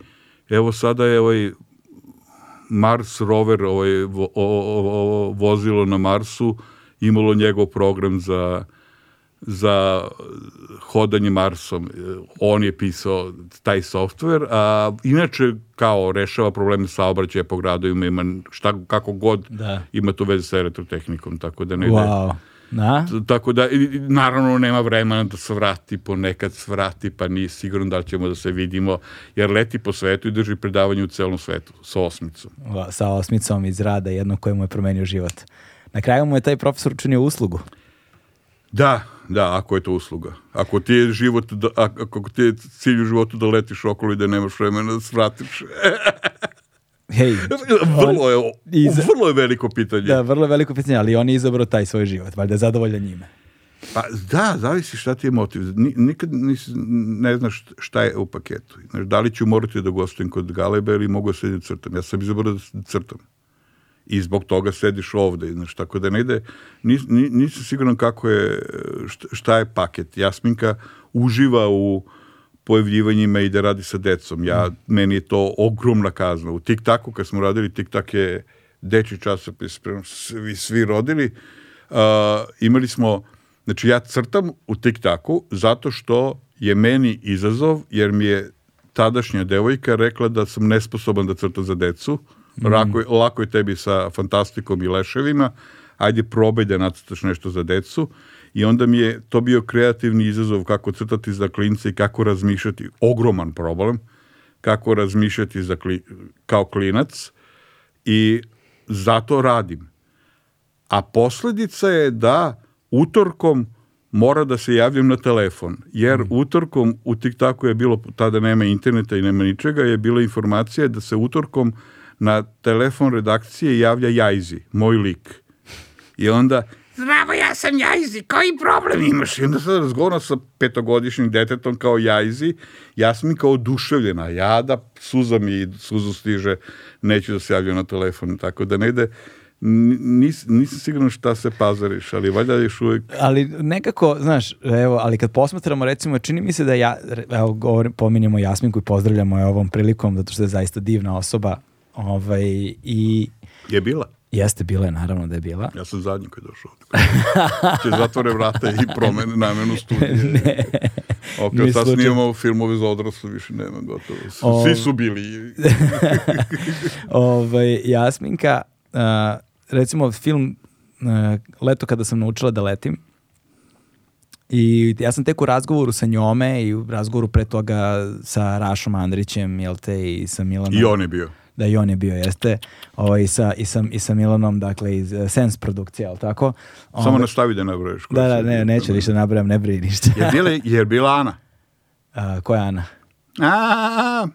Speaker 2: evo sada je ovaj Mars rover, ovaj vo, o, o, o, vozilo na Marsu, imalo njegov program za za hodanje Marsom. On je pisao taj softver, a inače kao rešava probleme saobraćaja po gradovima, ima šta, kako god da. ima to veze sa elektrotehnikom, tako da ne wow.
Speaker 1: Na?
Speaker 2: Tako da, naravno, nema vremena da se vrati, ponekad svrati, pa nije sigurno da ćemo da se vidimo, jer leti po svetu i drži predavanje u celom svetu, sa osmicom.
Speaker 1: Wow, sa osmicom iz rada, jednom kojemu je promenio život. Na kraju mu je taj profesor učinio uslugu.
Speaker 2: Da, Da, ako je to usluga. Ako ti je život, da, ako ti je cilj u životu da letiš okolo i da nemaš vremena da svratiš. Hej, vrlo, je, iz... vrlo je veliko pitanje.
Speaker 1: Da, vrlo je veliko pitanje, ali on je izabrao taj svoj život, valjda je zadovoljan njime.
Speaker 2: Pa da, zavisi šta ti je motiv. Nikad nis, ne znaš šta je u paketu. Znaš, da li ću morati da gostujem kod Galeba ili mogu da se crtam. Ja sam izabrao da crtam i zbog toga sediš ovde, znači, tako da ne ide, nis, nis, nisam siguran kako je, šta je paket. Jasminka uživa u pojavljivanjima i da radi sa decom. Ja, mm. Meni je to ogromna kazna. U TikToku, kad smo radili, TikTak je deči časopis, prema svi, svi rodili, uh, imali smo, znači ja crtam u TikToku zato što je meni izazov, jer mi je tadašnja devojka rekla da sam nesposoban da crtam za decu, Lako, lako je tebi sa fantastikom i leševima, ajde probaj da nacrtaš nešto za decu i onda mi je to bio kreativni izazov kako crtati za klince i kako razmišljati, ogroman problem, kako razmišljati za kli, kao klinac i zato radim. A posledica je da utorkom mora da se javljam na telefon, jer mm. utorkom, u TikToku je bilo, tada nema interneta i nema ničega, je bila informacija da se utorkom na telefon redakcije javlja Jajzi, moj lik. I onda, znamo ja sam Jajzi, koji problem imaš? I onda sam razgovarao sa petogodišnjim detetom kao Jajzi, Jasmin kao oduševljena, jada, suza mi suzu stiže, neću da se javljam na telefon, tako da ne ide, Nis, nisam siguran šta se pazariš, ali valjda još uvijek...
Speaker 1: Ali nekako, znaš, evo, ali kad posmatramo, recimo, čini mi se da ja, evo, govorim, pominjamo Jasminku i pozdravljamo je ovom prilikom, zato što je zaista divna osoba, Ovaj, i...
Speaker 2: Je bila?
Speaker 1: Jeste, bila je, naravno da je bila.
Speaker 2: Ja sam zadnji koji je došao. Če znači, zatvore vrata i promene namenu studije. ne. Ok, Nije sad slučaj... snimamo filmove za odrasle, više nema, gotovo. O... Svi su bili.
Speaker 1: ovaj, Jasminka, uh, recimo film uh, Leto kada sam naučila da letim, I ja sam tek u razgovoru sa njome i u razgovoru pre toga sa Rašom Andrićem, jel te, i sa Milanom.
Speaker 2: I on je bio
Speaker 1: da i on je bio, jeste, o, i, sa, i, sa, i sa Milanom, dakle, iz uh, eh, Sens produkcija, ali tako?
Speaker 2: Onda, Samo nastavi
Speaker 1: da
Speaker 2: nabroješ.
Speaker 1: Da, da, ne, neću ništa nabrojam, ne brini ništa. jer, bila,
Speaker 2: jer bila Ana?
Speaker 1: A, koja Ana?
Speaker 2: A, a,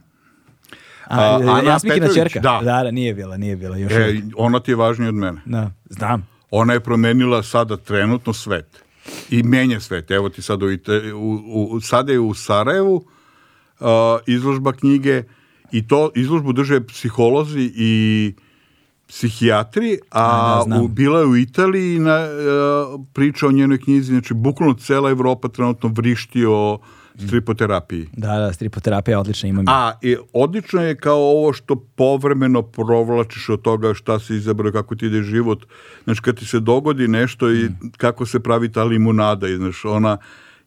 Speaker 1: a, Ana Petrović, čerka. da. Da, da, nije bila, nije bila. Još e,
Speaker 2: ona ti je važnija od mene.
Speaker 1: Da, znam.
Speaker 2: Ona je promenila sada trenutno svet. I menja svet. Evo ti sad u, u, u sada je u Sarajevu uh, izložba knjige i to izložbu drže psiholozi i psihijatri, a da, u, bila je u Italiji na, uh, priča o njenoj knjizi, znači bukvalno cela Evropa trenutno vrišti o stripoterapiji.
Speaker 1: Da, da, stripoterapija odlična ima.
Speaker 2: A, i odlično je kao ovo što povremeno provlačiš od toga šta se izabra, kako ti ide život. Znači, kad ti se dogodi nešto i mm. kako se pravi ta limunada, i, znaš, ona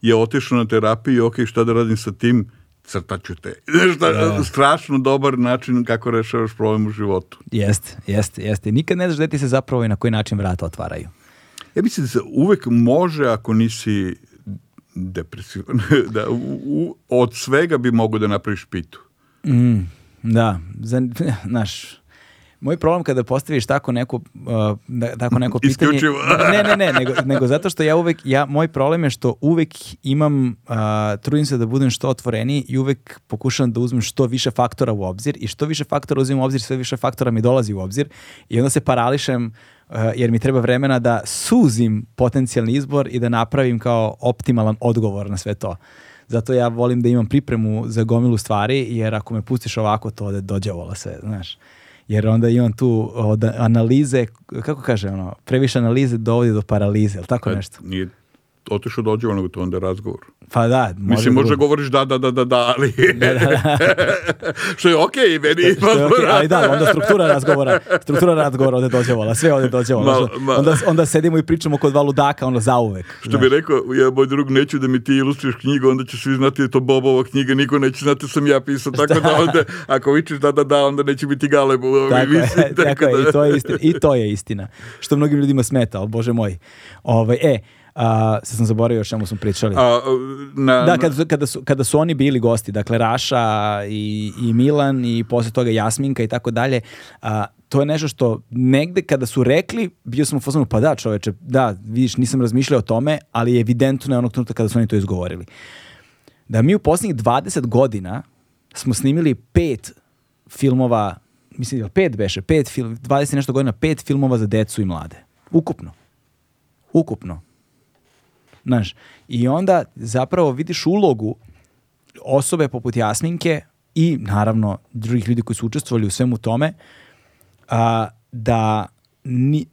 Speaker 2: je otišla na terapiju, i ok, šta da radim sa tim, crtaću pa te. Znaš, da, da. strašno dobar način kako rešavaš problem u životu.
Speaker 1: Jeste, jeste, jeste. Nikad ne znaš gde ti se zapravo i na koji način vrata otvaraju.
Speaker 2: Ja mislim da se uvek može ako nisi depresivan. da, u, u, od svega bi mogo da napraviš pitu.
Speaker 1: Mm, da, znaš, moj problem kada postaviš tako neko, uh, da, tako neko pitanje... Isključivo. ne, ne, ne, nego, nego zato što ja uvek, ja, moj problem je što uvek imam, uh, trudim se da budem što otvoreniji i uvek pokušavam da uzmem što više faktora u obzir i što više faktora uzmem u obzir, sve više faktora mi dolazi u obzir i onda se parališem uh, jer mi treba vremena da suzim potencijalni izbor i da napravim kao optimalan odgovor na sve to. Zato ja volim da imam pripremu za gomilu stvari, jer ako me pustiš ovako, to ode da dođavola sve, znaš jer onda imam tu od da, analize, kako kaže ono, previše analize dovodi do paralize, ili tako pa, nešto? Nije
Speaker 2: otišao do da ođevanog, to onda razgovor.
Speaker 1: Pa da. Može
Speaker 2: Mislim, da možda govoriš da, da, da, da, da, ali... Da, da, da. što je okej, okay, meni...
Speaker 1: Što, što je okay, ali da, onda struktura razgovora, struktura razgovora ovde dođevala, sve ovde dođevala. Ma, ma. Onda, onda sedimo i pričamo kod valudaka, ono, zauvek.
Speaker 2: Što znaš. bi rekao, ja, moj drug, neću da mi ti ilustriš knjigu, onda će svi znati da je to Bobova knjiga, niko neće znati da sam ja pisao, tako da, onda, ako vičeš da, da, da, onda neće biti galeb
Speaker 1: u tako, mislim, tako, tako da. je, i da. to je istina. I to je istina. Što mnogim ljudima smeta, o Bože moj. Ove, ovaj, e, a, se sam zaboravio o čemu smo pričali. A, na, da, kada, kada, su, kada su oni bili gosti, dakle Raša i, i Milan i posle toga Jasminka i tako dalje, to je nešto što negde kada su rekli, bio sam u fazonu, pa da čoveče, da, vidiš, nisam razmišljao o tome, ali je evidentno da je onog trenutka kada su oni to izgovorili. Da mi u posljednjih 20 godina smo snimili pet filmova, mislim, pet beše, pet film, 20 nešto godina, pet filmova za decu i mlade. Ukupno. Ukupno. Znaš, i onda zapravo vidiš ulogu osobe poput Jasminke i naravno drugih ljudi koji su učestvovali u svemu tome a, da ni,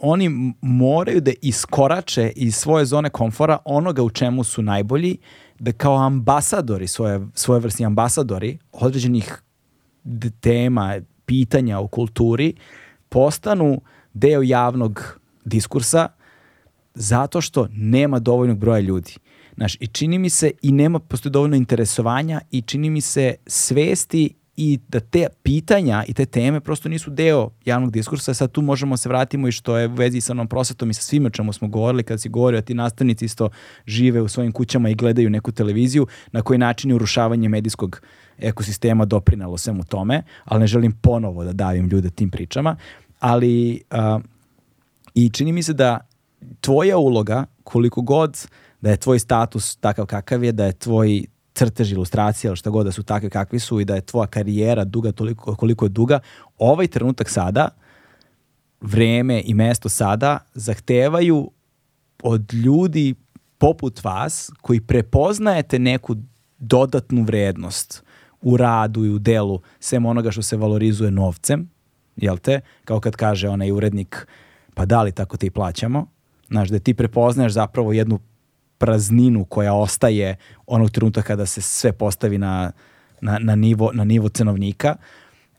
Speaker 1: oni moraju da iskorače iz svoje zone komfora onoga u čemu su najbolji, da kao ambasadori, svoje, svoje vrstni ambasadori određenih tema, pitanja u kulturi, postanu deo javnog diskursa Zato što nema dovoljnog broja ljudi. Znaš, i čini mi se i nema, postoji dovoljno interesovanja i čini mi se svesti i da te pitanja i te teme prosto nisu deo javnog diskursa. Sad tu možemo se vratimo i što je u vezi sa onom prosvetom i sa svime čemu smo govorili kad si govorio, a da ti nastavnici isto žive u svojim kućama i gledaju neku televiziju, na koji način je urušavanje medijskog ekosistema doprinalo svemu tome, ali ne želim ponovo da davim ljude tim pričama, ali uh, i čini mi se da tvoja uloga, koliko god da je tvoj status takav kakav je, da je tvoj crtež, ilustracija ili šta god da su takve kakvi su i da je tvoja karijera duga toliko koliko je duga, ovaj trenutak sada, vreme i mesto sada zahtevaju od ljudi poput vas koji prepoznajete neku dodatnu vrednost u radu i u delu, sem onoga što se valorizuje novcem, jel te? Kao kad kaže onaj urednik, pa da li tako ti plaćamo? Znaš, da ti prepoznaješ zapravo jednu prazninu koja ostaje onog trenutka kada se sve postavi na, na, na, nivo, na nivo cenovnika,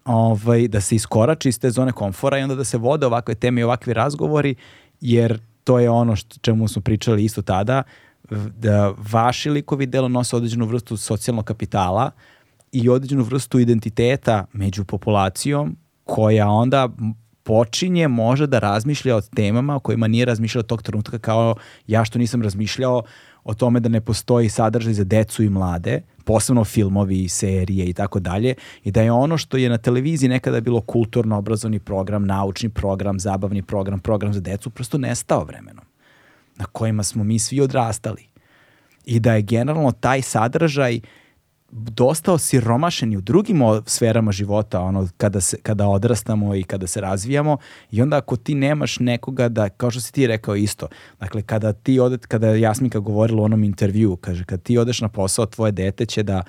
Speaker 1: ovaj, da se iskorači iz te zone komfora i onda da se vode ovakve teme i ovakvi razgovori, jer to je ono što, čemu smo pričali isto tada, da vaši likovi delo nose određenu vrstu socijalnog kapitala i određenu vrstu identiteta među populacijom koja onda počinje možda da razmišlja o temama o kojima nije razmišljao tog trenutka kao ja što nisam razmišljao o tome da ne postoji sadržaj za decu i mlade, posebno filmovi, i serije i tako dalje, i da je ono što je na televiziji nekada bilo kulturno obrazovni program, naučni program, zabavni program, program za decu, prosto nestao vremenom, na kojima smo mi svi odrastali. I da je generalno taj sadržaj dosta osiromašeni u drugim sferama života, ono, kada, se, kada odrastamo i kada se razvijamo i onda ako ti nemaš nekoga da, kao što si ti rekao isto, dakle, kada ti odet, kada je Jasminka govorila u onom intervju, kaže, kada ti odeš na posao, tvoje dete će da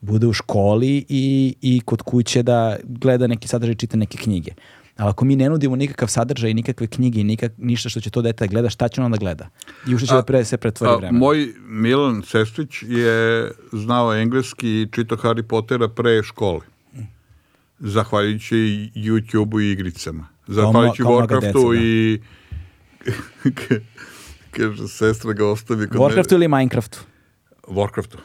Speaker 1: bude u školi i, i kod kuće da gleda neki sadržaj, čita neke knjige. Ali ako mi ne nudimo nikakav sadržaj, nikakve knjige, nikak, ništa što će to dete da gleda, šta će ono da gleda? I u će da a, da pre, se pretvori vremena.
Speaker 2: Moj Milan Sestić je znao engleski i čito Harry Pottera pre škole. Zahvaljujući YouTube-u i igricama. Zahvaljujući kao, kao Warcraftu deca, i... Kaže, sestra ga ostavi
Speaker 1: kod Warcraftu mene. ili Minecraftu?
Speaker 2: Warcraftu.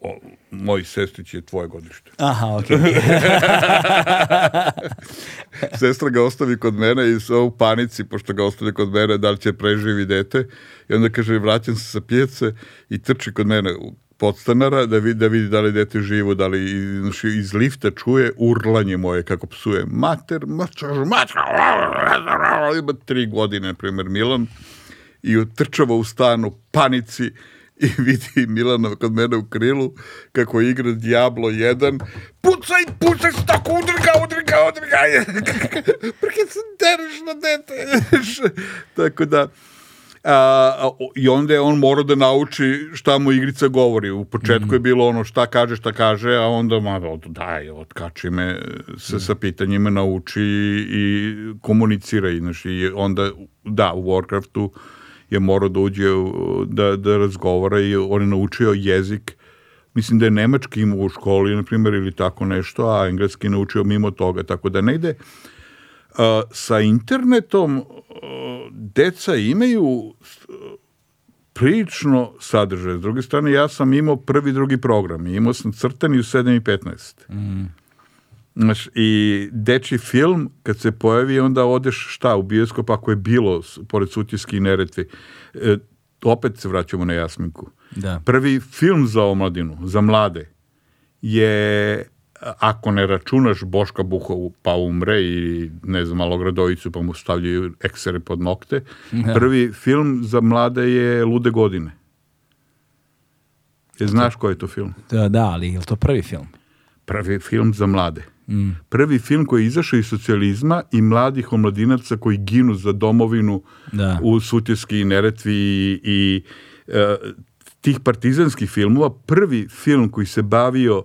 Speaker 2: O, moj sestrić je tvoje godište.
Speaker 1: Aha, okej. Okay.
Speaker 2: Sestra ga ostavi kod mene i sve u panici, pošto ga ostavi kod mene, da li će preživi dete. I onda kaže, vraćam se sa pijece i trči kod mene u podstanara da vidi, da vidi da li dete živo, da li znači, iz lifta čuje urlanje moje kako psuje mater, mačar, mačar, ima tri godine, na primjer, Milan i trčava u stanu panici, i vidi Milano kod mene u krilu kako igra Diablo 1. Pucaj, pucaj, tako udrga, udrga, udrga. Prke se deriš na dete. tako da, a, a, i onda je on morao da nauči šta mu igrica govori. U početku mm. je mhm. bilo ono šta kaže, šta kaže, a onda ma, od, daj, otkači me se mm. sa pitanjima nauči i komunicira. Inače, i onda, da, u Warcraftu je morao da uđe, da, da razgovara i on je naučio jezik mislim da je nemački imao u školi, na primjer, ili tako nešto, a engleski je naučio mimo toga, tako da ne ide. A, sa internetom deca imaju prilično sadržaj. S druge strane, ja sam imao prvi, drugi program. Imao sam crtani u 7 i 15. Mm. Znaš, i deči film, kad se pojavi, onda odeš šta u bioskop, ako je bilo, pored Sutjeski i Neretve. E, opet se vraćamo na Jasminku. Da. Prvi film za omladinu, za mlade, je, ako ne računaš Boška Buhovu pa umre i, ne znam, Malogradovicu pa mu stavljaju eksere pod nokte, da. prvi film za mlade je Lude godine. Je, znaš da. koji je to film?
Speaker 1: Da, da, ali je to prvi film?
Speaker 2: Prvi film za mlade. Mm. Prvi film koji je izašao iz socijalizma i mladih omladinaca koji ginu za domovinu da. u Sutjeski i Neretvi i, i e, tih partizanskih filmova. Prvi film koji se bavio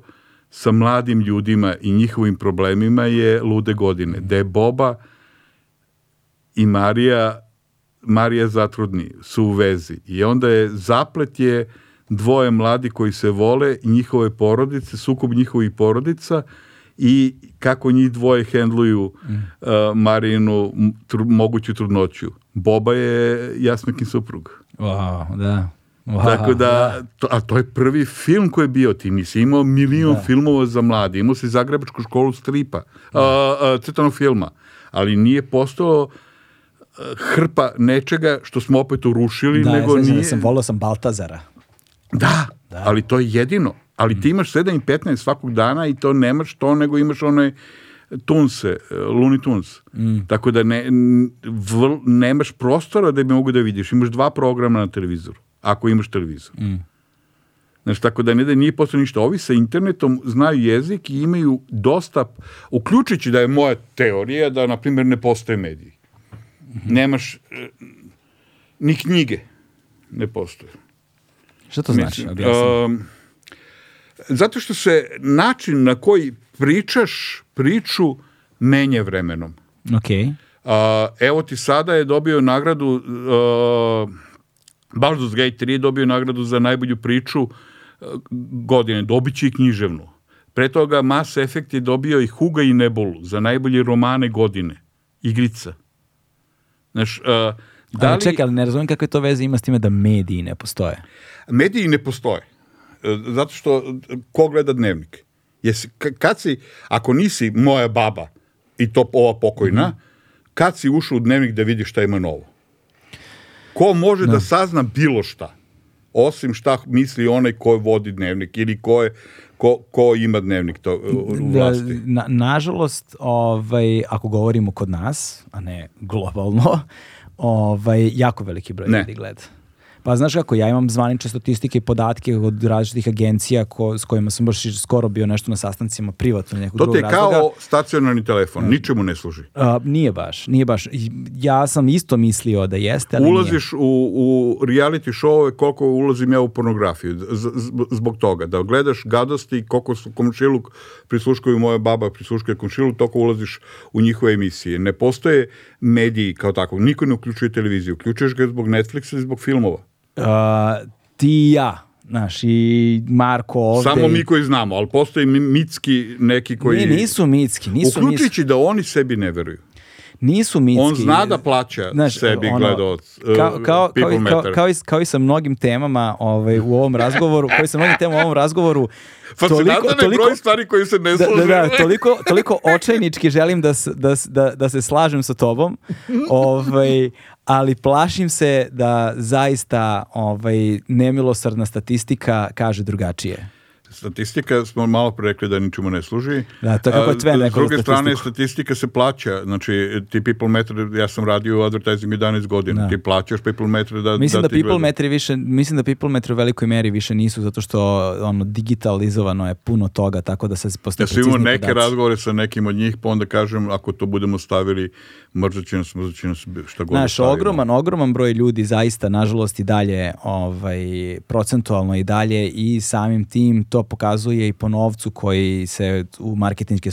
Speaker 2: sa mladim ljudima i njihovim problemima je Lude godine. Da je Boba i Marija, Marija Zatrudni su u vezi. I onda je zaplet je dvoje mladi koji se vole i njihove porodice, sukob njihovih porodica – i kako njih dvoje hendluju mm. uh, Marinu tru, moguću trudnoću. Boba je Jasnikin suprug.
Speaker 1: Wow, da.
Speaker 2: Wow, Tako da, da, to, a to je prvi film koji je bio, ti nisi imao milion da. filmova za mlade, imao si Zagrebačku školu stripa, da. a, a, filma, ali nije postao uh, hrpa nečega što smo opet urušili, da, nego ja da znači, nije...
Speaker 1: Da, sam volao sam Baltazara.
Speaker 2: Da, da, ali to je jedino ali mhm. ti imaš 7 i 15 svakog dana i to nemaš to, nego imaš one Tunse, e, Luni Tuns. Mm. Tako da ne, vl, nemaš prostora da bi mogu da vidiš. Imaš dva programa na televizoru, ako imaš televizor. Mm. Znači, tako da ne da nije postao ništa. Ovi sa internetom znaju jezik i imaju dosta, uključujući da je moja teorija da, na primjer, ne postoje mediji. Mm -hmm. Nemaš e, ni knjige ne postoje.
Speaker 1: Šta to znači? Mislim, znači? Um,
Speaker 2: Zato što se način na koji pričaš priču menje vremenom.
Speaker 1: Okej.
Speaker 2: A, evo ti sada je dobio nagradu, a, e, Baldur's Gate 3 dobio nagradu za najbolju priču e, godine, dobit će i književnu. Pre toga Mass Effect je dobio i Huga i Nebolu za najbolje romane godine. Igrica.
Speaker 1: Znaš, uh, da li... Ali čekaj, ali ne razumijem kakve to veze ima s time da mediji ne postoje.
Speaker 2: Mediji ne postoje zato što ko gleda dnevnik? Jesi, kad si, ako nisi moja baba i to ova pokojna, mm kad si ušao u dnevnik da vidiš šta ima novo? Ko može da, da sazna bilo šta? Osim šta misli onaj ko vodi dnevnik ili ko je ko, ko ima dnevnik to da, u vlasti.
Speaker 1: Na, nažalost, ovaj, ako govorimo kod nas, a ne globalno, ovaj, jako veliki broj ljudi gleda. Pa znaš kako, ja imam zvanične statistike i podatke od različitih agencija ko, s kojima sam baš skoro bio nešto na sastancima privatno nekog drugog
Speaker 2: razloga. To ti je kao stacionarni telefon, da. ničemu ne služi.
Speaker 1: A, nije baš, nije baš. Ja sam isto mislio da jeste,
Speaker 2: ali Ulaziš nije. u, u reality show koliko ulazim ja u pornografiju, z, z, zbog toga, da gledaš gadosti koliko su komšiluk prisluškuju moja baba, prisluškuje komšiluk, toliko ulaziš u njihove emisije. Ne postoje mediji kao tako, niko ne uključuje televiziju, uključuješ ga zbog Netflixa i zbog filmova
Speaker 1: uh, ti i ja, Znaš, i Marko ovde...
Speaker 2: Samo mi koji znamo, ali postoji mitski neki koji... Ni,
Speaker 1: nisu mitski, nisu mitski.
Speaker 2: Uključujući da oni sebi ne veruju.
Speaker 1: Nisu mitski.
Speaker 2: On zna da plaća znaš, sebi ono, gledalac. Kao,
Speaker 1: kao, uh, kao, kao, kao, i, kao i sa mnogim temama ovaj, u ovom razgovoru, kao i sa mnogim temama u ovom razgovoru,
Speaker 2: toliko, toliko, broj stvari koji se ne Da, da,
Speaker 1: da, toliko, toliko očajnički želim da, da, da, da se slažem sa tobom, ovaj, ali plašim se da zaista ovaj, nemilosrdna statistika kaže drugačije
Speaker 2: statistika smo malo pre rekli da ničemu ne služi.
Speaker 1: Da, to kako je sve neko S druge strane,
Speaker 2: statistika se plaća. Znači, ti people meter, ja sam radio u advertising 11 godina, da. ti plaćaš people meter da
Speaker 1: Mislim da, da people metri više, mislim da people metri u velikoj meri više nisu, zato što ono, digitalizovano je puno toga, tako da se postoje ja precizni
Speaker 2: podaci. neke razgovore sa nekim od njih, pa onda kažem, ako to budemo stavili, mrzit će nas, mrzit nas, šta god
Speaker 1: da Znaš, ogroman, ogroman broj ljudi zaista, nažalost, i dalje ovaj, procentualno i dalje i samim tim to pokazuje i po novcu koji se u marketinjske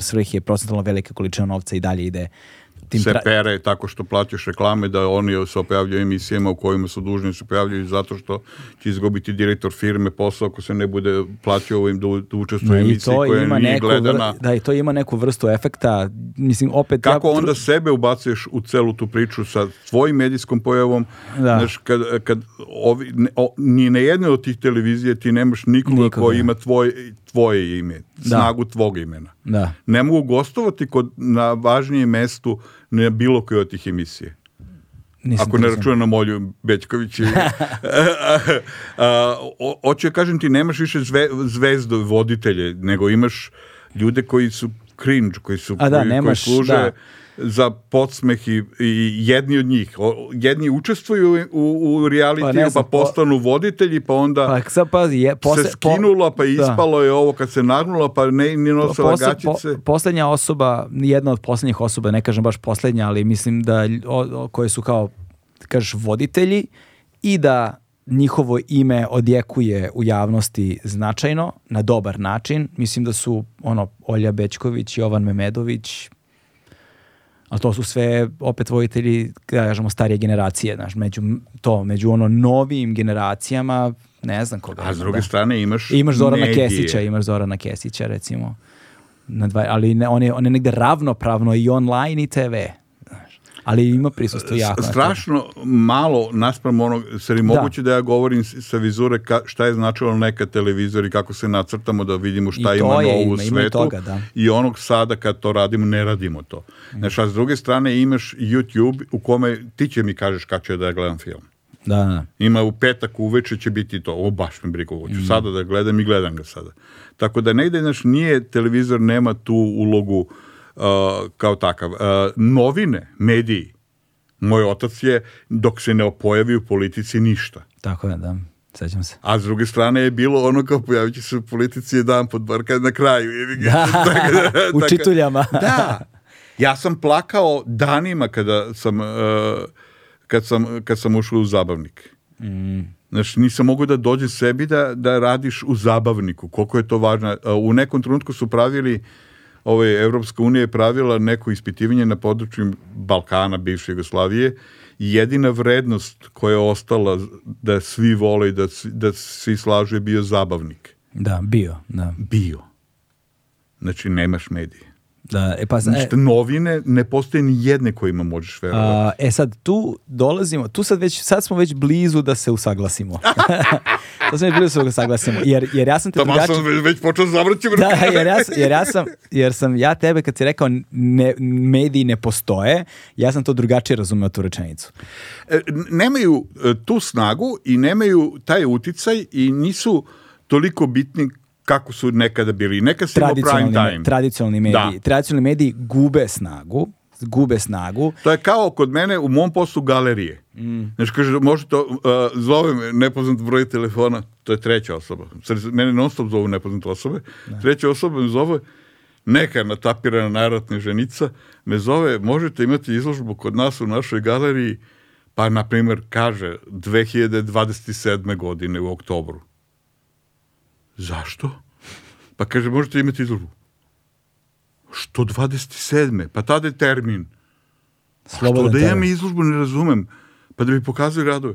Speaker 1: svrhe procentalno velika količina novca i dalje ide
Speaker 2: tim se pere tako što plaćaš reklame da oni se pojavljaju emisijama u kojima su dužni se pojavljaju zato što će izgubiti direktor firme posao ako se ne bude plaćao ovim da, da učestvuje no, emisiji koja ima nije gledana.
Speaker 1: Da, i to ima neku vrstu efekta. Mislim, opet
Speaker 2: Kako ja... onda sebe ubacuješ u celu tu priču sa svojim medijskom pojavom? Da. Znaš, kad, kad ovi, ne, o, ni na jednoj od tih televizije ti nemaš nikoga, nikoga. koji da. ima tvoj, tvoje ime, da. snagu tvog imena. Da. Ne mogu gostovati kod, na važnijem mestu na bilo koje od tih emisije. Nisam Ako ne računam Molju Bećković. Hoću da kažem ti, nemaš više zve, zvezdo voditelje, nego imaš ljude koji su cringe, koji su A da, koji, nemaš, koji služe... Da za podsmeh i, i jedni od njih. O, jedni učestvuju u, u pa realitiju, pa, pa, postanu po... voditelji, pa onda pa, sad, pa, je, posle, se skinula, pa da. ispalo da. je ovo kad se nagnula, pa ne, ni nosila posle, gačice.
Speaker 1: Po, poslednja osoba, jedna od poslednjih osoba, ne kažem baš poslednja, ali mislim da o, o, koje su kao, da kažeš, voditelji i da njihovo ime odjekuje u javnosti značajno, na dobar način. Mislim da su ono Olja Bećković, Jovan Memedović, ali to su sve opet vojitelji, da kažemo, starije generacije, znaš, među to, među ono novim generacijama, ne znam koga.
Speaker 2: A s druge da. strane imaš Imaš
Speaker 1: Zorana medije. Kesića, imaš Zorana Kesića, recimo. Na dva, ali ne, on, je, on je negde ravnopravno i online i TV ali ima prisustvo jako.
Speaker 2: Strašno malo naspram onog, se li da. moguće da. da ja govorim sa vizure ka, šta je značilo neka televizor i kako se nacrtamo da vidimo šta I ima novo u svetu. i, toga, da. I onog sada kad to radimo, ne radimo to. Mm. Znači, a s druge strane imaš YouTube u kome ti će mi kažeš kako ću da ja gledam film.
Speaker 1: Da, da.
Speaker 2: Ima u petak uveče će biti to. O, baš mi briga, hoću mm. sada da gledam i gledam ga sada. Tako da negde, znaš, nije, televizor nema tu ulogu Uh, kao takav. Uh, novine, mediji, moj otac je, dok se ne opojavi u politici, ništa.
Speaker 1: Tako je, da. Sećam se.
Speaker 2: A s druge strane je bilo ono kao pojavit će se u politici jedan pod bar kad na kraju. Da, da,
Speaker 1: u da. čituljama.
Speaker 2: da. Ja sam plakao danima kada sam, uh, kad sam, kad sam ušao u zabavnik. Mm. Znaš, nisam mogu da dođe sebi da, da radiš u zabavniku. Koliko je to važno. Uh, u nekom trenutku su pravili ovaj, Evropska unija je pravila neko ispitivanje na području Balkana, bivše Jugoslavije, jedina vrednost koja je ostala da svi vole i da, da svi slažu je bio zabavnik.
Speaker 1: Da, bio. Da.
Speaker 2: Bio. Znači, nemaš medije.
Speaker 1: Da, e pa,
Speaker 2: znači,
Speaker 1: e-
Speaker 2: novine ne postoje ni jedne kojima možeš verovati. A,
Speaker 1: e sad, tu dolazimo, tu sad već, sad smo već blizu da se usaglasimo. sad smo već blizu da se usaglasimo. Jer, jer ja
Speaker 2: sam
Speaker 1: te Tama drugačije...
Speaker 2: sam već, već počeo
Speaker 1: da
Speaker 2: zavrćim
Speaker 1: Da, jer ja, jer ja sam, jer sam ja tebe kad si rekao ne, mediji ne postoje, ja sam to drugačije razumeo tu rečenicu.
Speaker 2: E, nemaju e, tu snagu i nemaju taj uticaj i nisu toliko bitni kako su nekada bili. Nekad su prime time. Me,
Speaker 1: tradicionalni da. mediji. Da. Tradicionalni mediji gube snagu, gube snagu.
Speaker 2: To je kao kod mene u mom poslu galerije. Mm. Znači, kaže, može to, uh, zove me nepoznat broj telefona, to je treća osoba. Mene non stop zovu nepoznate osobe. Da. Treća osoba me zove, neka natapirana najratna ženica, me zove, možete imati izložbu kod nas u našoj galeriji, pa, na primjer, kaže 2027. godine u oktobru. Zašto? Pa kaže, možete imati izložbu. Što 27. Pa tada je termin. Slobodan Što da imam izložbu, ne razumem. Pa da bi pokazali radove.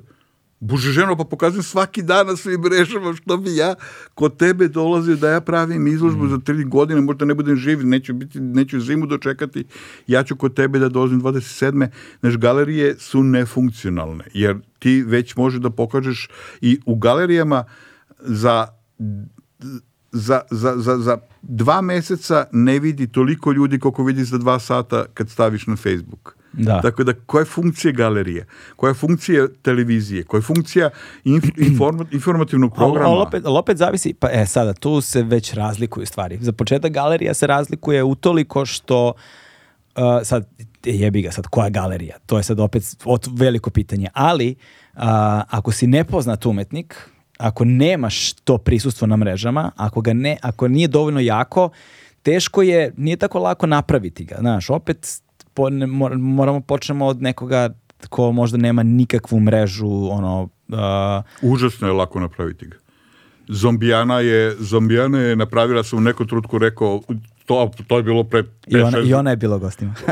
Speaker 2: Bože ženo, pa pokazujem svaki dan na svim mrežama što bi ja kod tebe dolazio da ja pravim izložbu mm. za tri godine, možda ne budem živ, neću, biti, neću zimu dočekati, ja ću kod tebe da dolazim 27. Znaš, galerije su nefunkcionalne, jer ti već možeš da pokažeš i u galerijama za za, za, za, za dva meseca ne vidi toliko ljudi koliko vidi za dva sata kad staviš na Facebook. Da. Tako da, koja je funkcija galerije? Koja je funkcija televizije? Koja je funkcija inf, informa, informativnog programa? Ali
Speaker 1: opet, opet zavisi, pa e, sada, tu se već razlikuju stvari. Za početak galerija se razlikuje utoliko što uh, sad, e, jebi ga sad, koja galerija? To je sad opet veliko pitanje. Ali, uh, ako si nepoznat umetnik, ako nemaš to prisustvo na mrežama, ako, ga ne, ako nije dovoljno jako, teško je, nije tako lako napraviti ga. Znaš, opet po, ne, moramo počnemo od nekoga ko možda nema nikakvu mrežu, ono...
Speaker 2: Uh... Užasno je lako napraviti ga. Zombijana je, Zombijana je napravila, sam u nekom trutku rekao, to, to je bilo pre...
Speaker 1: pre I, ona, šest... I ona je bila gostima.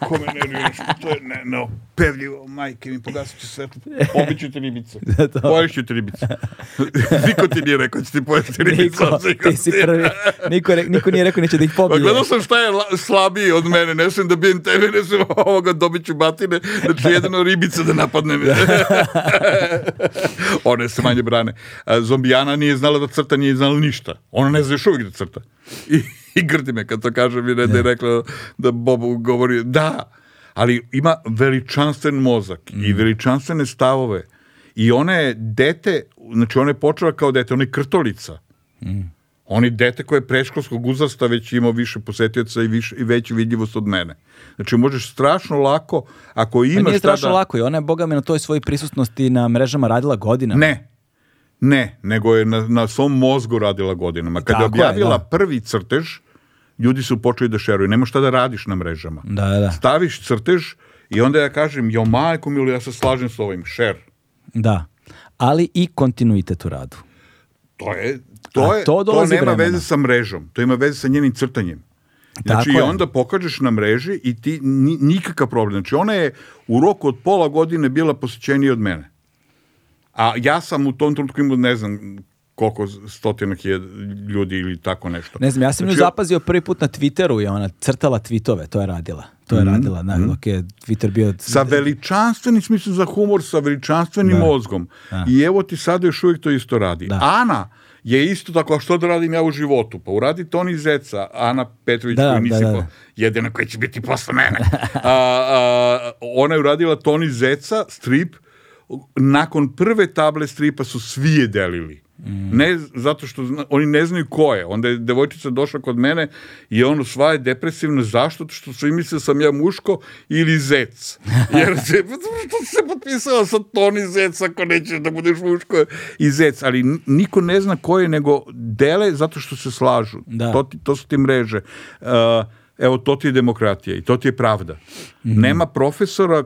Speaker 2: Kako me nerviraš, to je ne, neopevljivo, majke mi, pogasit ću sve, pobiću ti ribice, da, poješću ti ribice. niko ti nije rekao da će ti poješti ribice. Niko, ti si
Speaker 1: prvi, niko, re, niko nije rekao neće da ih pa pobije.
Speaker 2: Gledao sam šta je la, slabiji od mene, ne sam da bijem tebe, ne sam ovoga, dobit ću batine, znači jedino ribice da napadne mi. One se manje brane. Zombijana nije znala da crta, nije znala ništa. Ona ne zna još uvijek da crta. I i grdi me kad to kažem i ne da je rekla da Bob govori, da, ali ima veličanstven mozak mm. i mhm. veličanstvene stavove i ona je dete, znači ona je počela kao dete, ona je krtolica. Mm. Oni dete koje je preškolskog uzrasta već imao više posetioca i, više, i veću vidljivost od mene. Znači, možeš strašno lako, ako pa imaš... Pa nije
Speaker 1: strašno tada... lako i ona je, boga me, na toj svojoj prisutnosti na mrežama radila godinama.
Speaker 2: Ne, ne, nego je na, na svom mozgu radila godinama. Kad je objavila da. prvi crtež, ljudi su počeli da šeruju, nema šta da radiš na mrežama.
Speaker 1: Da, da.
Speaker 2: Staviš crtež i onda ja kažem, jo majko ili ja se slažem s ovim, šer.
Speaker 1: Da, ali i kontinuitet u radu.
Speaker 2: To je, to, je, to, to nema vremena. veze sa mrežom, to ima veze sa njenim crtanjem. Znači, Tako i onda pokažeš na mreži i ti nikakav problem. Znači, ona je u roku od pola godine bila posjećenija od mene. A ja sam u tom trenutku imao, ne znam, koliko stotina hiljada ljudi ili tako nešto.
Speaker 1: Ne znam, ja sam znači, nju zapazio prvi put na Twitteru i ona crtala tweetove, to je radila. To je mm, radila, da, mm. dok je Twitter bio...
Speaker 2: Sa veličanstvenim smislu za humor, sa veličanstvenim da. mozgom. Da. I evo ti sad još uvijek to isto radi. Da. Ana je isto tako, a što da radim ja u životu? Pa uradi Toni Zeca, Ana Petrović, da, koju da, nisi da, da. jedina koja će biti posle mene. a, a, ona je uradila Toni Zeca, strip, nakon prve table stripa su svi je delili. Mm. Ne, zato što zna, oni ne znaju ko je. Onda je devojčica došla kod mene i ono sva je depresivna. Zašto? Što svi misle da sam ja muško ili zec. Jer se, što se potpisala sa Toni zec ako nećeš da budeš muško i zec. Ali niko ne zna ko je nego dele zato što se slažu. Da. To, ti, to su ti mreže. Uh, evo, to ti je demokratija i to ti je pravda. Mm Nema profesora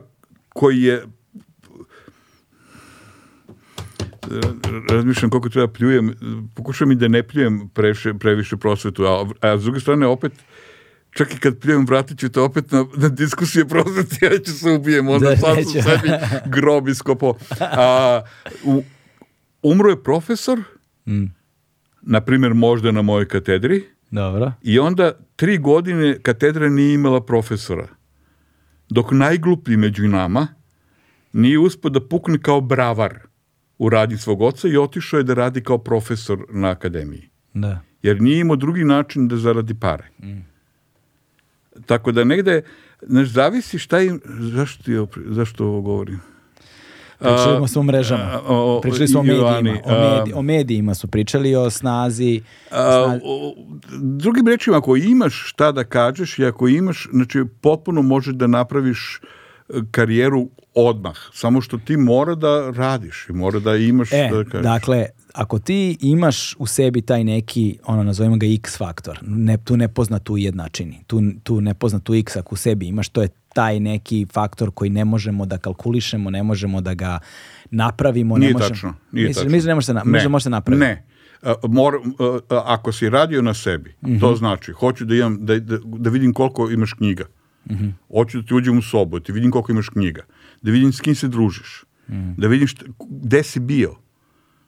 Speaker 2: koji je razmišljam koliko treba pljujem, pokušavam i da ne pljujem preše, previše prosvetu, a, a s druge strane opet, čak i kad pljujem, vratit ću te opet na, na diskusije prosveti, ja ću se ubijem, onda da, sam sam sebi grob iskopao. A, u, umro je profesor, mm. na primjer možda na mojoj katedri,
Speaker 1: Dobro.
Speaker 2: i onda tri godine katedra nije imala profesora. Dok najgluplji među nama nije uspio da pukne kao bravar u radnji svog oca i otišao je da radi kao profesor na akademiji. Da. Jer nije imao drugi način da zaradi pare. Mm. Tako da negde, znaš, zavisi šta im, zašto, ti, zašto ovo govorim?
Speaker 1: Pričali smo o mrežama. O, pričali smo o medijima. O, medij, o medijima su pričali, o snazi. A, snazi.
Speaker 2: O, drugim rečima, ako imaš šta da kažeš i ako imaš, znači potpuno možeš da napraviš uh, karijeru odmah, samo što ti mora da radiš i mora da imaš...
Speaker 1: E, da kažeš. dakle, ako ti imaš u sebi taj neki, ono, nazovimo ga X faktor, ne, tu nepoznatu jednačini, tu, tu nepoznatu X ako u sebi imaš, to je taj neki faktor koji ne možemo da kalkulišemo, ne možemo da ga napravimo.
Speaker 2: Nije ne
Speaker 1: možemo,
Speaker 2: tačno.
Speaker 1: Nije misliš, tačno. Misliš, ne
Speaker 2: da na, ne.
Speaker 1: možete napraviti?
Speaker 2: Ne. Mor, ako si radio na sebi, mm -hmm. to mhm. znači, hoću da, imam, da, da, da vidim koliko imaš knjiga. Mm -hmm. Hoću da ti uđem u sobu, da ti vidim koliko imaš knjiga, da vidim s kim se družiš, mm -hmm. da vidim šta, gde si bio,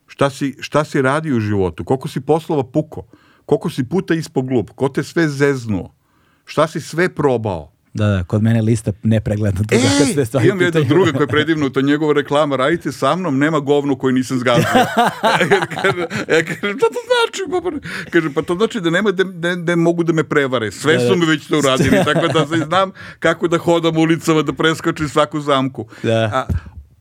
Speaker 2: šta si, šta si radio u životu, koliko si poslova puko, koliko si puta ispod glup, ko te sve zeznuo, šta si sve probao,
Speaker 1: Da, da, kod mene lista nepregledna.
Speaker 2: E, kad stvari imam jednog druga koja je predivna, to je njegova reklama, radite sa mnom, nema govnu koju nisam zgazio. ja kažem, šta to znači? kaže, pa to znači da nema, da, da, da mogu da me prevare. Sve da, da. su mi već to uradili, tako da se znam kako da hodam ulicama, da preskočim svaku zamku. Da. A,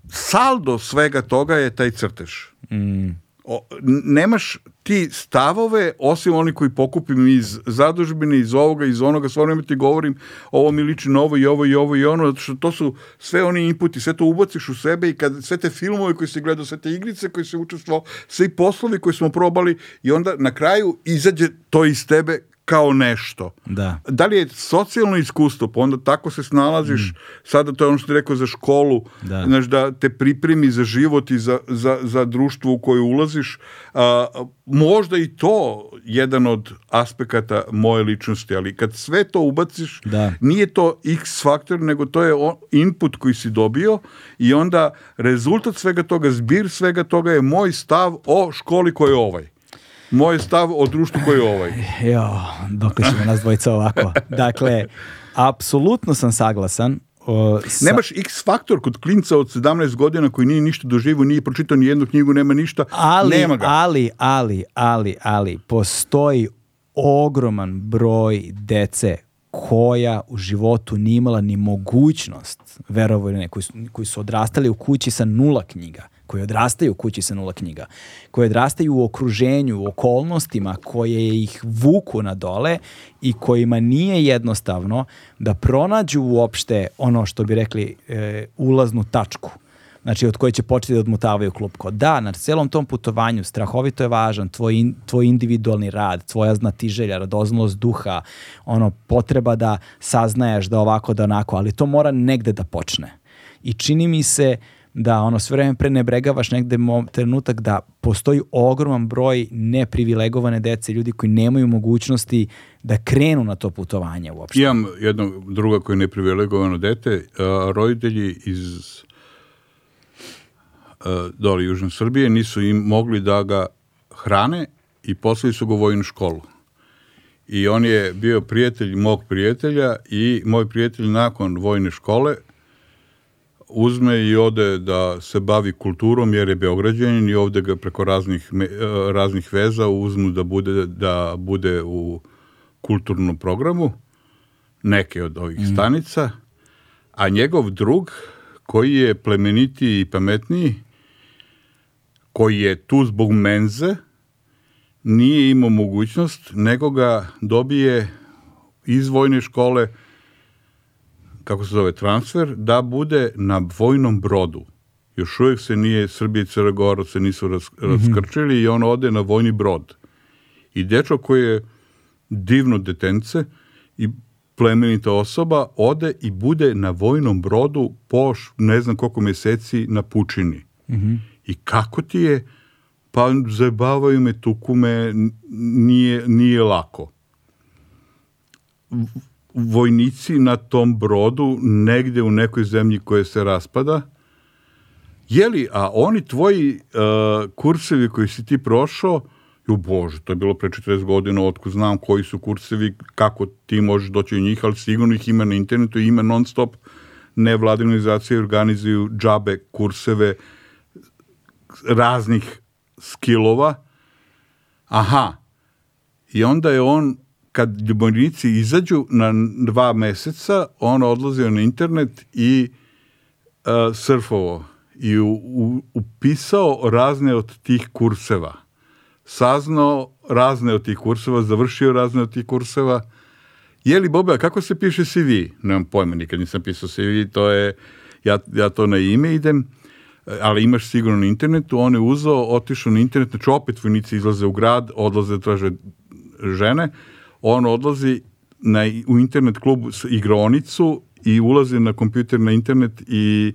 Speaker 2: saldo svega toga je taj crtež. Mm o, nemaš ti stavove osim oni koji pokupim iz zadužbine, iz ovoga, iz onoga, stvarno vreme ti govorim ovo mi liči na ovo i ovo i ovo i ono, zato što to su sve oni inputi, sve to ubaciš u sebe i kad sve te filmove koji si gledao, sve te igrice koji si učestvovao, svi poslovi koji smo probali i onda na kraju izađe to iz tebe kao nešto. Da. da li je socijalno iskustvo, pa onda tako se snalaziš, mm. sada to je ono što ti rekao za školu, da. Znaš, da te pripremi za život i za, za, za društvo u koje ulaziš. A, možda i to jedan od aspekata moje ličnosti, ali kad sve to ubaciš, da. nije to x faktor, nego to je input koji si dobio i onda rezultat svega toga, zbir svega toga je moj stav o školi koji je ovaj moj stav o društvu koji je ovaj.
Speaker 1: Jo, dok ćemo nas dvojica ovako. Dakle, apsolutno sam saglasan.
Speaker 2: O, sa... Nemaš X faktor kod klinca od 17 godina koji nije ništa doživio, nije pročitao ni jednu knjigu, nema ništa,
Speaker 1: ali,
Speaker 2: nema ga.
Speaker 1: Ali, ali, ali, ali, postoji ogroman broj dece koja u životu nije imala ni mogućnost, verovojne, koji su, koji su odrastali u kući sa nula knjiga koji odrastaju u kući sa nula knjiga, koji odrastaju u okruženju, u okolnostima koje ih vuku na dole i kojima nije jednostavno da pronađu uopšte ono što bi rekli e, ulaznu tačku znači od koje će početi da odmutavaju klupko. Da, na celom tom putovanju strahovito je važan tvoj, in, tvoj individualni rad, tvoja znatiželja, radoznalost duha, ono, potreba da saznaješ da ovako, da onako, ali to mora negde da počne. I čini mi se uh, da ono sve vreme prenebregavaš negde trenutak da postoji ogroman broj neprivilegovane dece, ljudi koji nemaju mogućnosti da krenu na to putovanje uopšte.
Speaker 2: Imam jedno druga koje je neprivilegovano dete, a, roditelji iz a, dole Južne Srbije nisu im mogli da ga hrane i poslali su ga u vojnu školu. I on je bio prijatelj mog prijatelja i moj prijatelj nakon vojne škole – uzme i ode da se bavi kulturom jer je beograđanin i ovde ga preko raznih, e, raznih veza uzmu da bude, da bude u kulturnom programu neke od ovih mhm. stanica, a njegov drug koji je plemenitiji i pametniji, koji je tu zbog menze, nije imao mogućnost, nego ga dobije iz vojne škole – kako se zove, transfer, da bude na vojnom brodu. Još uvijek se nije, Srbije i Crna se nisu ras, mm -hmm. raskrčili i on ode na vojni brod. I dečko koji je divno detence i plemenita osoba ode i bude na vojnom brodu po ne znam koliko mjeseci na pučini. Mm -hmm. I kako ti je, pa zabavaju me, tuku me, nije, nije lako vojnici na tom brodu negde u nekoj zemlji koja se raspada. Jeli, a oni tvoji uh, kursevi koji si ti prošao, ju bože, to je bilo pre 40 godina, otko znam koji su kursevi, kako ti možeš doći u njih, ali sigurno ih ima na internetu, ima non stop nevladine organizacije organizuju džabe kurseve raznih skillova. Aha, I onda je on kad ljubavnici izađu na dva meseca, on odlazio na internet i uh, e, surfovo i u, u, upisao razne od tih kurseva. Saznao razne od tih kurseva, završio razne od tih kurseva. Jeli, Bobe, a kako se piše CV? Nemam pojma, nikad nisam pisao CV, to je, ja, ja to na ime idem, ali imaš sigurno na internetu. On je uzao, otišao na internet, znači opet vojnici izlaze u grad, odlaze, traže žene, on odlazi na, u internet klub s igronicu i ulazi na kompjuter na internet i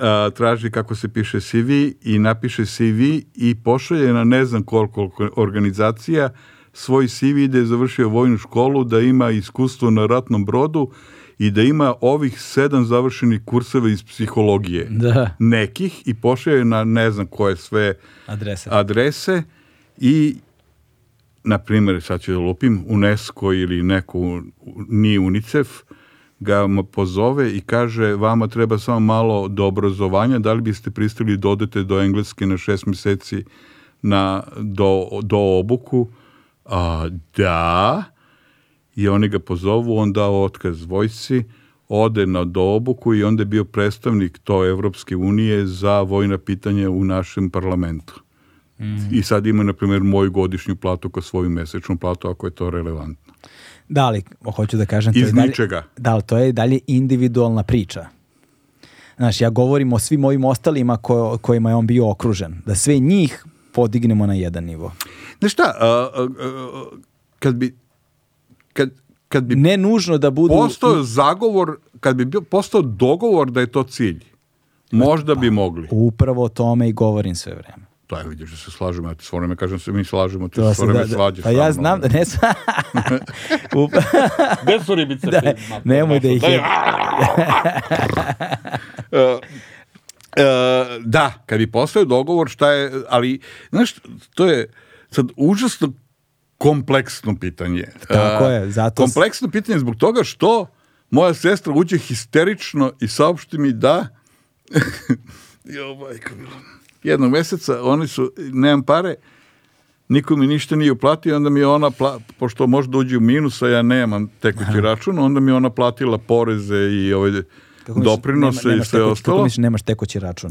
Speaker 2: a, traži kako se piše CV i napiše CV i pošalje na ne znam koliko organizacija svoj CV da je završio vojnu školu, da ima iskustvo na ratnom brodu i da ima ovih sedam završenih kurseva iz psihologije. Da. Nekih i pošalje na ne znam koje sve
Speaker 1: adrese.
Speaker 2: adrese i na primjer, sad ću da lupim, UNESCO ili neko, ni UNICEF, ga pozove i kaže vama treba samo malo do obrazovanja, da li biste pristali da odete do Engleske na šest meseci na, do, do obuku? A, da. I oni ga pozovu, onda otkaz vojci, ode na do obuku i onda je bio predstavnik to Evropske unije za vojna pitanja u našem parlamentu. Mm. I sad ima, na primjer, moju godišnju platu kao svoju mesečnu platu, ako je to relevantno.
Speaker 1: Da li, hoću da kažem... Iz
Speaker 2: je dalje, ničega.
Speaker 1: Da li, to je dalje individualna priča. Znaš, ja govorim o svim ovim ostalima ko, kojima je on bio okružen. Da sve njih podignemo na jedan nivo.
Speaker 2: Znaš šta, a, a, a, kad bi... Kad, kad bi
Speaker 1: ne nužno da budu...
Speaker 2: Postao zagovor, kad bi bio, postao dogovor da je to cilj, možda pa, bi mogli.
Speaker 1: Upravo o tome i govorim sve vreme.
Speaker 2: Da, vidiš da se slažemo, ja ti s vreme kažem da se mi slažemo, ti s vreme da, da. svađaš. Pa
Speaker 1: ja znam da ne sva...
Speaker 2: Upa... Gde su ribice? Da,
Speaker 1: nemoj da ih je...
Speaker 2: da, e, e, kad bi postao dogovor šta je, ali, znaš, to je sad užasno kompleksno pitanje. Tako e, je, zato... Kompleksno pitanje zbog toga što moja sestra uđe histerično i saopšti mi da... jo, majko, bilo jednog meseca, oni su, nemam pare, niko mi ništa nije uplatio, onda mi ona, pla, pošto možda uđe u minus, a ja nemam tekući račun, onda mi ona platila poreze i ovaj, kako doprinose nema, i sve tekući, ostalo. Kako
Speaker 1: misliš, nemaš tekući račun?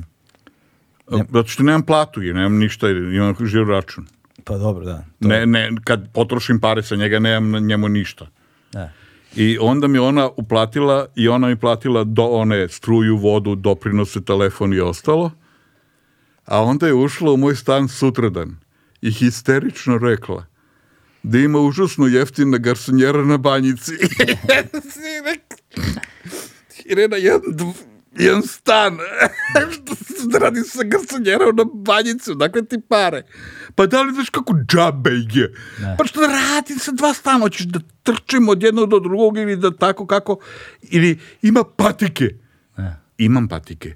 Speaker 2: E, nema. Zato što nemam platu, jer nemam ništa, imam žiro račun.
Speaker 1: Pa dobro, da. To...
Speaker 2: Ne, ne, kad potrošim pare sa njega, nemam na njemu ništa. Da. I onda mi ona uplatila i ona mi platila do one struju, vodu, doprinose, telefon i ostalo a onda je ušla u moj stan sutradan i histerično rekla da ima užasno jeftina garsonjera na banjici. Irena, jedan, jedan stan. Što se radi sa garsonjerom na banjicu? Dakle ti pare. Pa da li znaš kako džabe je? Pa što da radi sa dva stana? Hoćeš da trčim od jednog do drugog ili da tako kako? Ili ima patike. Ne. Imam patike.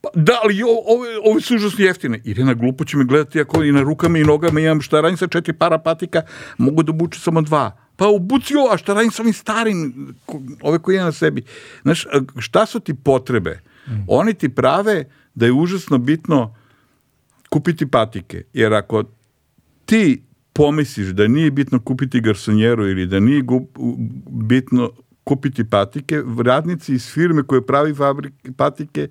Speaker 2: Pa, da, li ove, ove su užasno jeftine. Irena, glupo će me gledati ako i na rukama i nogama imam šta radim sa četiri para patika, mogu da obuču samo dva. Pa obuci a šta radim sa ovim starim, ove koje imam na sebi. Znaš, šta su ti potrebe? Mm. Oni ti prave da je užasno bitno kupiti patike. Jer ako ti pomisliš da nije bitno kupiti garsonjeru ili da nije bitno kupiti patike, radnici iz firme koje pravi fabrike, patike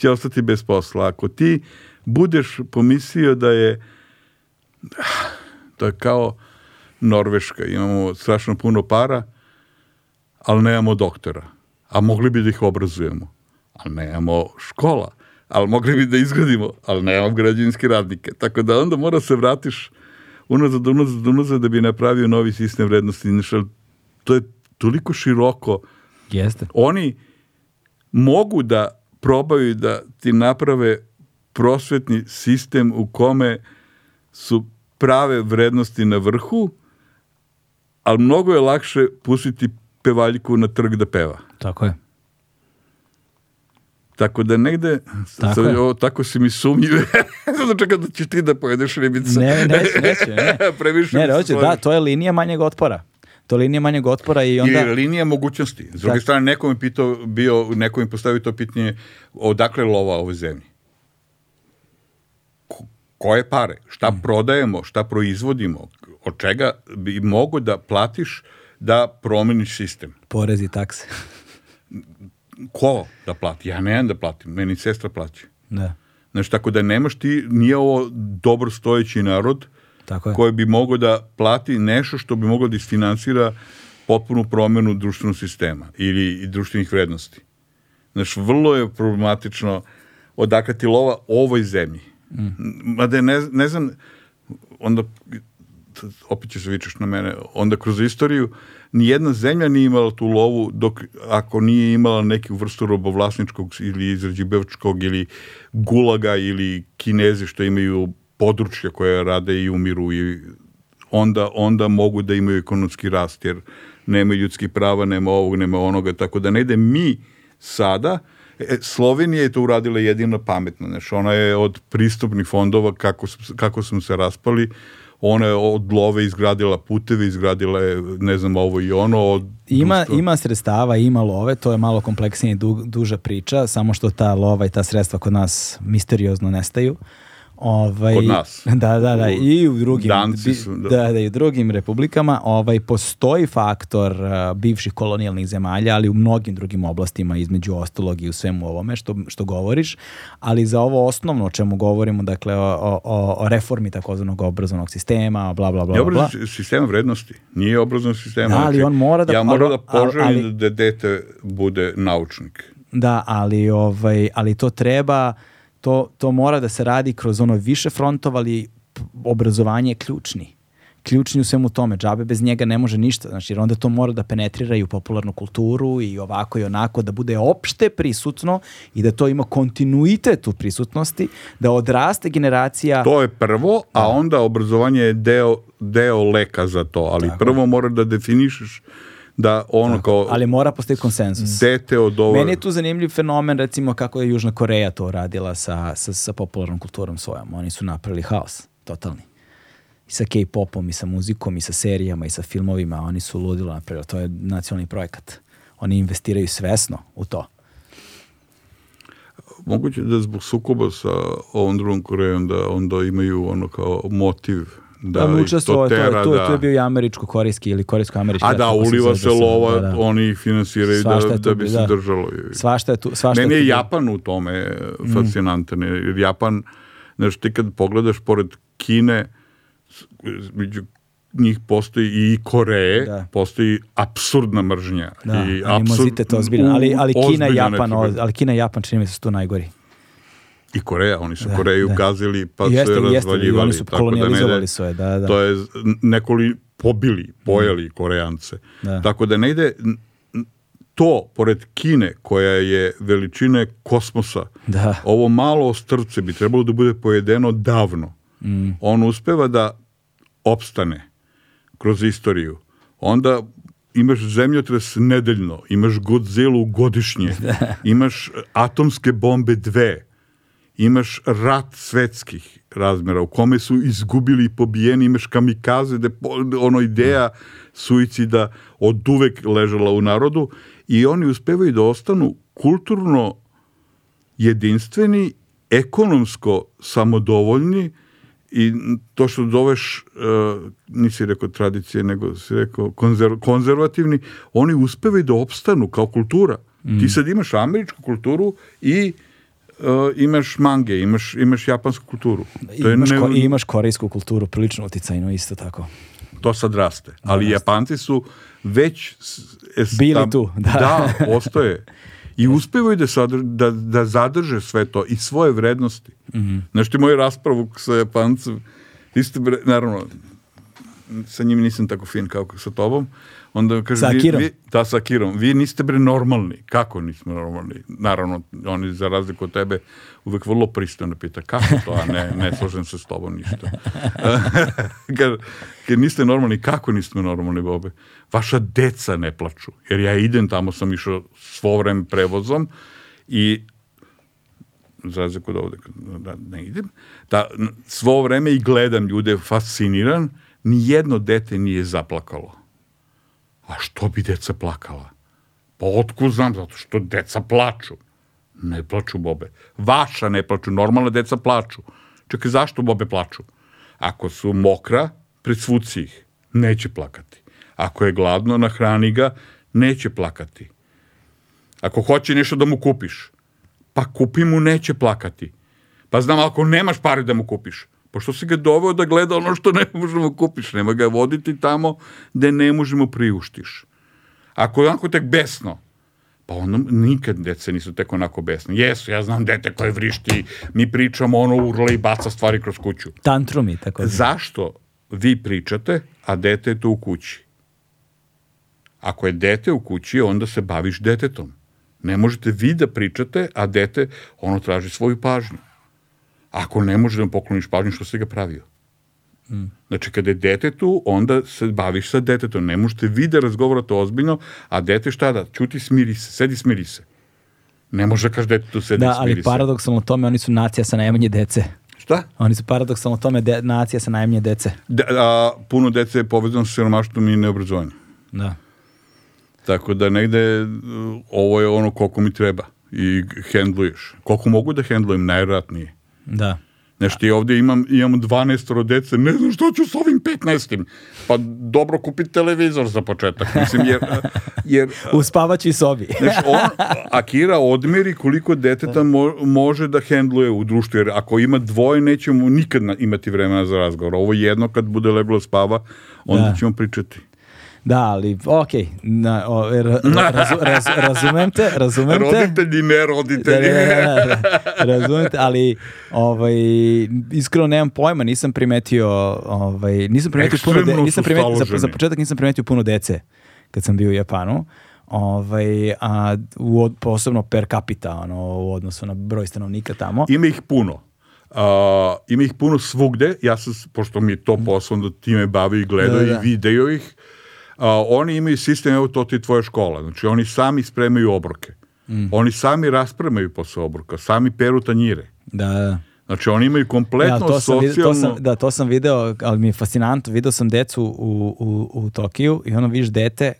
Speaker 2: će ostati bez posla. Ako ti budeš pomislio da je to je kao Norveška, imamo strašno puno para, ali nemamo doktora, a mogli bi da ih obrazujemo, ali nemamo škola, ali mogli bi da izgradimo, ali nemamo građevinske radnike. Tako da onda mora se vratiš unazad, unazad, unazad da bi napravio novi sistem vrednosti. To je toliko široko.
Speaker 1: Jeste.
Speaker 2: Oni mogu da probaju da ti naprave prosvetni sistem u kome su prave vrednosti na vrhu, ali mnogo je lakše pustiti pevaljku na trg da peva.
Speaker 1: Tako je.
Speaker 2: Tako da negde, tako, sad, o, tako si mi sumnjive, zato čekam da ćeš ti da pojedeš ribicu.
Speaker 1: Ne, ne, neće. Ne. Previše ne, ne hoće, da, to je linija manjeg otpora to linija manjeg otpora i onda...
Speaker 2: Ili linija mogućnosti. S druge strane, neko mi pitao, bio, neko mi postavio to pitanje odakle lova ove zemlje. Ko, koje pare? Šta mm. prodajemo? Šta proizvodimo? Od čega bi mogo da platiš da promeniš sistem?
Speaker 1: Porezi, takse.
Speaker 2: Ko da plati? Ja nemam da platim. Meni sestra plaća. Da. Znači, tako da nemaš ti, nije ovo dobro stojeći narod, Tako je. koje bi moglo da plati nešto što bi moglo da isfinansira potpunu promenu društvenog sistema ili društvenih vrednosti. Znaš, vrlo je problematično odakle ti lova ovoj zemlji. Mm. Mada ne, ne znam, onda opet ćeš da vičeš na mene, onda kroz istoriju nijedna zemlja nije imala tu lovu dok, ako nije imala neku vrstu robovlasničkog ili izrađibevačkog ili gulaga ili kinezi što imaju područja koje rade i umiru i onda, onda mogu da imaju ekonomski rast, jer nema ljudski prava, nema ovog, nema onoga, tako da ne ide mi sada, e, Slovenija je to uradila jedino pametno, znači ona je od pristupnih fondova, kako, kako smo se raspali, ona je od love izgradila puteve, izgradila je, ne znam, ovo i ono. Od
Speaker 1: ima, društva. ima sredstava, ima love, to je malo kompleksnije i du, duža priča, samo što ta lova i ta sredstva kod nas misteriozno nestaju. Uh,
Speaker 2: Ovaj,
Speaker 1: Kod nas. Da, da, da, i u drugim, Danci su, da. Da, da, i u drugim republikama ovaj, postoji faktor uh, bivših kolonijalnih zemalja, ali u mnogim drugim oblastima, između ostalog i u svemu ovome što, što govoriš, ali za ovo osnovno o čemu govorimo, dakle, o, o, o reformi takozvanog obrazovnog sistema, bla, bla, bla, Dobro, bla.
Speaker 2: vrednosti, nije obrazovni sistem. Da, znači ali on mora da... Ja moram da poželim ali, da dete bude naučnik.
Speaker 1: Da, ali, ovaj, ali to treba to, to mora da se radi kroz ono više frontova, ali obrazovanje je ključni. Ključni u svemu tome, džabe bez njega ne može ništa, znači jer onda to mora da penetrira i u popularnu kulturu i ovako i onako, da bude opšte prisutno i da to ima kontinuitet u prisutnosti, da odraste generacija...
Speaker 2: To je prvo, a da. onda obrazovanje je deo, deo leka za to, ali Tako. prvo mora da definišeš da ono Tako, kao...
Speaker 1: Ali mora postoji konsenzus.
Speaker 2: Dete od ovo...
Speaker 1: Meni je tu zanimljiv fenomen recimo kako je Južna Koreja to radila sa, sa, sa popularnom kulturom svojom. Oni su napravili haos, totalni. I sa K-popom, i sa muzikom, i sa serijama, i sa filmovima. Oni su ludilo napravili. To je nacionalni projekat. Oni investiraju svesno u to.
Speaker 2: Moguće da zbog sukoba sa ovom drugom Korejom da onda imaju ono kao motiv da
Speaker 1: um, učestvovao, to, tera, to, je, to, da. to je bio i američko-korejski ili korejsko-američki. A
Speaker 2: da, da uliva se lova, da, da. oni finansiraju da, tu, da bi se da. držalo.
Speaker 1: Svašta je tu. Svašta
Speaker 2: Meni je, tu. Japan u tome mhm. fascinantan, mm. jer Japan, znaš, ti kad pogledaš pored Kine, među njih postoji i Koreje, da. postoji apsurdna mržnja.
Speaker 1: Da, i apsurd... to ozbiljno, ali, ali Kina Japan, ali Kina i Japan čini mi se su tu najgori
Speaker 2: i Koreja, oni su da, Koreju da. gazili pa jeste, su je razvaljivali.
Speaker 1: oni su tako da ne su je, da, da.
Speaker 2: To je nekoli pobili, mm. pojeli mm. Korejance. Da. Tako da ne ide to, pored Kine, koja je veličine kosmosa, da. ovo malo ostrce bi trebalo da bude pojedeno davno. Mm. On uspeva da opstane kroz istoriju. Onda imaš zemljotres nedeljno, imaš Godzilla godišnje, da. imaš atomske bombe dve, imaš rat svetskih razmera u kome su izgubili i pobijeni, imaš kamikaze, de, ono ideja suicida od uvek ležala u narodu i oni uspevaju da ostanu kulturno jedinstveni, ekonomsko samodovoljni i to što doveš, uh, e, nisi rekao tradicije, nego si rekao konzer, konzervativni, oni uspevaju da opstanu kao kultura. Mm. Ti sad imaš američku kulturu i uh, E, imaš mange, imaš, imaš japansku kulturu.
Speaker 1: To je imaš, ko, ne... imaš korejsku kulturu, prilično uticajno isto tako.
Speaker 2: To sad raste. Ali da, Japanci su već...
Speaker 1: Es, e, Bili tam, tu, da.
Speaker 2: Da, postoje. I uspevaju da, sadrž, da, da zadrže sve to i svoje vrednosti. Mm -hmm. Znaš ti moju raspravu sa Japancem, isto, naravno, sa njim nisam tako fin kao sa tobom, onda kaže... vi, Akirom? Da, sa Akirom. Vi niste bre normalni. Kako nismo normalni? Naravno, oni za razliku od tebe uvek vrlo pristojno pita kako to, a ne, ne složem se s tobom ništa. kad, kad niste normalni, kako niste normalni, Bobe? Vaša deca ne plaču, jer ja idem tamo, sam išao svo vreme prevozom i za razliku od ovde, da ne idem, da svo vreme i gledam ljude fasciniran, ni jedno dete nije zaplakalo A što bi deca plakala? Pa otkud znam, zato što deca plaču. Ne plaču bobe. Vaša ne plaču, normalna deca plaču. Čekaj, zašto bobe plaču? Ako su mokra, presvuci ih. Neće plakati. Ako je gladno, nahrani ga, neće plakati. Ako hoće nešto da mu kupiš, pa kupi mu, neće plakati. Pa znam, ako nemaš pare da mu kupiš, Pošto si ga doveo da gleda ono što ne možemo da kupiš, nema ga voditi tamo gde ne možemo priuštiš. Ako je onako tek besno, pa onda nikad dece nisu tek onako besne. Jesu, ja znam dete koje vrišti, mi pričamo, ono urla i baca stvari kroz kuću.
Speaker 1: Tantrumi,
Speaker 2: tako da. Zašto vi pričate, a dete je tu u kući? Ako je dete u kući, onda se baviš detetom. Ne možete vi da pričate, a dete, ono traži svoju pažnju. Ako ne može da mu pokloniš pažnju, što si ga pravio? Mm. Znači, kada je detetu, onda se baviš sa detetom. Ne možete vi da razgovarate ozbiljno, a dete šta da? Ćuti, smiri se, sedi, smiri se. Ne može da kaže detetu, sedi, da,
Speaker 1: smiri se. Da, ali paradoksalno u tome, oni su nacija sa najmanje dece.
Speaker 2: Šta?
Speaker 1: Oni su paradoksalno tome de, nacija sa najmanje dece.
Speaker 2: De, a, puno dece je povezano sa siromaštvom i neobrazovanjem.
Speaker 1: Da.
Speaker 2: Tako da negde uh, ovo je ono koliko mi treba i hendluješ. Koliko mogu da hendlujem, najvratnije.
Speaker 1: Da.
Speaker 2: Nešto i ovdje imam, imam 12 dece, ne znam što ću s ovim 15. -im. Pa dobro kupi televizor za početak. Mislim, jer,
Speaker 1: jer, U spavaći sobi.
Speaker 2: Znaš, on, Akira odmeri koliko deteta mo, može da hendluje u društvu, jer ako ima dvoje, nećemo nikad imati vremena za razgovor. Ovo jedno kad bude leglo spava, onda da. ćemo pričati.
Speaker 1: Da, ali okej, okay. Er, ra, ra, raz, razumem te, razumem
Speaker 2: te. Roditelji, ne roditelji. Da, da, da, da, da
Speaker 1: razumem te, ali ovaj, iskreno nemam pojma, nisam primetio, ovaj, nisam primetio Ekstremno
Speaker 2: puno, de, nisam
Speaker 1: primetio, za, za početak nisam primetio puno dece kad sam bio u Japanu. Ovaj, a, u, posebno per capita ono, u odnosu na broj stanovnika tamo.
Speaker 2: Ima ih puno. Uh, ima ih puno svugde, ja sam, pošto mi je to posao, da time bavio i gledao da, da. i video ih, a, oni imaju sistem, evo to ti tvoja škola. Znači, oni sami spremaju obroke. Mm. Oni sami raspremaju posle obroka, sami peru tanjire.
Speaker 1: Da, da, da.
Speaker 2: Znači, oni imaju kompletno ja, to sam socijalno... Vidio, to
Speaker 1: sam, da, to sam video, ali mi je fascinantno. Video sam decu u, u, u Tokiju i ono viš dete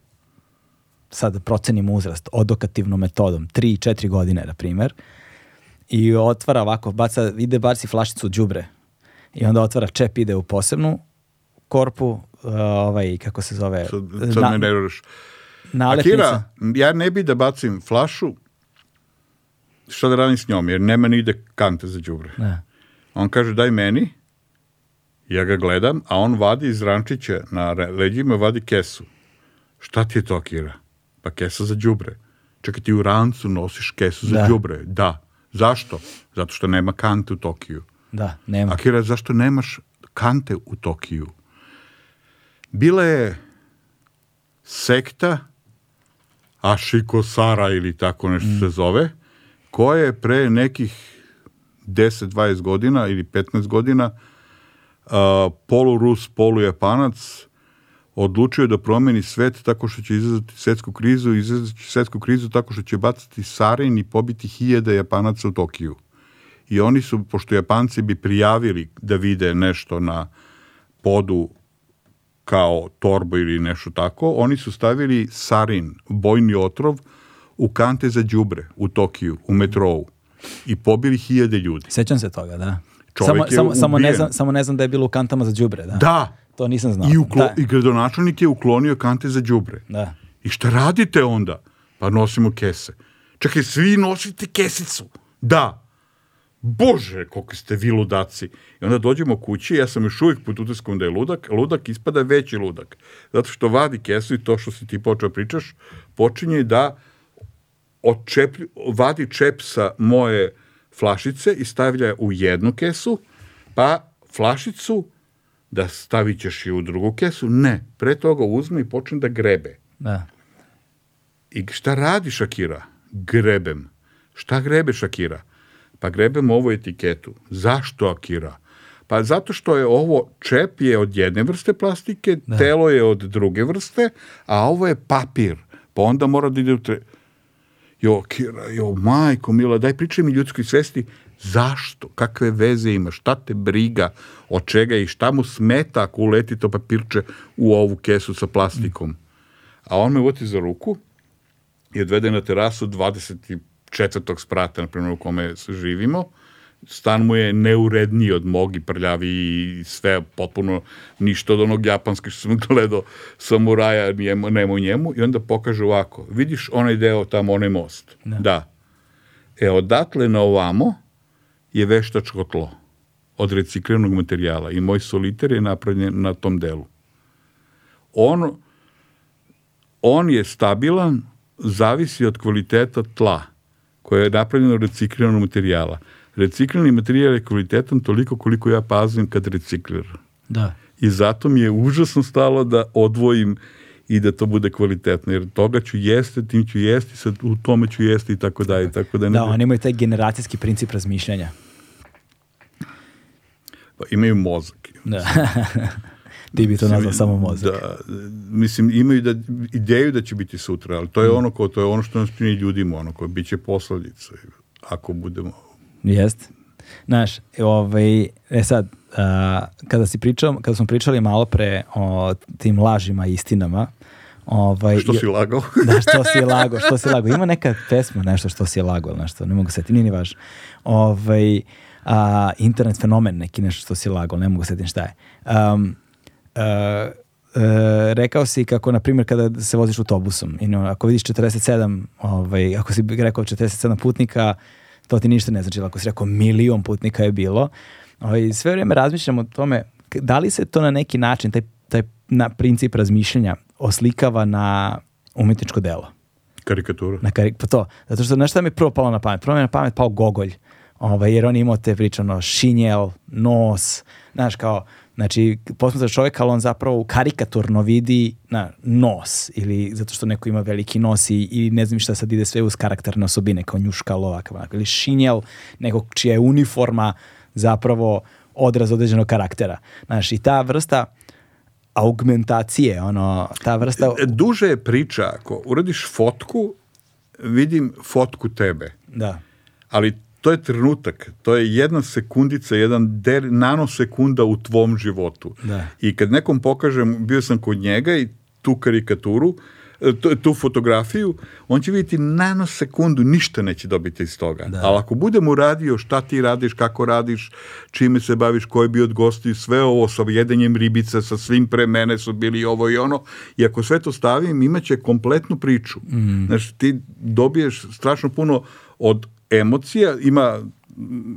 Speaker 1: sad da procenim procenimo uzrast, odokativnom metodom, 3-4 godine, na primer, i otvara ovako, baca, ide baci flašicu đubre i onda otvara čep, ide u posebnu korpu, uh, ovaj, kako se zove? Sad,
Speaker 2: sad na, me nerviraš. Akira, ja ne bi da bacim flašu, što da radim s njom, jer nema ni ide kante za đubre. Ne. On kaže daj meni, ja ga gledam, a on vadi iz rančića na leđima, vadi kesu. Šta ti je to, Akira? Pa kesa za đubre. Čekaj, ti u rancu nosiš kesu za da. đubre. Da. Zašto? Zato što nema kante u Tokiju.
Speaker 1: Da, nema.
Speaker 2: Akira, zašto nemaš kante u Tokiju? bila je sekta Ašiko Sara ili tako nešto mm. se zove, koja je pre nekih 10-20 godina ili 15 godina uh, polurus, polujapanac odlučio da promeni svet tako što će izazvati svetsku krizu, izazvati svetsku krizu tako što će bacati sarin i pobiti hiljada japanaca u Tokiju. I oni su, pošto japanci bi prijavili da vide nešto na podu kao torbu ili nešto tako, oni su stavili sarin, bojni otrov, u kante za đubre u Tokiju, u metrou. I pobili hiljade ljudi.
Speaker 1: Sećam se toga, da. Čovjek samo, samo, ne znam, samo ne znam da je bilo u kantama za đubre, da.
Speaker 2: Da.
Speaker 1: To nisam znao.
Speaker 2: I, uklo, da. i gradonačelnik je uklonio kante za đubre.
Speaker 1: Da.
Speaker 2: I šta radite onda? Pa nosimo kese. Čekaj, svi nosite kesicu. Da bože, koliko ste vi ludaci. I onda dođemo kući, ja sam još uvijek pod utiskom da je ludak, ludak ispada veći ludak. Zato što vadi kesu i to što si ti počeo da pričaš, počinje da očeplj, vadi čep sa moje flašice i stavlja u jednu kesu, pa flašicu da stavit ćeš i u drugu kesu. Ne, pre toga uzme i počne da grebe. Da. I šta radi Šakira? Grebem. Šta grebe Šakira? Pa grebemo ovu etiketu. Zašto akira? Pa zato što je ovo čep je od jedne vrste plastike, da. telo je od druge vrste, a ovo je papir. Pa onda mora da ide u tre... Jo, Kira, jo, majko, mila, daj pričaj mi ljudskoj svesti, zašto, kakve veze ima, šta te briga, od čega i šta mu smeta ako uleti to papirče u ovu kesu sa plastikom. A on me uvoti za ruku i odvede na terasu 20 četvrtog sprata, na primjer, u kome živimo, stan mu je neuredniji od mog i prljavi i sve potpuno ništa od onog japanske što sam gledao samuraja njemu, nemo njemu i onda pokaže ovako, vidiš onaj deo tamo, onaj most. Da. da. E, odatle na ovamo je veštačko tlo od recikliranog materijala i moj soliter je napravljen na tom delu. On, on je stabilan, zavisi od kvaliteta tla koje je napravljeno od recikliranog materijala. Reciklirani materijal je kvalitetan toliko koliko ja pazim kad recikliram.
Speaker 1: Da.
Speaker 2: I zato mi je užasno stalo da odvojim i da to bude kvalitetno, jer toga ću jesti, tim ću jesti, sad u tome ću jesti i tako dalje. tako
Speaker 1: da, da, oni imaju taj generacijski princip razmišljanja.
Speaker 2: Pa imaju mozak. Da.
Speaker 1: ti bi to nazvao samo mozak.
Speaker 2: Da, mislim, imaju da, ideju da će biti sutra, ali to je mm. ono, ko, to je ono što nas čini ljudima, ono koje bit će posledica ako budemo...
Speaker 1: Jeste. Znaš, ovaj, e sad, a, kada, si pričao, kada smo pričali malo pre o tim lažima i istinama,
Speaker 2: Ovaj,
Speaker 1: što
Speaker 2: si lagao?
Speaker 1: da, što si lagao, što si lagao. Ima neka pesma, nešto što si lagao, nešto, ne mogu setiti, nije ni važno. Ovaj, a, internet fenomen neki, nešto što si lagao, ne mogu setiti šta je. Um, Uh, rekao si kako, na primjer, kada se voziš autobusom, i no, ako vidiš 47, ovaj, ako si rekao 47 putnika, to ti ništa ne znači. Ako si rekao milion putnika je bilo, ovaj, sve vrijeme razmišljam o tome da li se to na neki način, taj, taj na princip razmišljanja, oslikava na umetničko delo.
Speaker 2: Karikatura.
Speaker 1: Na karik pa to. Zato što, znaš šta mi je prvo palo na pamet? Prvo mi je na pamet pao Gogolj. Ovaj, jer on je imao te priče, ono, šinjel, nos, znaš, kao, Znači, posmatra čovjek, ali on zapravo karikaturno vidi na, nos, ili zato što neko ima veliki nos i, i ne znam šta sad ide sve uz karakterne osobine, kao njuškalo, ovakav, onako, ili šinjel, nekog čija je uniforma zapravo odraz određenog karaktera. Znaš, i ta vrsta augmentacije, ono, ta vrsta... E,
Speaker 2: duže je priča, ako uradiš fotku, vidim fotku tebe.
Speaker 1: Da.
Speaker 2: Ali to je trenutak, to je jedna sekundica, jedan del, nanosekunda u tvom životu.
Speaker 1: Da.
Speaker 2: I kad nekom pokažem, bio sam kod njega i tu karikaturu, e, tu, tu fotografiju, on će vidjeti nanosekundu, ništa neće dobiti iz toga. Da. Ali ako budem uradio šta ti radiš, kako radiš, čime se baviš, ko je bio od gosti, sve ovo sa jedenjem ribica, sa svim pre mene su bili ovo i ono, i ako sve to stavim, imaće kompletnu priču. Mm. Znači, ti dobiješ strašno puno od emocija, ima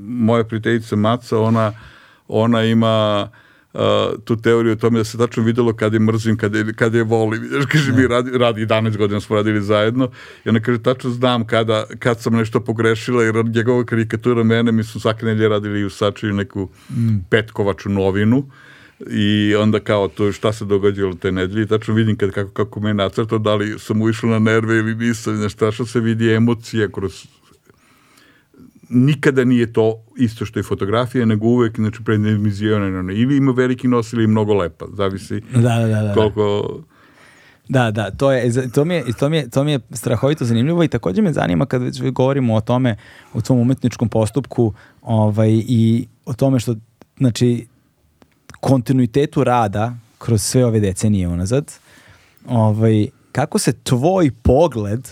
Speaker 2: moja prijateljica Maca, ona, ona ima uh, tu teoriju o tome da se tačno videlo kad je mrzim, kad je, kad je volim. Znaš, kaže, mi da. radi, radi 11 godina smo radili zajedno i ona kaže, tačno znam kada, kad sam nešto pogrešila jer njegova karikatura mene, mi smo svake nelje radili i u Sačiju neku mm. petkovaču novinu i onda kao to šta se događalo te nedelje tačno vidim kad kako, kako me nacrto, da li sam uišao na nerve ili nisam, znaš, tačno se vidi emocija kroz nikada nije to isto što je fotografija, nego uvek znači, predimenzionirano. Ili ima veliki nos ili mnogo lepa, zavisi
Speaker 1: da, da, da, da.
Speaker 2: koliko...
Speaker 1: Da, da, to, je, to, mi je, to, mi je, to mi je strahovito zanimljivo i takođe me zanima kad već govorimo o tome, o tvom umetničkom postupku ovaj, i o tome što, znači, kontinuitetu rada kroz sve ove decenije unazad, ovaj, kako se tvoj pogled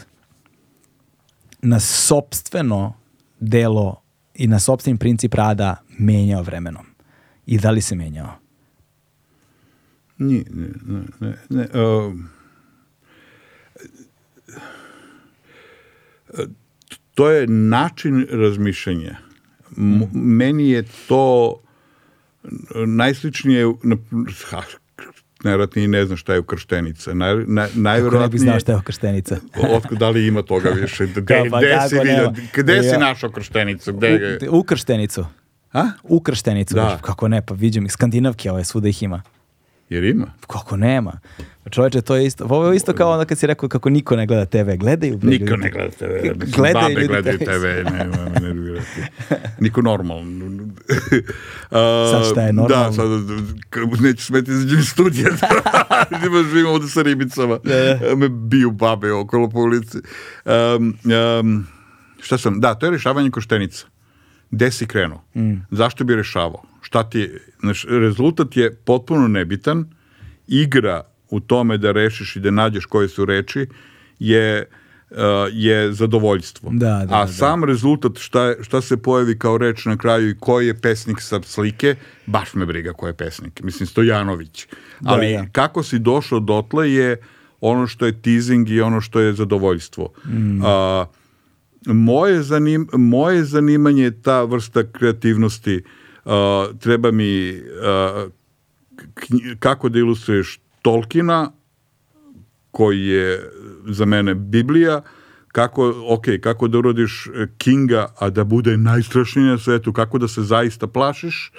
Speaker 1: na sobstveno delo i na sobstveni princip rada menjao vremenom? I da li se menjao?
Speaker 2: Nije, ne, ne, ne, ne uh, to je način razmišljanja. Mm. meni je to najsličnije, najvjerojatnije ne zna šta je ukrštenica. Naj,
Speaker 1: naj, najvjerojatnije... ne bi znao šta je ukrštenica?
Speaker 2: da li ima toga više? Gde, pa, gde si, vidio, gde si našao
Speaker 1: ukrštenicu? Gde... U, ukrštenicu.
Speaker 2: A?
Speaker 1: Ukrštenicu. Da. Kako ne, pa vidim ih. Skandinavke ove, ovaj, svuda ih ima.
Speaker 2: Jer ima?
Speaker 1: Kako nema. Čovječe, to je isto, ovo je isto kao onda kad si rekao kako niko ne gleda TV, gledaju.
Speaker 2: Bre, niko ne gleda TV, gledaju, babe gledaju TV, ne, ne, ne, Niko normalan,
Speaker 1: a, sad šta je
Speaker 2: normalno? Da, sad, neću smeti izađem iz studija. Ima živim ovde sa ribicama. Ne. Da, da. Me biju babe okolo po ulici. Um, um, šta sam? Da, to je rešavanje koštenica. Gde si krenuo? Mm. Zašto bi rešavao? Šta ti je? Znaš, rezultat je potpuno nebitan. Igra u tome da rešiš i da nađeš koje su reči je Uh, je zadovoljstvo.
Speaker 1: Da, da, A
Speaker 2: da, da. sam da. rezultat šta, šta se pojavi kao reč na kraju i koji je pesnik sa slike, baš me briga koji je pesnik. Mislim, Stojanović. Da, Ali ja. kako si došao dotle je ono što je teasing i ono što je zadovoljstvo. Mm.
Speaker 1: A,
Speaker 2: moje, zanim, moje zanimanje je ta vrsta kreativnosti. A, treba mi a, kako da ilustruješ Tolkina, koji je za mene Biblija, kako, ok, kako da urodiš Kinga, a da bude najstrašniji na svetu, kako da se zaista plašiš,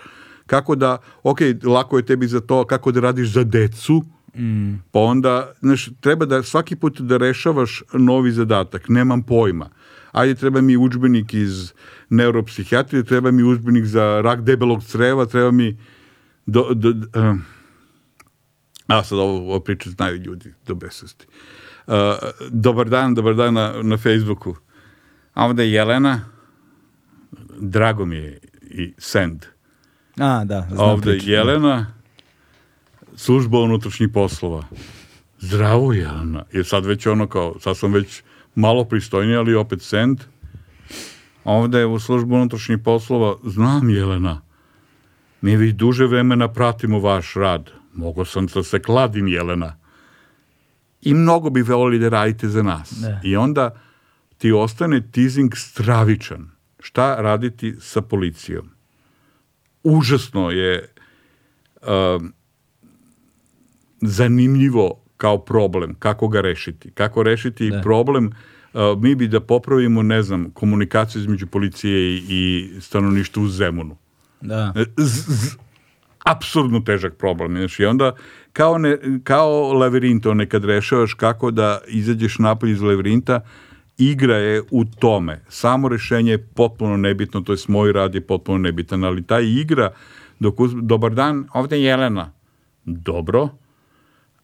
Speaker 2: kako da, ok, lako je tebi za to, kako da radiš za decu, mm. pa onda, znaš, treba da svaki put da rešavaš novi zadatak, nemam pojma. Ajde, treba mi učbenik iz neuropsihijatrije, treba mi učbenik za rak debelog creva, treba mi... Do, do, do uh, eh, A sad ovo, ovo priče znaju ljudi do besvesti. Uh, dobar dan, dobar dan na, na Facebooku. A onda je Jelena, drago mi je i send.
Speaker 1: A, da.
Speaker 2: Znam Ovde priču. Da. Jelena, služba unutrašnjih poslova. Zdravo, Jelena. Je sad već ono kao, sad sam već malo pristojniji, ali opet send. Ovde je u službu unutrašnjih poslova, znam, Jelena, mi već duže vremena pratimo vaš rad Mogo sam da se kladim, Jelena. I mnogo bi volili da radite za nas. Ne. I onda ti ostane teasing stravičan. Šta raditi sa policijom? Užasno je um, zanimljivo kao problem, kako ga rešiti. Kako rešiti ne. problem Uh, mi bi da popravimo, ne znam, komunikaciju između policije i, i stanovništva u Zemunu.
Speaker 1: Da.
Speaker 2: Z, z, apsurdno težak problem. Znači, onda kao, ne, kao lavirinto nekad rešavaš kako da izađeš napolje iz lavirinta, igra je u tome. Samo rešenje je potpuno nebitno, to je moj rad je potpuno nebitan, ali ta igra dok uz... dobar dan, ovde je Jelena. Dobro.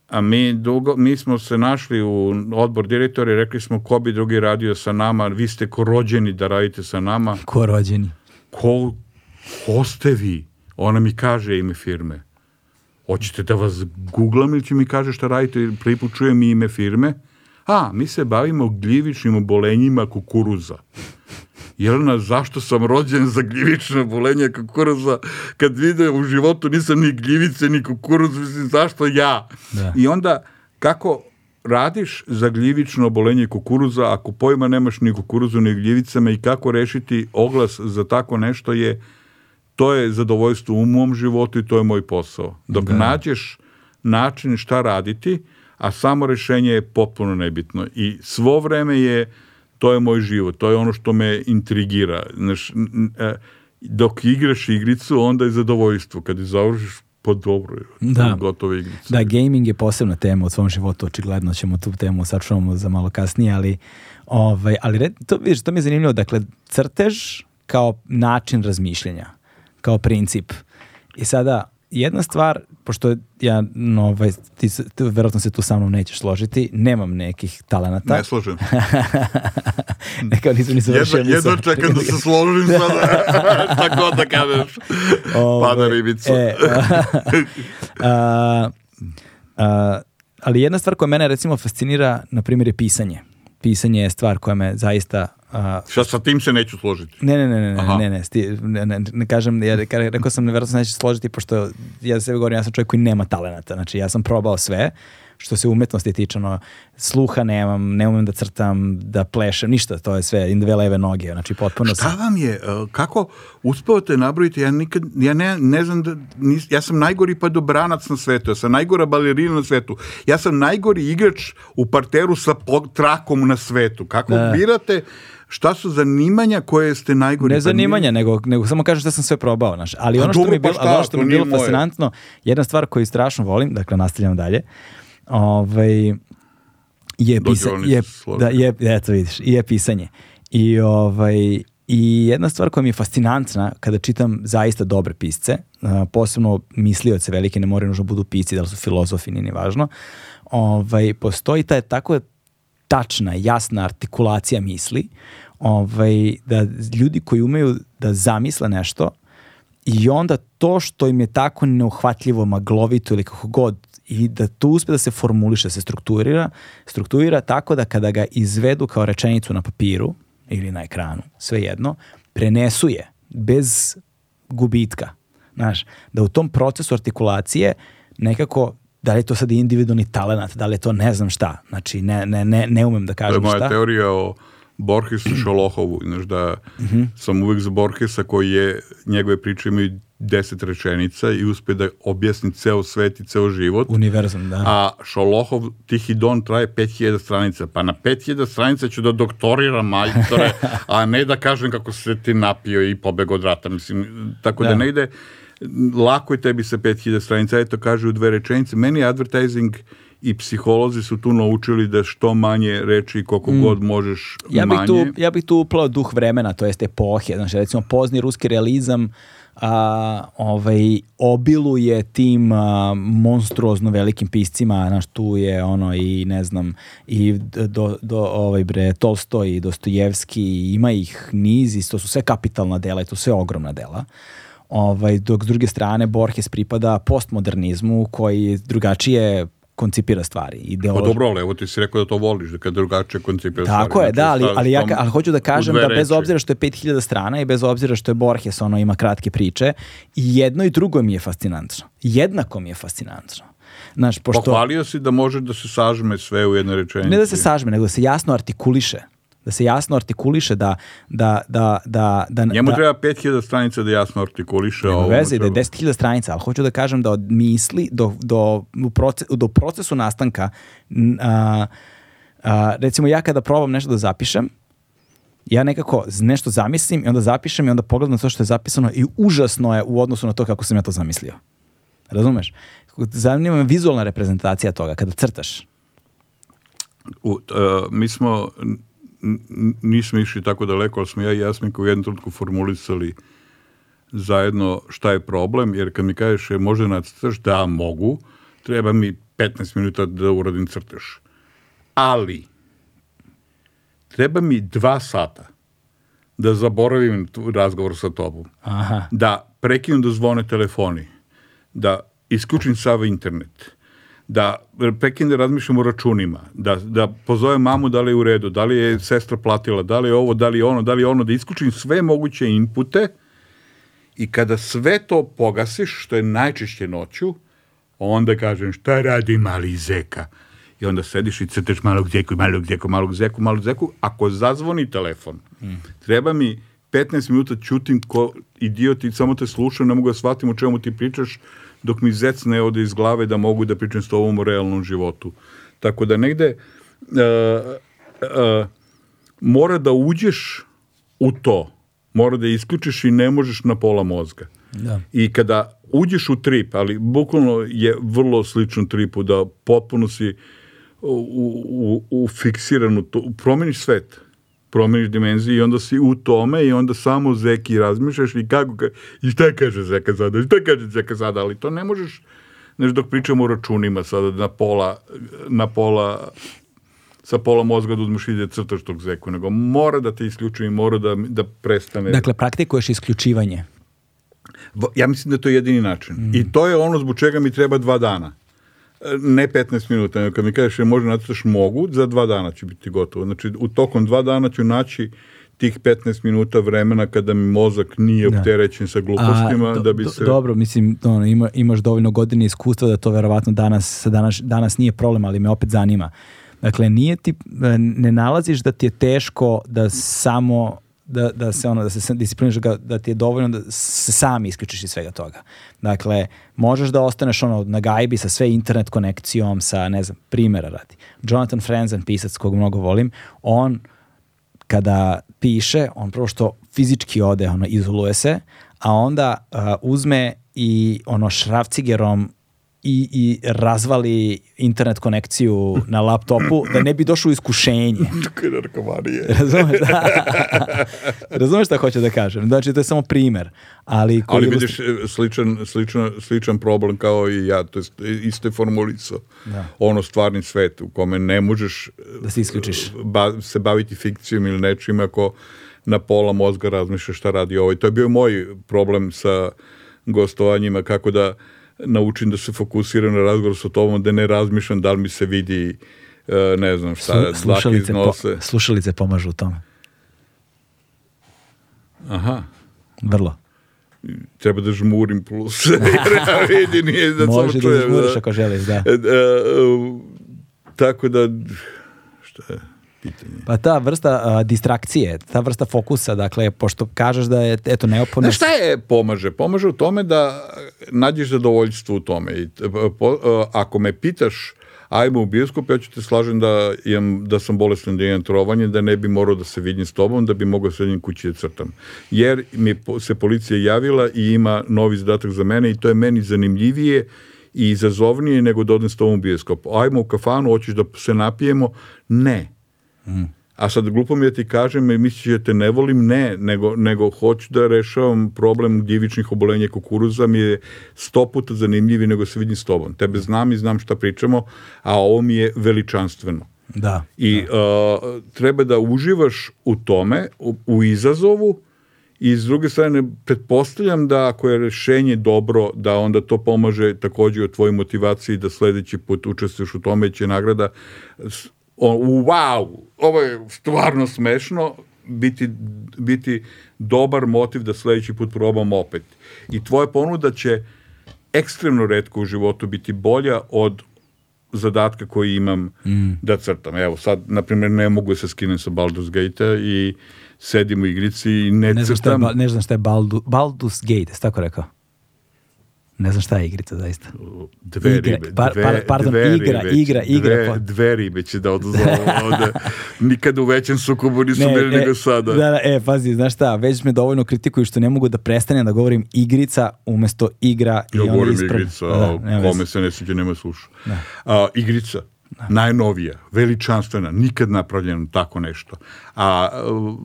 Speaker 2: A mi, dugo, mi smo se našli u odbor direktora i rekli smo ko bi drugi radio sa nama, vi ste ko rođeni da radite sa nama. Ko
Speaker 1: rođeni?
Speaker 2: Ko, ko ste vi? ona mi kaže ime firme. Hoćete da vas googlam ili će mi kaže šta radite, pripučuje mi ime firme? A, mi se bavimo gljivičnim obolenjima kukuruza. Jelena, zašto sam rođen za gljivično bolenje kukuruza? Kad vidim u životu nisam ni gljivice, ni kukuruz, mislim, zašto ja?
Speaker 1: Da.
Speaker 2: I onda, kako radiš za gljivično obolenje kukuruza, ako pojma nemaš ni kukuruzu, ni gljivicama i kako rešiti oglas za tako nešto je to je zadovoljstvo u mom životu i to je moj posao. Dok da. nađeš način šta raditi, a samo rešenje je potpuno nebitno. I svo vreme je, to je moj život, to je ono što me intrigira. Znaš, e, dok igraš igricu, onda je zadovoljstvo. Kad je završiš, pa dobro
Speaker 1: da. gotove igrice. Da, gaming je posebna tema u svom životu, očigledno ćemo tu temu sačuvamo za malo kasnije, ali, ovaj, ali to, vidiš, to mi je zanimljivo, dakle, crtež kao način razmišljenja kao princip. I sada, jedna stvar, pošto ja, no, ovaj, ti, ti verovatno se tu sa mnom nećeš složiti, nemam nekih talenata.
Speaker 2: Ne složim.
Speaker 1: Nekao nisam ni
Speaker 2: završio. Jedva, jedva čekam da se složim sada, tako da kažeš. Ove, ovaj, Pada ribicu. E, a, a, a,
Speaker 1: ali jedna stvar koja mene recimo fascinira, na primjer, je pisanje pisanje je stvar koja me zaista
Speaker 2: a, Šta sa tim se neću složiti?
Speaker 1: Ne, ne, ne, ne, Aha. ne, ne, sti, ne, ne, ne, kažem, ja rekao sam, nevjerojatno da se neću složiti, pošto ja za sebe govorim, ja sam čovjek koji nema talenata, znači ja sam probao sve, što se umetnosti tiče, ono, sluha nemam, ne umem da crtam, da plešem, ništa, to je sve, in dve leve noge, znači potpuno
Speaker 2: Šta sam... vam je, e, kako uspavate nabrojiti, ja nikad, ja ne, ne znam da, nis, ja sam najgori pa dobranac na svetu, ja sam najgora balerina na svetu, ja sam najgori igrač u parteru sa trakom na svetu, kako da. birate, šta su zanimanja koje ste najgori
Speaker 1: ne pa zanimanja nego nego samo kažem šta sam sve probao znaš ali ono što mi je bilo, pa šta, ono što mi je bilo fascinantno jedna stvar koju strašno volim dakle nastavljam dalje ovaj, je,
Speaker 2: pisa,
Speaker 1: da, je, da, je, eto vidiš, je pisanje. I, ovaj, I jedna stvar koja mi je fascinantna kada čitam zaista dobre pisce, posebno mislioce velike, ne moraju nužno budu pisci, da li su filozofi, nije ni važno, ovaj, postoji ta je tako tačna, jasna artikulacija misli, ovaj, da ljudi koji umeju da zamisle nešto i onda to što im je tako neuhvatljivo, maglovito ili kako god i da to uspe da se formuliše, da se strukturira, strukturira tako da kada ga izvedu kao rečenicu na papiru ili na ekranu, svejedno, prenesu je bez gubitka. Znaš, da u tom procesu artikulacije nekako da li je to sad individualni talent, da li je to ne znam šta. Znači, ne, ne, ne, ne umem da kažem šta. To je
Speaker 2: moja
Speaker 1: šta.
Speaker 2: teorija o Borgesa Šolohovu, znaš da mm -hmm. sam uvek za Borgesa koji je, njegove priče imaju deset rečenica i uspe da objasni ceo svet i ceo život.
Speaker 1: Univerzum, da.
Speaker 2: A Šolohov Tihidon traje 5000 stranica. Pa na 5000 stranica ću da doktoriram majstore, a ne da kažem kako se ti napio i pobeg od rata. Mislim, tako da, da ne ide. Lako je tebi sa 5000 stranica. Eto, kaže u dve rečenice. Meni je advertising i psiholozi su tu naučili da što manje reči koliko mm. god možeš ja bih manje. Tu,
Speaker 1: ja bih tu uplao duh vremena, to jest epohe. Znači, recimo, pozni ruski realizam a, ovaj, obiluje tim a, monstruozno velikim piscima, znaš, tu je ono i ne znam, i do, do, ovaj bre, Tolstoj i Dostojevski, ima ih niz i to su sve kapitalna dela i to su sve ogromna dela. Ovaj, dok s druge strane Borges pripada postmodernizmu koji drugačije koncipira stvari. Pa
Speaker 2: ideolož... Pa dobro, ali evo ti si rekao da to voliš, da kad drugačije koncipira
Speaker 1: stvari. Tako je, znači da, da, ali, ali, ja, ali hoću da kažem da bez obzira što je 5000 strana i bez obzira što je Borges, ono ima kratke priče, i jedno i drugo mi je fascinantno. Jednako mi je fascinantno. Znaš,
Speaker 2: pošto... Pohvalio si da može da se sažme sve u jednoj rečenici.
Speaker 1: Ne da se sažme, nego da se jasno artikuliše da se jasno artikuliše, da... da, da, da, da
Speaker 2: Njemu da, treba 5000 stranica da jasno artikuliše.
Speaker 1: Nema ovo, veze, da je 10.000 stranica, ali hoću da kažem da od misli do, do, u proces, do procesu nastanka, a, a, recimo ja kada probam nešto da zapišem, ja nekako nešto zamislim i onda zapišem i onda pogledam to što je zapisano i užasno je u odnosu na to kako sam ja to zamislio. Razumeš? Zanima me vizualna reprezentacija toga, kada crtaš. U,
Speaker 2: uh, mi smo nismo išli tako daleko, ali smo ja i Jasminka u jednom trenutku formulisali zajedno šta je problem, jer kad mi kažeš je može da nacrtaš, da mogu, treba mi 15 minuta da uradim crtež. Ali, treba mi dva sata da zaboravim razgovor sa tobom.
Speaker 1: Aha.
Speaker 2: Da prekinu da zvone telefoni, da isključim sav internet, da prekine razmišljam o računima, da, da pozovem mamu da li je u redu, da li je sestra platila, da li je ovo, da li je ono, da li je ono, da isključim sve moguće inpute i kada sve to pogasiš, što je najčešće noću, onda kažem šta radi mali zeka. I onda sediš i crteš malog zeku, malog zeku, malog zeku, malog zeku. Ako zazvoni telefon, mm. treba mi 15 minuta da ćutim ko idiot i samo te slušam, ne mogu da shvatim o čemu ti pričaš, dok mi zec ne ode iz glave da mogu da pričam s tobom o realnom životu. Tako da negde uh, uh, mora da uđeš u to, mora da isključiš i ne možeš na pola mozga.
Speaker 1: Da.
Speaker 2: I kada uđeš u trip, ali bukvalno je vrlo sličan tripu, da potpuno si u, u, u fiksiranu, to, promeniš svet promeniš dimenziju i onda si u tome i onda samo zeki razmišljaš i kako ka, i šta kaže zeka sada, šta kaže zeka sada, ali to ne možeš znaš dok pričamo o računima sada na pola, na pola sa pola mozga da uzmeš i da crtaš tog zeku, nego mora da te isključuje i mora da, da prestane.
Speaker 1: Dakle, praktikuješ isključivanje.
Speaker 2: Ja mislim da to je jedini način. Mm. I to je ono zbog čega mi treba dva dana. Ne 15 minuta, nego kad mi kažeš je može da nacrtaš mogu, za dva dana će biti gotovo. Znači, u tokom dva dana ću naći tih 15 minuta vremena kada mi mozak nije da. opterećen sa glupostima A, do, da bi se...
Speaker 1: dobro, mislim, ono, ima, imaš dovoljno godine iskustva da to verovatno danas, danas, danas nije problem, ali me opet zanima. Dakle, nije ti, e, ne nalaziš da ti je teško da samo da, da se ono, da se discipliniraš, da, da ti je dovoljno da se sam isključiš iz svega toga. Dakle, možeš da ostaneš ono na gajbi sa sve internet konekcijom, sa, ne znam, primera radi. Jonathan Franzen, pisac kog mnogo volim, on kada piše, on prvo što fizički ode, ono, izoluje se, a onda uh, uzme i ono šrafcigerom i, i razvali internet konekciju na laptopu, da ne bi došlo iskušenje.
Speaker 2: Kaj
Speaker 1: narkomanije. Razumeš? Da. Razumeš šta hoću da kažem? Znači, to je samo primer. Ali,
Speaker 2: koji Ali vidiš ilustra... E, sličan, sličan, sličan problem kao i ja, to je e, iste formulisao.
Speaker 1: Da.
Speaker 2: Ono stvarni svet u kome ne možeš e,
Speaker 1: da se isključiš.
Speaker 2: Ba, se baviti fikcijom ili nečim ako na pola mozga razmišljaš šta radi ovaj. to je bio moj problem sa gostovanjima, kako da naučim da se fokusiram na razgovor sa tobom, da ne razmišljam da li mi se vidi e, ne znam šta, Slu, slušalice, iznose.
Speaker 1: Po, slušalice pomažu u tome.
Speaker 2: Aha.
Speaker 1: Vrlo.
Speaker 2: Treba da žmurim plus. ja vidi, nije da Može da
Speaker 1: čujem, žmuriš da. ako želiš, da. E, e, e,
Speaker 2: tako da, šta je?
Speaker 1: pitanje. Pa ta vrsta a, distrakcije, ta vrsta fokusa, dakle, pošto kažeš da je eto neophodno... Znaš
Speaker 2: šta je pomaže? Pomaže u tome da nađeš zadovoljstvo u tome. I, e, po, e, ako me pitaš ajmo u bioskop, ja ću te slažem da, imam, da sam bolestan, da imam trovanje, da ne bi morao da se vidim s tobom, da bi mogao srednjem kući da crtam. Jer mi se policija javila i ima novi zadatak za mene i to je meni zanimljivije i izazovnije nego da odem s tobom u bioskop. Ajmo u kafanu, hoćeš da se napijemo? Ne. A sad glupo mi je da ti kažem i e, misliš da te ne volim, ne, nego, nego hoću da rešavam problem gljivičnih obolenja kukuruza mi je sto puta zanimljivi nego se vidim s tobom. Tebe znam i znam šta pričamo, a ovo mi je veličanstveno.
Speaker 1: Da.
Speaker 2: I da. Uh, treba da uživaš u tome, u, u izazovu, i s druge strane, pretpostavljam da ako je rešenje dobro, da onda to pomaže takođe u tvojoj motivaciji da sledeći put učestvuješ u tome će nagrada o, wow, ovo je stvarno smešno, biti, biti dobar motiv da sledeći put probam opet. I tvoja ponuda će ekstremno redko u životu biti bolja od zadatka koji imam mm. da crtam. Evo sad, na primjer, ne mogu da se skinem sa Baldur's Gate-a i sedim u igrici i ne, ne
Speaker 1: crtam. Znam ne znam šta je Baldu, Baldur's Gate, tako rekao? Ne znam šta je igrica, zaista.
Speaker 2: Dve igre, ribe.
Speaker 1: Par,
Speaker 2: dve,
Speaker 1: pardon, dve igra, ribe, igra, igra. Dve, pa.
Speaker 2: dve ribe će da odozvalo ovde. Nikad u većem sukobu nisu ne, bili e, nego sada. Da, da,
Speaker 1: e, pazi, znaš šta, već me dovoljno kritikuju što ne mogu da prestanem da govorim igrica umesto igra. Ja i govorim ispred...
Speaker 2: igrica, da, da, a kome se ne suđe, nema slušao. Da. A, igrica, Da. najnovija, veličanstvena, nikad napravljeno tako nešto. A e,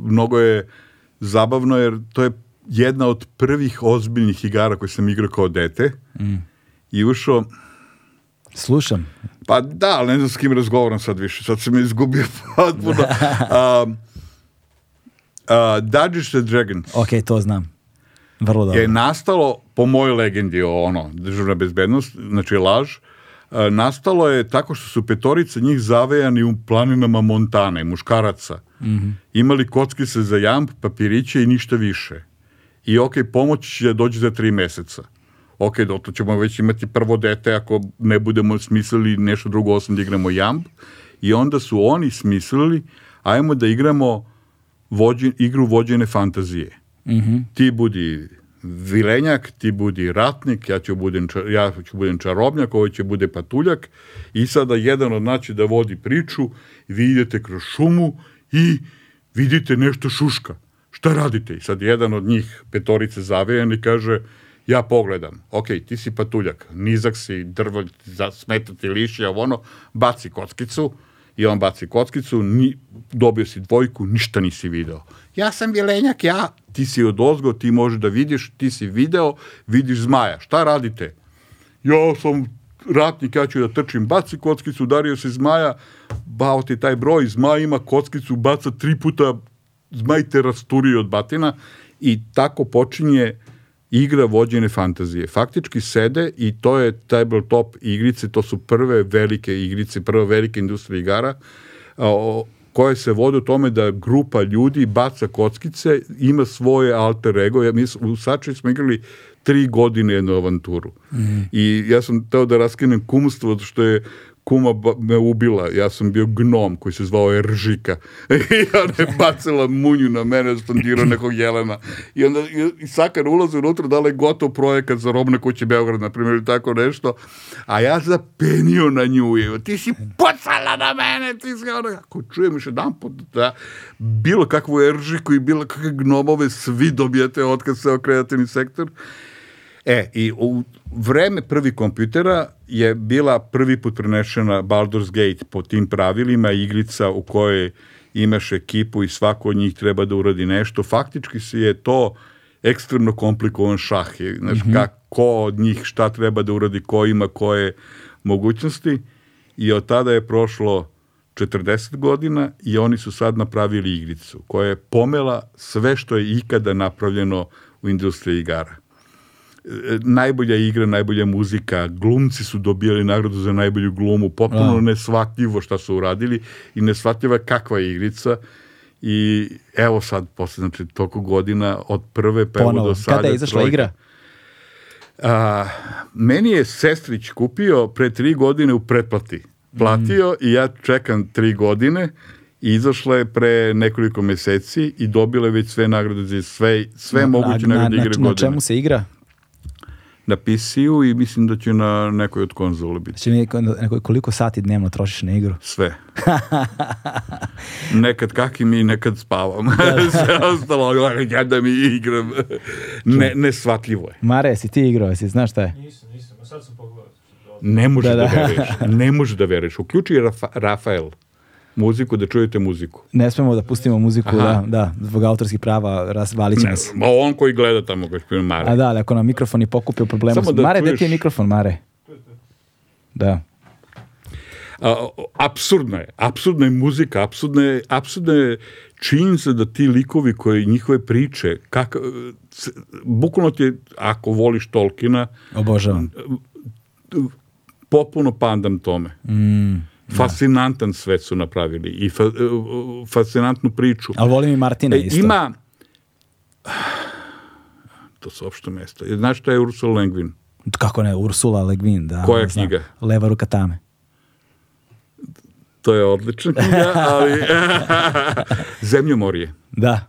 Speaker 2: mnogo je zabavno jer to je jedna od prvih ozbiljnih igara koje sam igrao kao dete
Speaker 1: mm.
Speaker 2: i ušao...
Speaker 1: Slušam.
Speaker 2: Pa da, ali ne znam s kim razgovaram sad više. Sad sam izgubio potpuno. um, uh, Dungeons and Dragons.
Speaker 1: Ok, to znam.
Speaker 2: Vrlo dobro. Je nastalo, po mojoj legendi, o ono, državna bezbednost, znači laž, uh, nastalo je tako što su petorica njih zavejani u planinama Montane, muškaraca. Mm
Speaker 1: -hmm.
Speaker 2: Imali kockice za jamp, papiriće i ništa više i ok, pomoć će doći za tri meseca. Ok, to ćemo već imati prvo dete ako ne budemo smislili nešto drugo osim da igramo jamb. I onda su oni smislili, ajmo da igramo vođe, igru vođene fantazije.
Speaker 1: Mm -hmm.
Speaker 2: Ti budi vilenjak, ti budi ratnik, ja ću budem, ja ću budem čarobnjak, ovaj će bude patuljak i sada jedan od naći da vodi priču, vi idete kroz šumu i vidite nešto šuška šta radite? I sad jedan od njih petorice zavejan, i kaže, ja pogledam, ok, ti si patuljak, nizak si, drvo, smetati lišće, ovo ono, baci kockicu, i on baci kockicu, ni, dobio si dvojku, ništa nisi video. Ja sam bjelenjak, ja, ti si od ozgo, ti možeš da vidiš, ti si video, vidiš zmaja, šta radite? Ja sam ratnik, ja ću da trčim, baci kockicu, udario se zmaja, bao ti taj broj, zmaj ima kockicu, baca tri puta zmaj te rasturi od batina i tako počinje igra vođene fantazije. Faktički sede i to je tabletop igrice, to su prve velike igrice, prva velika industrija igara, o, koje se vode u tome da grupa ljudi baca kockice, ima svoje alter ego. Ja, mi u Sači smo igrali tri godine jednu avanturu. Mm. I ja sam teo da raskinem kumstvo, što je kuma me ubila, ja sam bio gnom koji se zvao Eržika i ona je bacila munju na mene, da spandirao nekog jelena i onda i Sakar ulazi unutra da li je gotov projekat za robne kuće Beograd, na primjer, i tako nešto, a ja zapenio na nju i ti si pucala na mene, ti si ona, ako čujem još jedan put da bilo kakvu Eržiku i bilo kakve gnomove, svi dobijete otkaz se okreativni sektor E, i u vreme prvi kompjutera je bila prvi put prenešena Baldur's Gate po tim pravilima, igrica u kojoj imaš ekipu i svako od njih treba da uradi nešto. Faktički se je to ekstremno komplikovan šah. Je, znaš, mm -hmm. kako od njih šta treba da uradi, ko ima koje mogućnosti. I od tada je prošlo 40 godina i oni su sad napravili igricu koja je pomela sve što je ikada napravljeno u industriji igara najbolja igra, najbolja muzika, glumci su dobijali nagradu za najbolju glumu, potpuno nesvatljivo šta su uradili i nesvatljiva kakva je igrica i evo sad, posle, znači, toliko godina od prve pa evo do sada.
Speaker 1: Kada je izašla troj... igra?
Speaker 2: A, meni je sestrić kupio pre tri godine u pretplati. Platio mm. i ja čekam tri godine i izašla je pre nekoliko meseci i dobila je već sve nagrade za sve, sve na, moguće
Speaker 1: na,
Speaker 2: nagrade
Speaker 1: igre
Speaker 2: na, godine.
Speaker 1: Na čemu se igra?
Speaker 2: na PC-u i mislim da će na nekoj od konzola biti.
Speaker 1: Znači mi koliko sati dnevno trošiš na igru?
Speaker 2: Sve. nekad kakim i nekad spavam. Da, da. Sve ostalo, ja da mi igram. Ne, nesvatljivo je.
Speaker 1: Mare, si ti igrao, si znaš šta je?
Speaker 2: Nisam, nisam, sad sam pogledao. Ne možeš da, da. da veruješ, ne možeš da veruješ. Uključi Rafa, Rafael muziku, da čujete muziku.
Speaker 1: Ne smemo da pustimo muziku, Aha. da, da, zbog autorskih prava rasvalit se. Ma
Speaker 2: On koji gleda tamo, koji Mare.
Speaker 1: A da, ali ako nam mikrofon i pokupi u problemu. Samo da Mare, čuješ... ti je mikrofon, Mare? Da.
Speaker 2: A, absurdno je. Absurdna je muzika, absurdna je, absurdna je činjenica da ti likovi koji njihove priče, kak, bukvalno ti je, ako voliš Tolkina...
Speaker 1: Obožavam.
Speaker 2: Popuno pandam tome. Mm. Da. Fascinantan da. svet su napravili i fa, e, fascinantnu priču.
Speaker 1: Ali volim
Speaker 2: i
Speaker 1: Martina e, isto.
Speaker 2: Ima to su opšto mesto. E, znaš što je Ursula Lengvin?
Speaker 1: Kako ne, Ursula Lengvin, da.
Speaker 2: Koja knjiga?
Speaker 1: Znam. Leva ruka tame.
Speaker 2: To je odlična knjiga, ali... Zemljomor je.
Speaker 1: Da.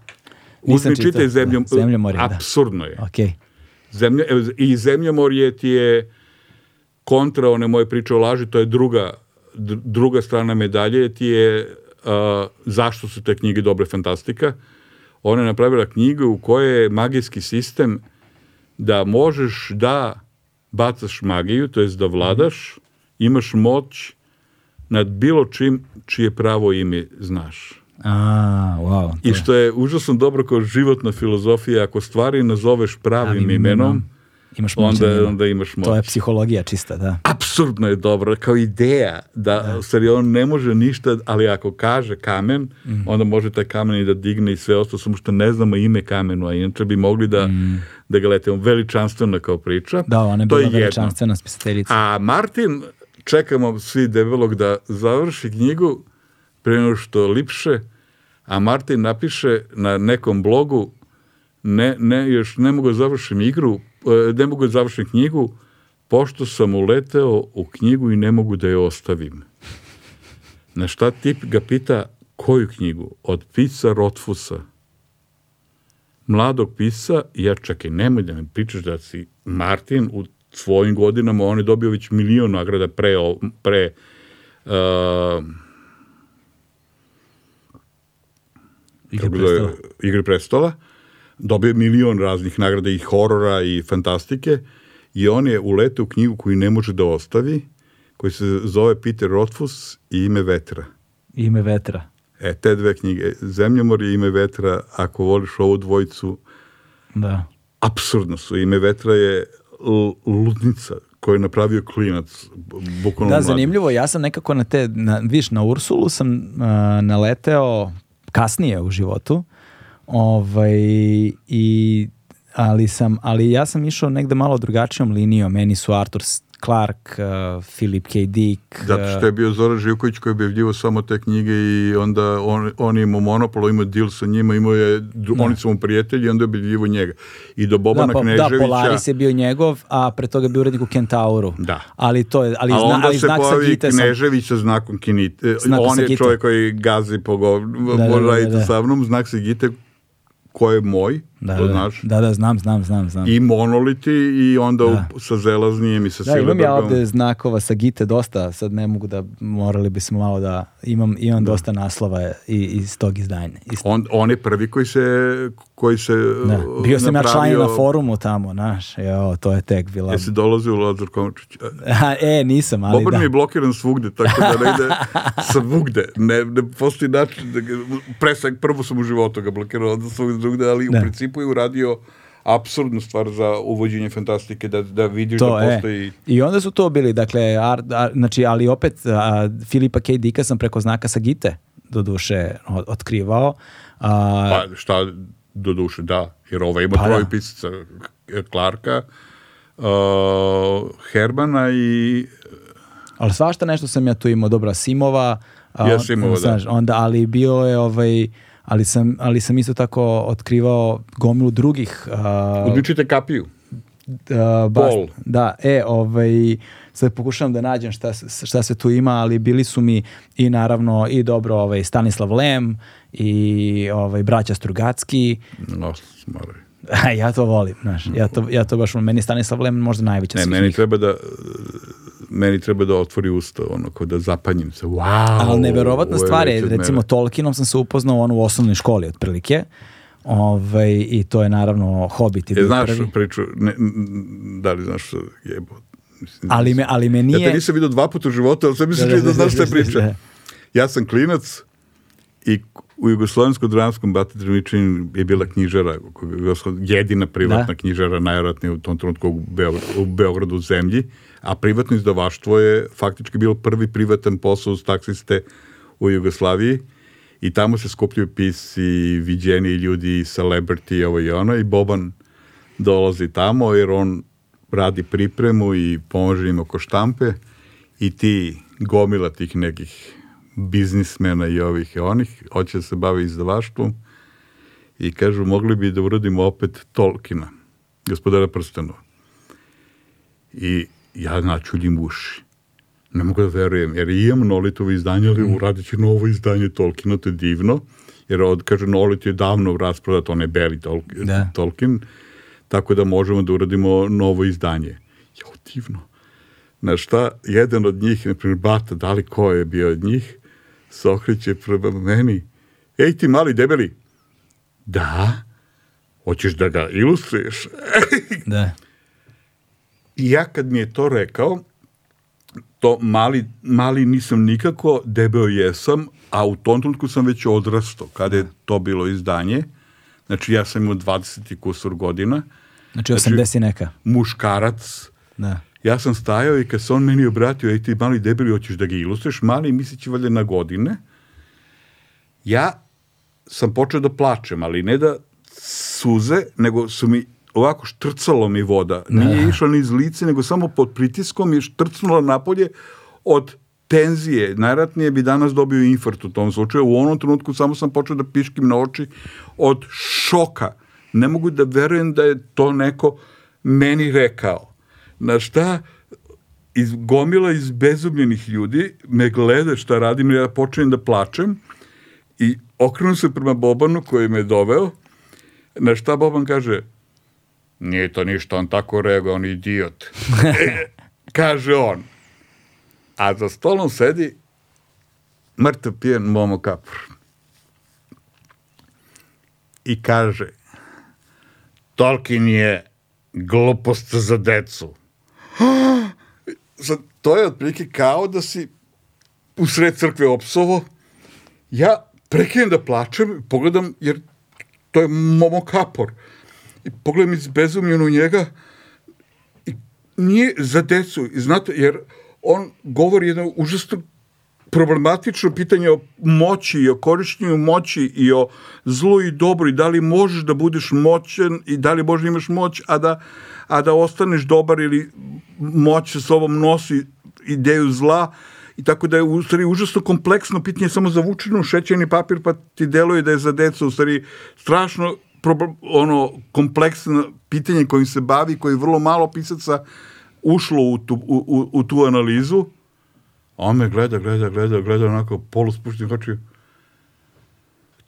Speaker 2: Uzmi čitaj zemljom... Da, zemljomor je, Absurdno da. je.
Speaker 1: Okej.
Speaker 2: Okay. Zemlje, I Zemljomor je ti je kontra one moje priče o laži, to je druga druga strana medalje ti je a, zašto su te knjige dobre fantastika. Ona je napravila knjigu u kojoj je magijski sistem da možeš da bacaš magiju, to jest da vladaš, imaš moć nad bilo čim čije pravo ime znaš.
Speaker 1: A, wow,
Speaker 2: I što je užasno dobro kao životna filozofija, ako stvari nazoveš pravim imenom, imaš onda, onda imaš moć.
Speaker 1: To je psihologija čista, da.
Speaker 2: Absurdno je dobro, kao ideja, da, da. Stvari, on ne može ništa, ali ako kaže kamen, mm. onda može taj kamen i da digne i sve ostalo, samo što ne znamo ime kamenu, a inače bi mogli da, mm. da ga letimo. Veličanstveno kao priča.
Speaker 1: Da, ona
Speaker 2: je
Speaker 1: bila je veličanstvena
Speaker 2: spisateljica. A Martin, čekamo svi debelog da završi knjigu, pre nego što lipše, a Martin napiše na nekom blogu ne, ne, još ne mogu da završiti igru, E, ne mogu da završim knjigu, pošto sam uleteo u knjigu i ne mogu da je ostavim. Na šta tip ga pita, koju knjigu? Od pisa Rotfusa. Mladog pisa, ja čak i nemoj da mi pričaš da si Martin u svojim godinama, on je dobio već milion nagrada pre, pre
Speaker 1: uh,
Speaker 2: Igre prestola. Igre prestola dobio je milion raznih nagrada i horora i fantastike i on je uletao u knjigu koju ne može da ostavi, koji se zove Peter Rothfuss i Ime vetra. Ime
Speaker 1: vetra.
Speaker 2: E, te dve knjige. Zemljomor i Ime vetra, ako voliš ovu dvojicu,
Speaker 1: da.
Speaker 2: absurdno su. Ime vetra je ludnica koju je napravio klinac, bukvalno Da,
Speaker 1: zanimljivo, mladi. ja sam nekako na te, na, viš, na Ursulu sam uh, naleteo kasnije u životu, Ovaj, i, ali, sam, ali ja sam išao negde malo drugačijom linijom. Meni su Arthur Clark, uh, Philip K. Dick.
Speaker 2: Zato što je bio Zoran Živković koji je objavljivo samo te knjige i onda on, on imao monopol, imao deal sa njima, imao je, ne. oni su mu prijatelji i onda je objavljivo njega. I do Bobana da, pa, Kneževića. Da,
Speaker 1: Polaris je bio njegov, a pre toga je bio urednik u Kentauru.
Speaker 2: Da.
Speaker 1: Ali to je, ali, a onda zna, ali znak sa Gite.
Speaker 2: Knežević sa znakom Kinite. Znak on je čovjek koji gazi po go, da, da, da, da, sa mnom, znak sa Gite koja je moj,
Speaker 1: da, to da, da. znaš? Da, da, znam, znam, znam. znam.
Speaker 2: I monoliti i onda da. u, sa zelaznijem i sa da, silibrdom. Da, imam ja
Speaker 1: ovde znakova sa gite dosta, sad ne mogu da, morali bismo malo da, imam, imam da. dosta naslova i, iz tog izdanja. Iz... On,
Speaker 2: on je prvi koji se, koji se
Speaker 1: da. Uh, Bio sam napravio... ja član na forumu tamo, znaš, jo, to je tek
Speaker 2: bila. Jesi dolazi u Lazar Komčić?
Speaker 1: e, nisam, ali
Speaker 2: Boban da. mi je blokiran svugde, tako da negde svugde, ne, ne postoji način, da, presek, prvo sam u životu ga blokirao, onda svugde, ali da. u principu Filipu je uradio apsurdnu stvar za uvođenje fantastike da da vidiš to, da postoji e. i
Speaker 1: onda su to bili dakle ar, ar, znači ali opet a, Filipa K. Dika sam preko znaka sa Gite do duše otkrivao a,
Speaker 2: pa šta do duše da jer ova ima pa, da. troje pisaca Clarka uh, Hermana i
Speaker 1: ali svašta nešto sam ja tu imao dobra Simova
Speaker 2: a, ja Simova da. znaš,
Speaker 1: da. onda ali bio je ovaj ali sam, ali sam isto tako otkrivao gomilu drugih...
Speaker 2: Uh, Odličite kapiju. Uh, bas, Bol.
Speaker 1: Da, e, ovaj, sad pokušavam da nađem šta, šta se tu ima, ali bili su mi i naravno i dobro ovaj, Stanislav Lem i ovaj, braća Strugacki.
Speaker 2: No,
Speaker 1: smaraj. ja to volim, znaš, ja to, ja to baš, meni Stanislav Lem možda najveća.
Speaker 2: Ne, meni treba da meni treba da otvori usta, ono, kao da zapanjim se, wow. Ali
Speaker 1: neverovatna stvar je, recimo, mene. Tolkienom sam se upoznao ono u osnovnoj školi, otprilike. Ovaj, I to je naravno Hobbit.
Speaker 2: Je, znaš prvi. priču, ne, da li znaš što jebo?
Speaker 1: Mislim, ali, me, ali me nije...
Speaker 2: Ja te nisam vidio dva puta u životu, ali sve misliš da, da, da, da, znaš šta da, da, da. priča. Ja sam klinac i u Jugoslovenskom-Dramskom Bati Drmičin je bila knjižara, jedina privatna da. knjižara, najvjerojatnije u tom trenutku u, Beogradu, u Beogradu zemlji a privatno izdavaštvo je faktički bilo prvi privatan posao uz taksiste u Jugoslaviji i tamo se skupljaju pisi, viđeni ljudi, celebrity, ovo i ono i Boban dolazi tamo jer on radi pripremu i pomaže im oko štampe i ti gomila tih nekih biznismena i ovih i onih, hoće da se bavi izdavaštvom i kažu mogli bi da uradimo opet Tolkina, gospodara prstenova. I ja načuljim uši. Ne mogu da verujem, jer imam Nolitovo izdanje, ali mm. uradit ću novo izdanje Tolkiena, to je divno, jer od, kaže, Nolit je davno rasprodat, on je beli Tolkien, da. Tolkien, tako da možemo da uradimo novo izdanje. Jau, divno. Na šta, jedan od njih, na Bata, da li ko je bio od njih, se okreće prema meni. Ej ti mali debeli, da, hoćeš da ga ilustruješ?
Speaker 1: da. da.
Speaker 2: I ja kad mi je to rekao, to mali, mali nisam nikako, debeo jesam, a u tom trenutku sam već odrastao, kada je to bilo izdanje. Znači, ja sam imao 20 kusur godina.
Speaker 1: Znači, 80 znači, neka.
Speaker 2: Muškarac.
Speaker 1: Da.
Speaker 2: Ja sam stajao i kad se on meni obratio, ej ti mali debeli, hoćeš da ga ilustruješ, mali misleći valjda na godine. Ja sam počeo da plačem, ali ne da suze, nego su mi ovako štrcalo mi voda. Nije ne. Da. išla ni iz lice, nego samo pod pritiskom je štrcnula napolje od tenzije. Najratnije bi danas dobio infart u tom slučaju. U onom trenutku samo sam počeo da piškim na oči od šoka. Ne mogu da verujem da je to neko meni rekao. Na šta iz, gomila iz bezumljenih ljudi me gleda šta radim, ja počnem da plačem i okrenu se prema Bobanu koji me doveo, na šta Boban kaže – Nije to ništa, on tako reaguje, on idiot. E, kaže on. A za stolom sedi mrtav pijen Momo Kapur. I kaže, Tolkien je glupost za decu. Sad, to je otprilike kao da si u sred crkve opsovo. Ja prekinem da plačem, pogledam, jer to je Momo Kapor. Uh, i pogledam izbezumljen njega i nije za decu, I znate, jer on govori jedno užasno problematično pitanje o moći i o korišćenju moći i o zlu i dobru i da li možeš da budeš moćan i da li možda imaš moć, a da, a da ostaneš dobar ili moć sa sobom nosi ideju zla i tako da je u stvari užasno kompleksno pitanje samo zavučeno u šećerni papir pa ti deluje da je za decu u stvari strašno problem, ono kompleksno pitanje kojim se bavi, koji vrlo malo pisaca ušlo u tu, u, u, u tu analizu. A on me gleda, gleda, gleda, gleda onako poluspušten oči.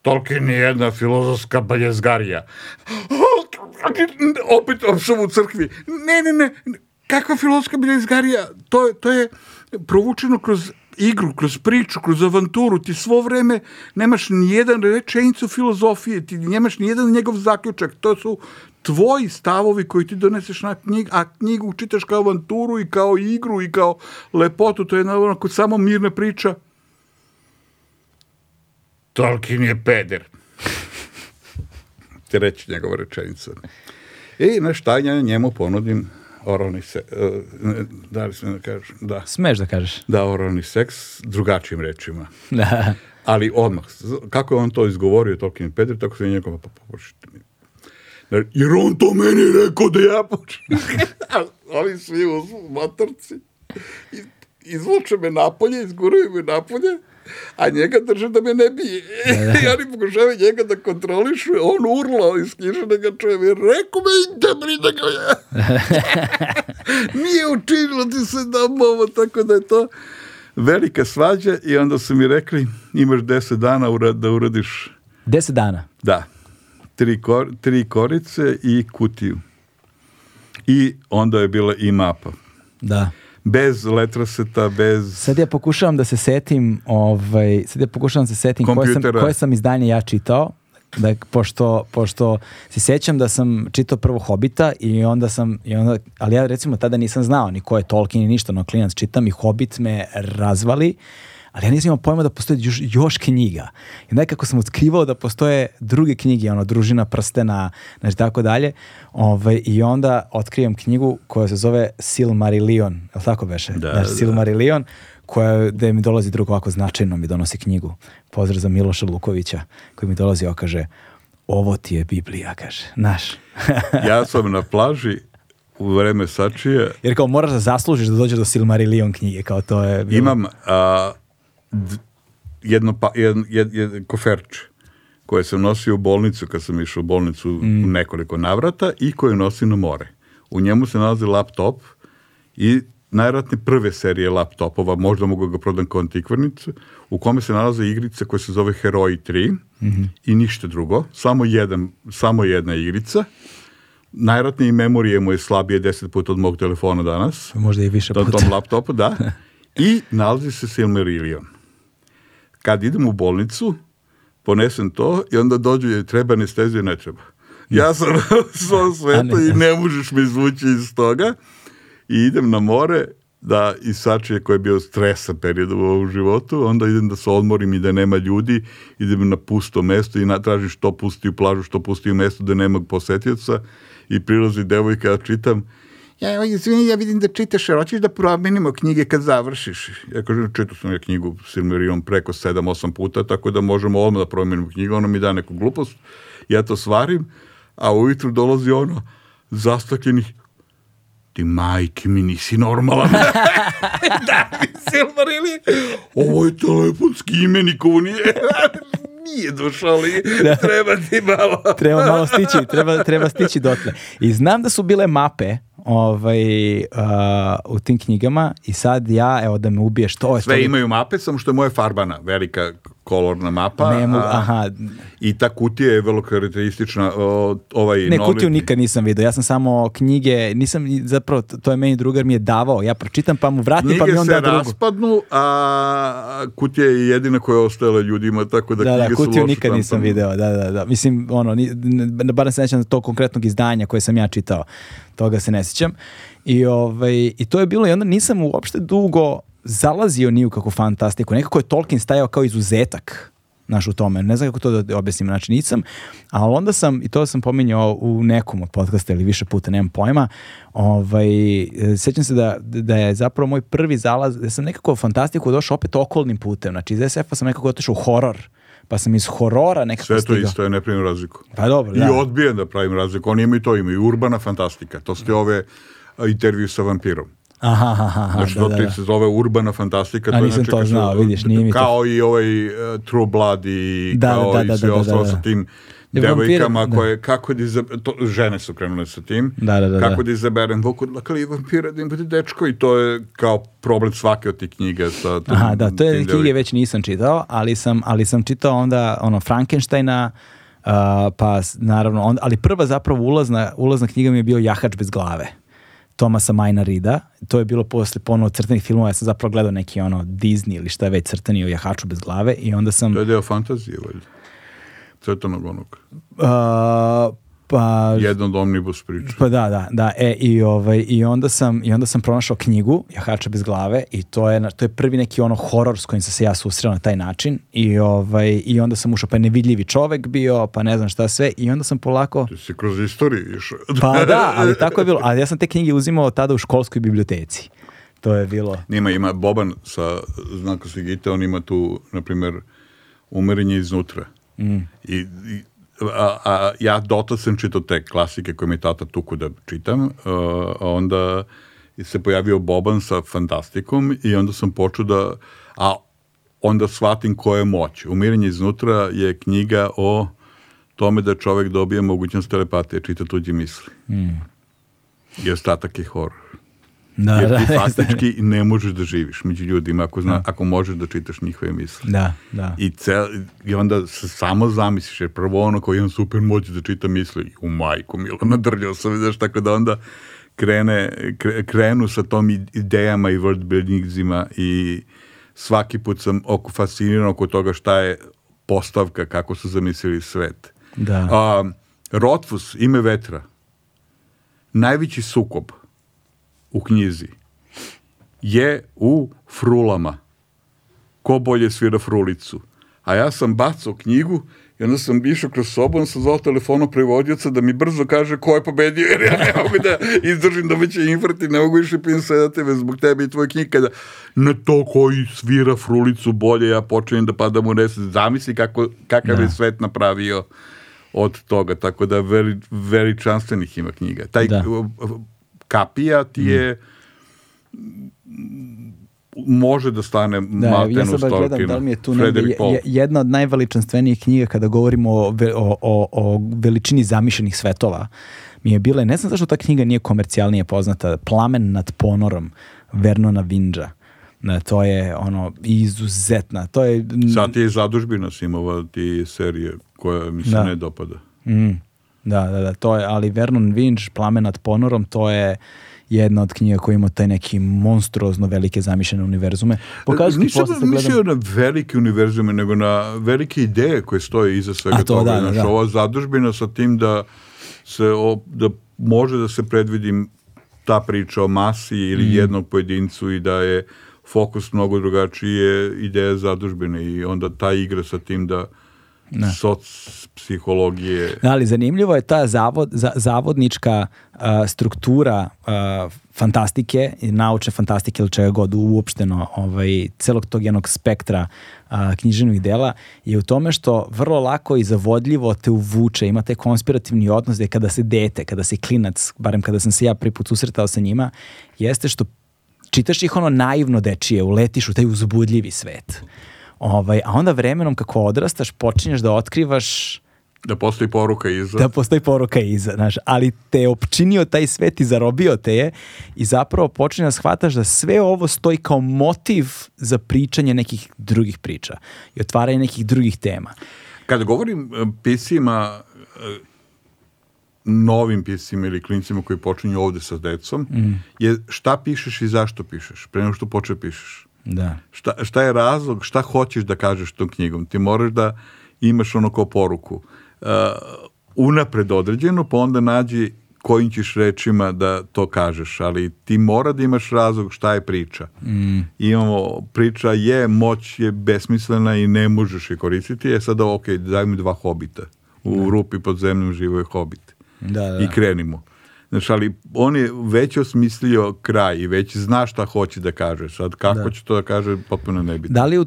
Speaker 2: Tolkien je jedna filozofska baljezgarija. Opet opšao u crkvi. Ne, ne, ne, kakva filozofska baljezgarija? To, to je provučeno kroz igru, kroz priču, kroz avanturu, ti svo vreme nemaš ni jedan rečenicu filozofije, ti nemaš ni jedan njegov zaključak, to su tvoji stavovi koji ti doneseš na knjigu, a knjigu čitaš kao avanturu i kao igru i kao lepotu, to je naravno samo mirna priča. Tolkien je peder. Te reći njegova rečenica. I e, na šta ja njemu ponudim oralni seks, e,
Speaker 1: da li smem da kažem?
Speaker 2: Da. Smeš da kažeš. Da, oralni seks, drugačijim rečima.
Speaker 1: da.
Speaker 2: Ali odmah, kako je on to izgovorio Tolkien Pedri, tako se i njegova, pa počite mi. Jer on to meni rekao da ja počinem. Ali svi u matrci. Izvuče me napolje, izguruje me napolje a njega drže da me ne bije. Da, da. I oni pokušavaju njega da kontrolišu, on urlao iz kiše da ga čuje, rekao me, da brida ga ja. Nije učinilo ti se da ovo, tako da je to velika svađa i onda su mi rekli, imaš deset dana da uradiš...
Speaker 1: Deset dana?
Speaker 2: Da. Tri, kor, tri korice i kutiju. I onda je bila i mapa.
Speaker 1: Da
Speaker 2: bez letroseta, bez...
Speaker 1: Sad ja pokušavam da se setim, ovaj, sad ja pokušavam da se setim koje sam, koje sam izdanje ja čitao, da, pošto, pošto se sećam da sam čitao prvo Hobita i onda sam, i onda, ali ja recimo tada nisam znao ni ko je Tolkien ni ništa, no klinac čitam i Hobit me razvali. Uh, ali ja nisam imao pojma da postoji još, još knjiga. I nekako sam otkrivao da postoje druge knjige, ono, družina prstena, znači tako dalje. Ove, ovaj, I onda otkrijem knjigu koja se zove Silmarillion, je li tako beše? Da, znači, Silmarillion, koja, da mi dolazi drugo ovako značajno, mi donosi knjigu. Pozdrav za Miloša Lukovića, koji mi dolazi, i okaže, ovo ti je Biblija, kaže, naš.
Speaker 2: ja sam na plaži u vreme sačije.
Speaker 1: Jer kao moraš da zaslužiš da dođeš do Silmarillion knjige, kao to je... Bilo...
Speaker 2: Imam a, jedno pa, jed, jed, jed, koferče koje sam nosio u bolnicu kad sam išao u bolnicu mm. nekoliko navrata i koje nosim na more. U njemu se nalazi laptop i najvratne prve serije laptopova, možda mogu da ga prodam kao antikvarnicu, u kome se nalaze igrice koje se zove Heroji 3 mm
Speaker 1: -hmm.
Speaker 2: i ništa drugo, samo, jedan, samo jedna igrica. Najvratnije memorije mu je slabije 10 puta od mog telefona danas.
Speaker 1: Možda i više puta. Na tom
Speaker 2: laptopu, da. I nalazi se Silmarillion kad idem u bolnicu, ponesem to i onda dođu je treba anestezija, ne treba. Ja sam u sveta i ne možeš me izvući iz toga. I idem na more da isačije koji je bio stresa period u ovom životu, onda idem da se odmorim i da nema ljudi, idem na pusto mesto i natražim što pusti u plažu, što pusti u mesto da nema posetioca i prilazi devojka, ja čitam, ja, evo, izvini, ja vidim da čitaš, jer hoćeš da promenimo knjige kad završiš. Ja kažem, čitao sam ja knjigu Silmerion preko 7-8 puta, tako da možemo odmah da promenimo knjigu, ona mi da neku glupost, ja to svarim, a ujutru dolazi ono, zastakljenih, ti majke mi nisi normalan. da, mi Silmar ili, ovo je telefonski imenik, ovo nije, nije došao, ali da. treba ti malo.
Speaker 1: treba malo stići, treba, treba stići dotle. I znam da su bile mape, ovaj, uh, u tim knjigama i sad ja, evo da me ubiješ, to je...
Speaker 2: Sve to... imaju mape, samo što je moja farbana, velika kolorna mapa.
Speaker 1: Ne mogu, aha.
Speaker 2: I ta kutija je vrlo karakteristična. O, ovaj ne,
Speaker 1: novi... kutiju nikad nisam vidio. Ja sam samo knjige, nisam, zapravo, to je meni drugar mi je davao. Ja pročitam pa mu vratim knjige pa mi on da drugu. Knjige
Speaker 2: se raspadnu, a kutija je jedina koja je ostajala ljudima, tako da, da, da knjige
Speaker 1: da, su kutiju nikad štampan. nisam video, da, da, da. Mislim, ono, ni, bar se nećam to konkretnog izdanja koje sam ja čitao. Toga se ne sjećam. I, ovaj, I to je bilo, i onda nisam uopšte dugo zalazio ni u kako fantastiku. Nekako je Tolkien stajao kao izuzetak naš u tome. Ne znam kako to da objasnim, znači nisam, ali onda sam, i to sam pominjao u nekom od podcasta ili više puta, nemam pojma, ovaj, sećam se da, da je zapravo moj prvi zalaz, da sam nekako u fantastiku došao opet okolnim putem, znači iz SF-a sam nekako otišao u horor, pa sam iz horora nekako stigao.
Speaker 2: Sve to stigao. isto, je ne pravim razliku. Pa
Speaker 1: dobro,
Speaker 2: I da. odbijem da pravim razliku, oni imaju to, imaju urbana fantastika, to ste ove intervju
Speaker 1: sa vampirom. Aha,
Speaker 2: aha, aha, znači, da, da, da. se zove urbana fantastika. A
Speaker 1: to znači,
Speaker 2: to
Speaker 1: znao, su, vidiš, nije
Speaker 2: mi to... Kao i ovaj uh, True Blood i da, kao da, da, i sve da, da, ostalo da, da. sa tim devojkama vampira, da. koje, da. kako da izaberem, to, žene su krenule sa tim,
Speaker 1: da, da, da,
Speaker 2: kako
Speaker 1: da, da
Speaker 2: izaberem voku dlakali vampira da im bude dečko i to je kao problem svake od tih knjiga. Sa
Speaker 1: tim, aha, da, to je knjige već nisam čitao, ali sam, ali sam čitao onda ono Frankensteina, Uh, pa naravno, on, ali prva zapravo ulazna, ulazna knjiga mi je bio Jahač bez glave. Tomasa Majna Rida. To je bilo posle ponovo crtenih filmova, ja sam zapravo gledao neki ono Disney ili šta već crteni o jahaču bez glave i onda sam...
Speaker 2: To je deo fantazije, valjda. Crtanog onog.
Speaker 1: Uh, Pa,
Speaker 2: Jedan da od omnibus
Speaker 1: priča. Pa da, da, da. E, i, ovaj, i, onda sam, I onda sam pronašao knjigu Jahača bez glave i to je, to je prvi neki ono horor s kojim sam se ja susreo na taj način i, ovaj, i onda sam ušao pa je nevidljivi čovek bio, pa ne znam šta sve i onda sam polako... Ti
Speaker 2: si kroz istoriju išao.
Speaker 1: pa da, ali tako je bilo. Ali ja sam te knjige uzimao tada u školskoj biblioteci. To je bilo...
Speaker 2: Nima, ima Boban sa znakom Sigita, on ima tu, na primjer, umerenje iznutra. Mm. I, i a, a ja dotad sam čitao te klasike koje mi tata tuku da čitam, e, a, onda se pojavio Boban sa fantastikom i onda sam počeo da, a onda shvatim koja je moć. Umiranje iznutra je knjiga o tome da čovek dobije mogućnost telepatije, čita tuđe misli. Mm. I ostatak je horor. Da, jer da, ti faktički da. ne možeš da živiš među ljudima ako, zna, da. ako možeš da čitaš njihove misle.
Speaker 1: Da, da.
Speaker 2: I, cel, I onda se samo zamisliš, jer prvo ono koji imam super moć da čita misle, u majku, milo, nadrljao sam, znaš, tako da onda krene, krenu sa tom idejama i world buildingzima i svaki put sam oko fasciniran oko toga šta je postavka, kako su zamislili svet. Da. A, Rotfus, ime vetra, najveći sukob – u knjizi je u frulama. Ko bolje svira frulicu? A ja sam bacao knjigu i onda sam išao kroz sobu, onda sam zvao telefonu prevodioca da mi brzo kaže ko je pobedio, jer ja ne mogu da izdržim da će infart i ne mogu više pijem sve tebe zbog tebe i tvoje knjige. Kada ne to koji svira frulicu bolje, ja počinjem da padam u nesec. Zamisli kako, kakav da. je svet napravio od toga, tako da veli, veličanstvenih ima knjiga. Taj da kapija ti je može da stane da, Martinu ja sad gledam, da li mi je tu negdje,
Speaker 1: jedna od najveličanstvenijih knjiga kada govorimo o, o, o, o veličini zamišljenih svetova mi je bila, ne znam zašto ta knjiga nije komercijalnije poznata, Plamen nad ponorom Vernona Vinđa to je ono izuzetna to je...
Speaker 2: sad je zadužbina Simova ti serije koja mi se da. ne dopada mm.
Speaker 1: Da, da, da, to je, ali Vernon Winch, Plamenat ponorom, to je jedna od knjiga koja ima taj neki monstruozno velike zamišljene univerzume.
Speaker 2: Pokazati Nisam posle da mislio gledam... na velike univerzume, nego na velike ideje koje stoje iza svega to, toga. Da, da, da. Ova zadužbina sa tim da se o, da može da se predvidim ta priča o masi ili mm. jednog pojedincu i da je fokus mnogo drugačiji je ideja zadužbine i onda ta igra sa tim da ne. soc psihologije.
Speaker 1: Ali zanimljivo je ta zavod, za, zavodnička uh, struktura uh, fantastike, naučne fantastike ili čega god uopšteno ovaj, celog tog jednog spektra a, uh, književnih dela je u tome što vrlo lako i zavodljivo te uvuče, ima taj konspirativni odnos gde kada se dete, kada se klinac, barem kada sam se ja prvi put susretao sa njima, jeste što čitaš ih ono naivno dečije, uletiš u taj uzbudljivi svet Ovaj, a onda vremenom kako odrastaš počinješ da otkrivaš
Speaker 2: Da postoji poruka iza.
Speaker 1: Da postoji poruka iza, znaš, ali te je opčinio taj svet i zarobio te je i zapravo počinje da shvataš da sve ovo stoji kao motiv za pričanje nekih drugih priča i otvaranje nekih drugih tema.
Speaker 2: Kada govorim eh, pisima, eh, novim pisima ili klincima koji počinju ovde sa decom, mm. je šta pišeš i zašto pišeš, pre nego što poče pišeš. Da. Šta, šta je razlog, šta hoćeš da kažeš tom knjigom? Ti moraš da imaš ono kao poruku. Uh, unapred određeno, pa onda nađi kojim ćeš rečima da to kažeš, ali ti mora da imaš razlog šta je priča. Mm. Imamo, priča je, moć je besmislena i ne možeš je koristiti, je sada ok, daj mi dva hobita. U da. rupi pod zemljom živo je hobit. Da, da. I da. krenimo. Znaš, ali on je već osmislio kraj i već zna šta hoće da kaže. Sad kako da. će to da kaže, potpuno nebitno.
Speaker 1: Da li, u,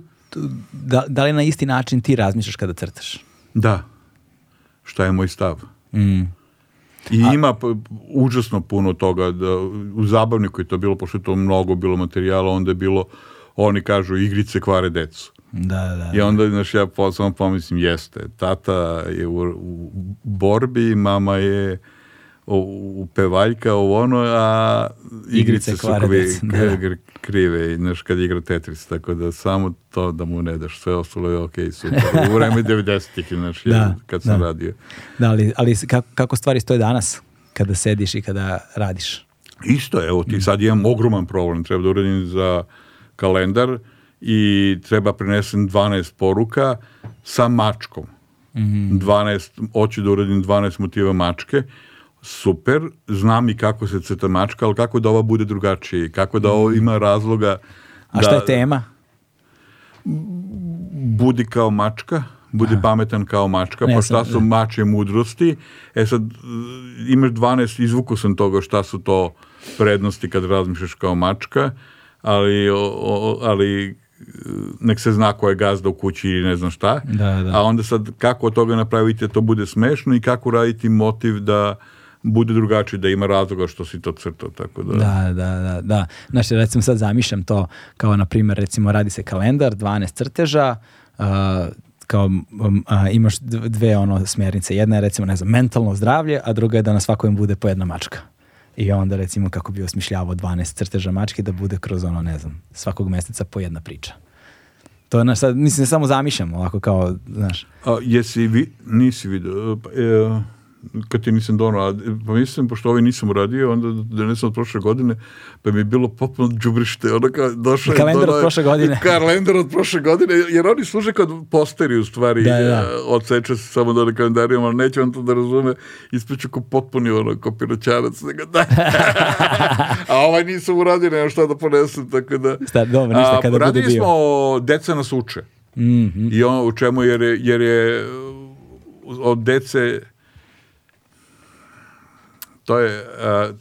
Speaker 1: da, da li na isti način ti razmišljaš kada crtaš?
Speaker 2: Da. Šta je moj stav? Mm. I A... ima užasno puno toga. Da, u zabavniku je to bilo, pošto je to mnogo bilo materijala, onda je bilo, oni kažu, igrice kvare decu.
Speaker 1: Da, da, da.
Speaker 2: I onda, znaš, ja samo pomislim, jeste, tata je u, u borbi, mama je u pevaljka, u ono, a igrice,
Speaker 1: igrice kvarec, su kve, da.
Speaker 2: krive, znaš, kad igra Tetris, tako da samo to da mu ne daš, sve ostalo je ok, super. U vreme 90-ih, znaš, da, kad sam da. radio.
Speaker 1: Da, ali, ali kako, stvari stoje danas, kada sediš i kada radiš?
Speaker 2: Isto, evo, ti mm. sad imam ogroman problem, treba da uradim za kalendar i treba prenesem 12 poruka sa mačkom. Mm 12, hoću da uradim 12 motiva mačke, super, znam i kako se crta mačka, ali kako da ova bude drugačija kako da ovo mm. ima razloga
Speaker 1: da... A šta je da- tema?
Speaker 2: budi kao mačka, budi pametan kao mačka, Ne, pa šta su da. mače mudrosti. E sad, imaš 12, izvuku sam toga šta su to prednosti kad razmišljaš kao mačka, ali, o- ali e, nek se zna ko je gazda u kući ili ne znam šta. Da, da. A onda sad kako od toga napraviti da to bude smešno i kako raditi motiv da bude drugačije, da ima razloga što si to crtao, tako da...
Speaker 1: Da, da, da, da. Znaš, recimo sad zamišljam to kao, na primjer, recimo radi se kalendar, 12 crteža, uh, kao um, a, imaš dve ono smernice. Jedna je recimo, ne znam, mentalno zdravlje, a druga je da na svakom bude po jedna mačka. I onda recimo kako bi osmišljavao 12 crteža mačke da bude kroz ono, ne znam, svakog meseca po jedna priča. To je, znaš, sad, mislim, samo zamišljam, ovako kao, znaš.
Speaker 2: A, jesi, vi, nisi vidio, pa, e, kad ti nisam donao, pa mislim, pošto ovaj nisam uradio, onda donesem od prošle godine, pa mi je bilo potpuno džubrište, ono kao
Speaker 1: došao Kalendar od prošle godine.
Speaker 2: Kalendar od prošle godine, jer oni služe kod posteri u stvari, da, da. Eh, odseče se samo da na kalendarijama, ali neće on to da razume, ispriču ko potpuni ono, ko piroćarac, nego da. a ovaj nisam uradio, nema šta da ponesem, tako da.
Speaker 1: Sta, dobro, ništa,
Speaker 2: a,
Speaker 1: kada
Speaker 2: bude
Speaker 1: bio. smo
Speaker 2: Deca nas uče. Mm -hmm. I ono u čemu, jer je, jer je od dece To je, uh,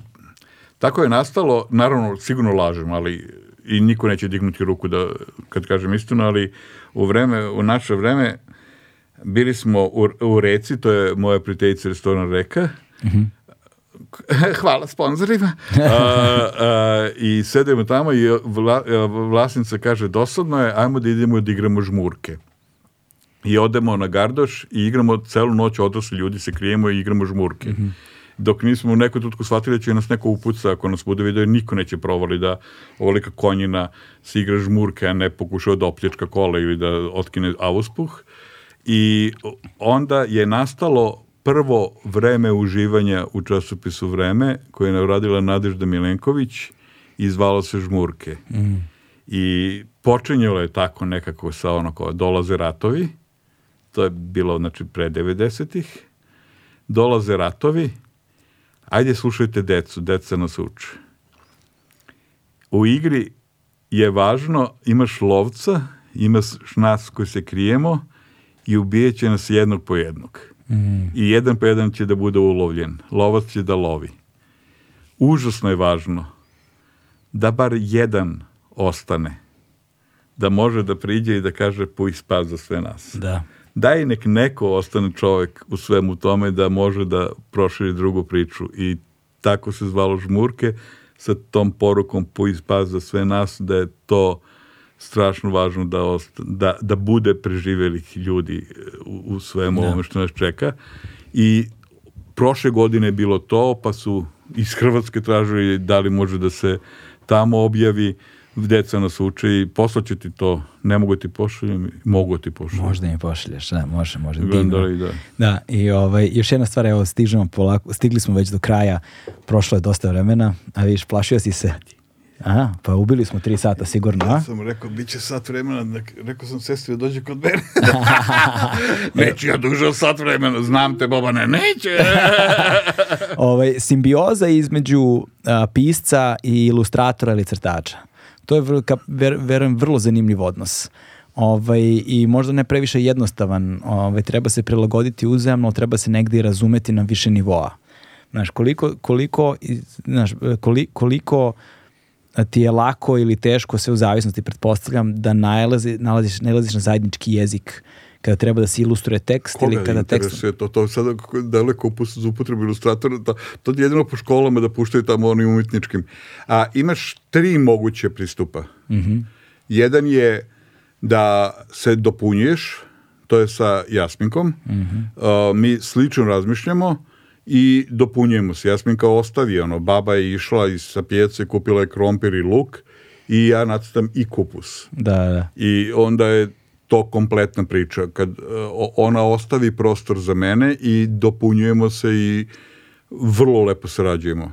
Speaker 2: tako je nastalo, naravno sigurno lažem, ali i niko neće dignuti ruku da, kad kažem istinu, ali u vreme, u naše vreme bili smo u, u Reci, to je moja prijateljica restoran Reka, mm -hmm. hvala sponzorima, i sedemo tamo i vla, vlasnica kaže, dosadno je, ajmo da idemo da igramo žmurke. I odemo na Gardoš i igramo celu noć, odrasli ljudi se krijemo i igramo žmurke. Mm -hmm dok nismo u nekom trutku shvatili da će nas neko upuca ako nas bude vidio, niko neće provali da ovolika konjina se igra žmurke, a ne pokušava da opljačka kola ili da otkine avospuh. I onda je nastalo prvo vreme uživanja u časopisu Vreme, koje je navradila Nadežda Milenković i zvalo se Žmurke. Mm. I počinjalo je tako nekako sa ono kao dolaze ratovi, to je bilo znači pre 90-ih, dolaze ratovi, Ajde slušajte decu, deca nas uče. U igri je važno, imaš lovca, imaš nas koji se krijemo i ubijeće nas jednog po jednog. Mm. I jedan po jedan će da bude ulovljen. Lovac će da lovi. Užasno je važno da bar jedan ostane. Da može da priđe i da kaže puj spas za sve nas. Da daj nek neko ostane čovek u svemu tome da može da proširi drugu priču i tako se zvalo žmurke sa tom porukom po poispaz za sve nas da je to strašno važno da, osta, da, da bude preživelih ljudi e, u, u svemu da. ovome što nas čeka i prošle godine je bilo to pa su iz Hrvatske tražili da li može da se tamo objavi deca nas uče i poslaću ti to, ne mogu da ti pošaljem, mogu da ti pošaljem.
Speaker 1: Možda mi pošalješ, da, može, može. Divno. Da, da. da, i ovaj, još jedna stvar, evo, stižemo polako, stigli smo već do kraja, prošlo je dosta vremena, a vidiš, plašio si se. A, pa ubili smo tri sata sigurno, a? Ja
Speaker 2: sam rekao, bit će sat vremena, rekao sam sestri da dođe kod mene. Neću ja duže od sat vremena, znam te Bobane, neće.
Speaker 1: ovaj, simbioza između a, pisca i ilustratora ili crtača. To je, ver, verujem, vrlo zanimljiv odnos. Ovaj, I možda ne previše jednostavan. Ovaj, treba se prilagoditi uzajamno, treba se negdje razumeti na više nivoa. Znaš, koliko, koliko, znaš, koliko ti je lako ili teško, sve u zavisnosti, pretpostavljam, da nalazi, nalaziš, nalaziš na zajednički jezik kada treba da se ilustruje tekst Koga ili kada
Speaker 2: tekst... Koga to? To je sada daleko za upotrebu ilustratora, to, to je jedino po školama da puštaju tamo onim umetničkim. A imaš tri moguće pristupa. Mm -hmm. Jedan je da se dopunjuješ, to je sa Jasminkom, mm -hmm. uh, mi slično razmišljamo, i dopunjujemo se. Jasminka ostavi, ono, baba je išla iz, sa pjece, kupila je krompir i luk i ja nacrtam i kupus.
Speaker 1: Da, da.
Speaker 2: I onda je to kompletna priča. Kad e, ona ostavi prostor za mene i dopunjujemo se i vrlo lepo sarađujemo.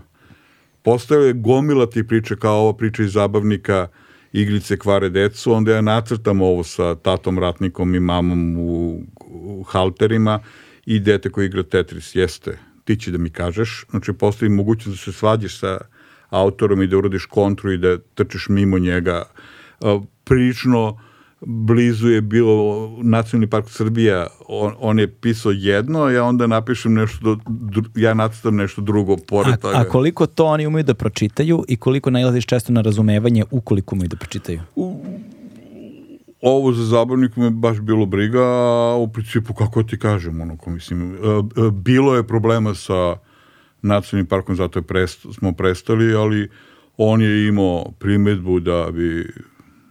Speaker 2: Postao je gomila ti priče kao ova priča iz zabavnika igrice kvare decu, onda ja nacrtam ovo sa tatom ratnikom i mamom u, u halterima i dete koji igra Tetris, jeste, ti će da mi kažeš, znači postoji mogućnost da se svađaš sa autorom i da uradiš kontru i da trčeš mimo njega, e, prilično blizu je bilo Nacionalni park Srbija, on, on je pisao jedno, ja onda napišem nešto, ja nacrtam nešto drugo
Speaker 1: pored a, toga. A koliko to oni umeju da pročitaju i koliko nalaziš često na razumevanje ukoliko umeju da pročitaju? U,
Speaker 2: ovo za zabavnik me baš bilo briga, a u principu kako ti kažem, ko mislim, e, e, bilo je problema sa nacionalnim parkom, zato je prest, smo prestali, ali on je imao primetbu da bi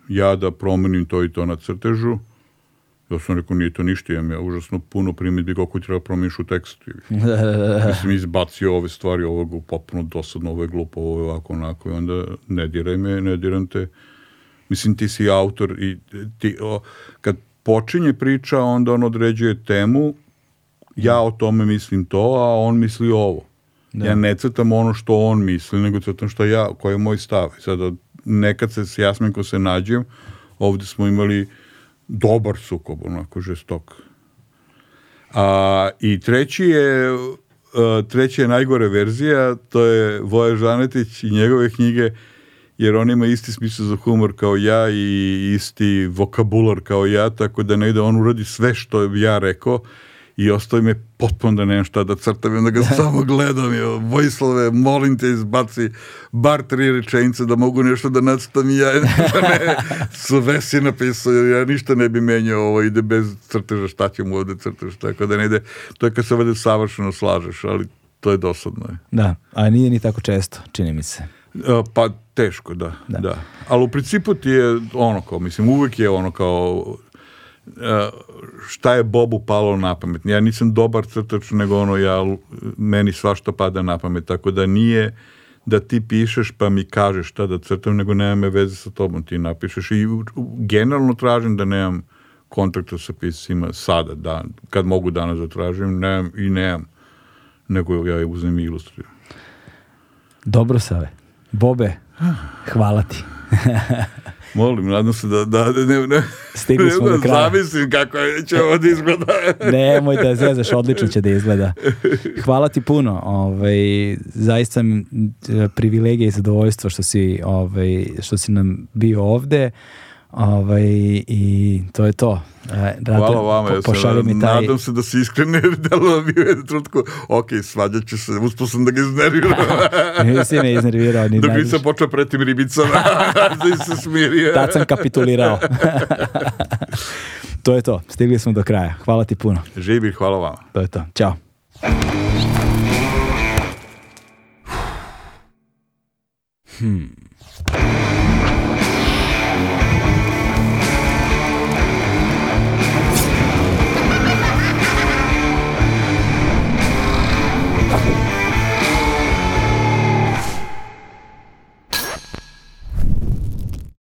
Speaker 2: ja da promenim to i to na crtežu, ja sam rekao, nije to ništa, imam ja užasno puno primjedbi kako treba da promeniš u tekstu. Mislim, izbacio ove stvari, ovo je potpuno dosadno, ovo je glupo, ovo je ovako, onako, i onda ne diraj me, ne diram te. Mislim, ti si autor i ti, o, kad počinje priča, onda on određuje temu, ja o tome mislim to, a on misli ovo. Da. Ja ne crtam ono što on misli, nego crtam što ja, koji je moj stav. Sada nekad se s Jasminko se nađem, ovde smo imali dobar sukob, onako žestok. A, I treći je, e, treća je najgore verzija, to je Voja Žanetić i njegove knjige, jer on ima isti smisao za humor kao ja i isti vokabular kao ja, tako da negde on uradi sve što ja rekao, i ostao mi potpuno da nemam šta da crtam, onda ga samo gledam, je, Vojislave, molim te izbaci bar tri rečenice da mogu nešto da nacrtam i ja, da ne, sve si napisao, ja ništa ne bi menjao, ovo ide bez crteža, šta ću mu ovde crtež, tako da ne ide, to je kad se ovde savršeno slažeš, ali to je dosadno.
Speaker 1: Da, a nije ni tako često, čini mi se. E,
Speaker 2: pa teško, da, da. da. Ali u principu ti je ono kao, mislim, uvek je ono kao, uh, šta je Bobu palo na pamet. Ja nisam dobar crtač, nego ono, ja, meni svašta pada na pamet, tako da nije da ti pišeš pa mi kažeš šta da crtam, nego nemam me veze sa tobom, ti napišeš i generalno tražim da nemam kontakta sa piscima sada, da, kad mogu danas da tražim, nemam i nemam, nego ja je uzmem i ilustriram.
Speaker 1: Dobro, Save. Bobe, hvala ti.
Speaker 2: Molim, nadam se da, da, da ne, ne,
Speaker 1: Stigli smo ne, do kraja. Zamislim
Speaker 2: kako će ovo da izgleda.
Speaker 1: Nemoj da zezaš, odlično će da izgleda. Hvala ti puno. Ovaj, zaista mi e, privilegija i zadovoljstvo što si, ovaj, što si nam bio ovde. Ovaj, I to je to.
Speaker 2: E, Rado, Hvala vama, po, ja mi taj... nadam se da se iskreno delo mi je trutku, ok, svađat ću se, uspio sam da ga iznerviram. Nisi
Speaker 1: me iznervirao. Ni Dok naziš.
Speaker 2: nisam počeo pretim ribicama, da se smirio. Tad sam
Speaker 1: kapitulirao. to je to, stigli smo do kraja. Hvala ti puno.
Speaker 2: Živi, hvala vama.
Speaker 1: To je to, čao. Hmm.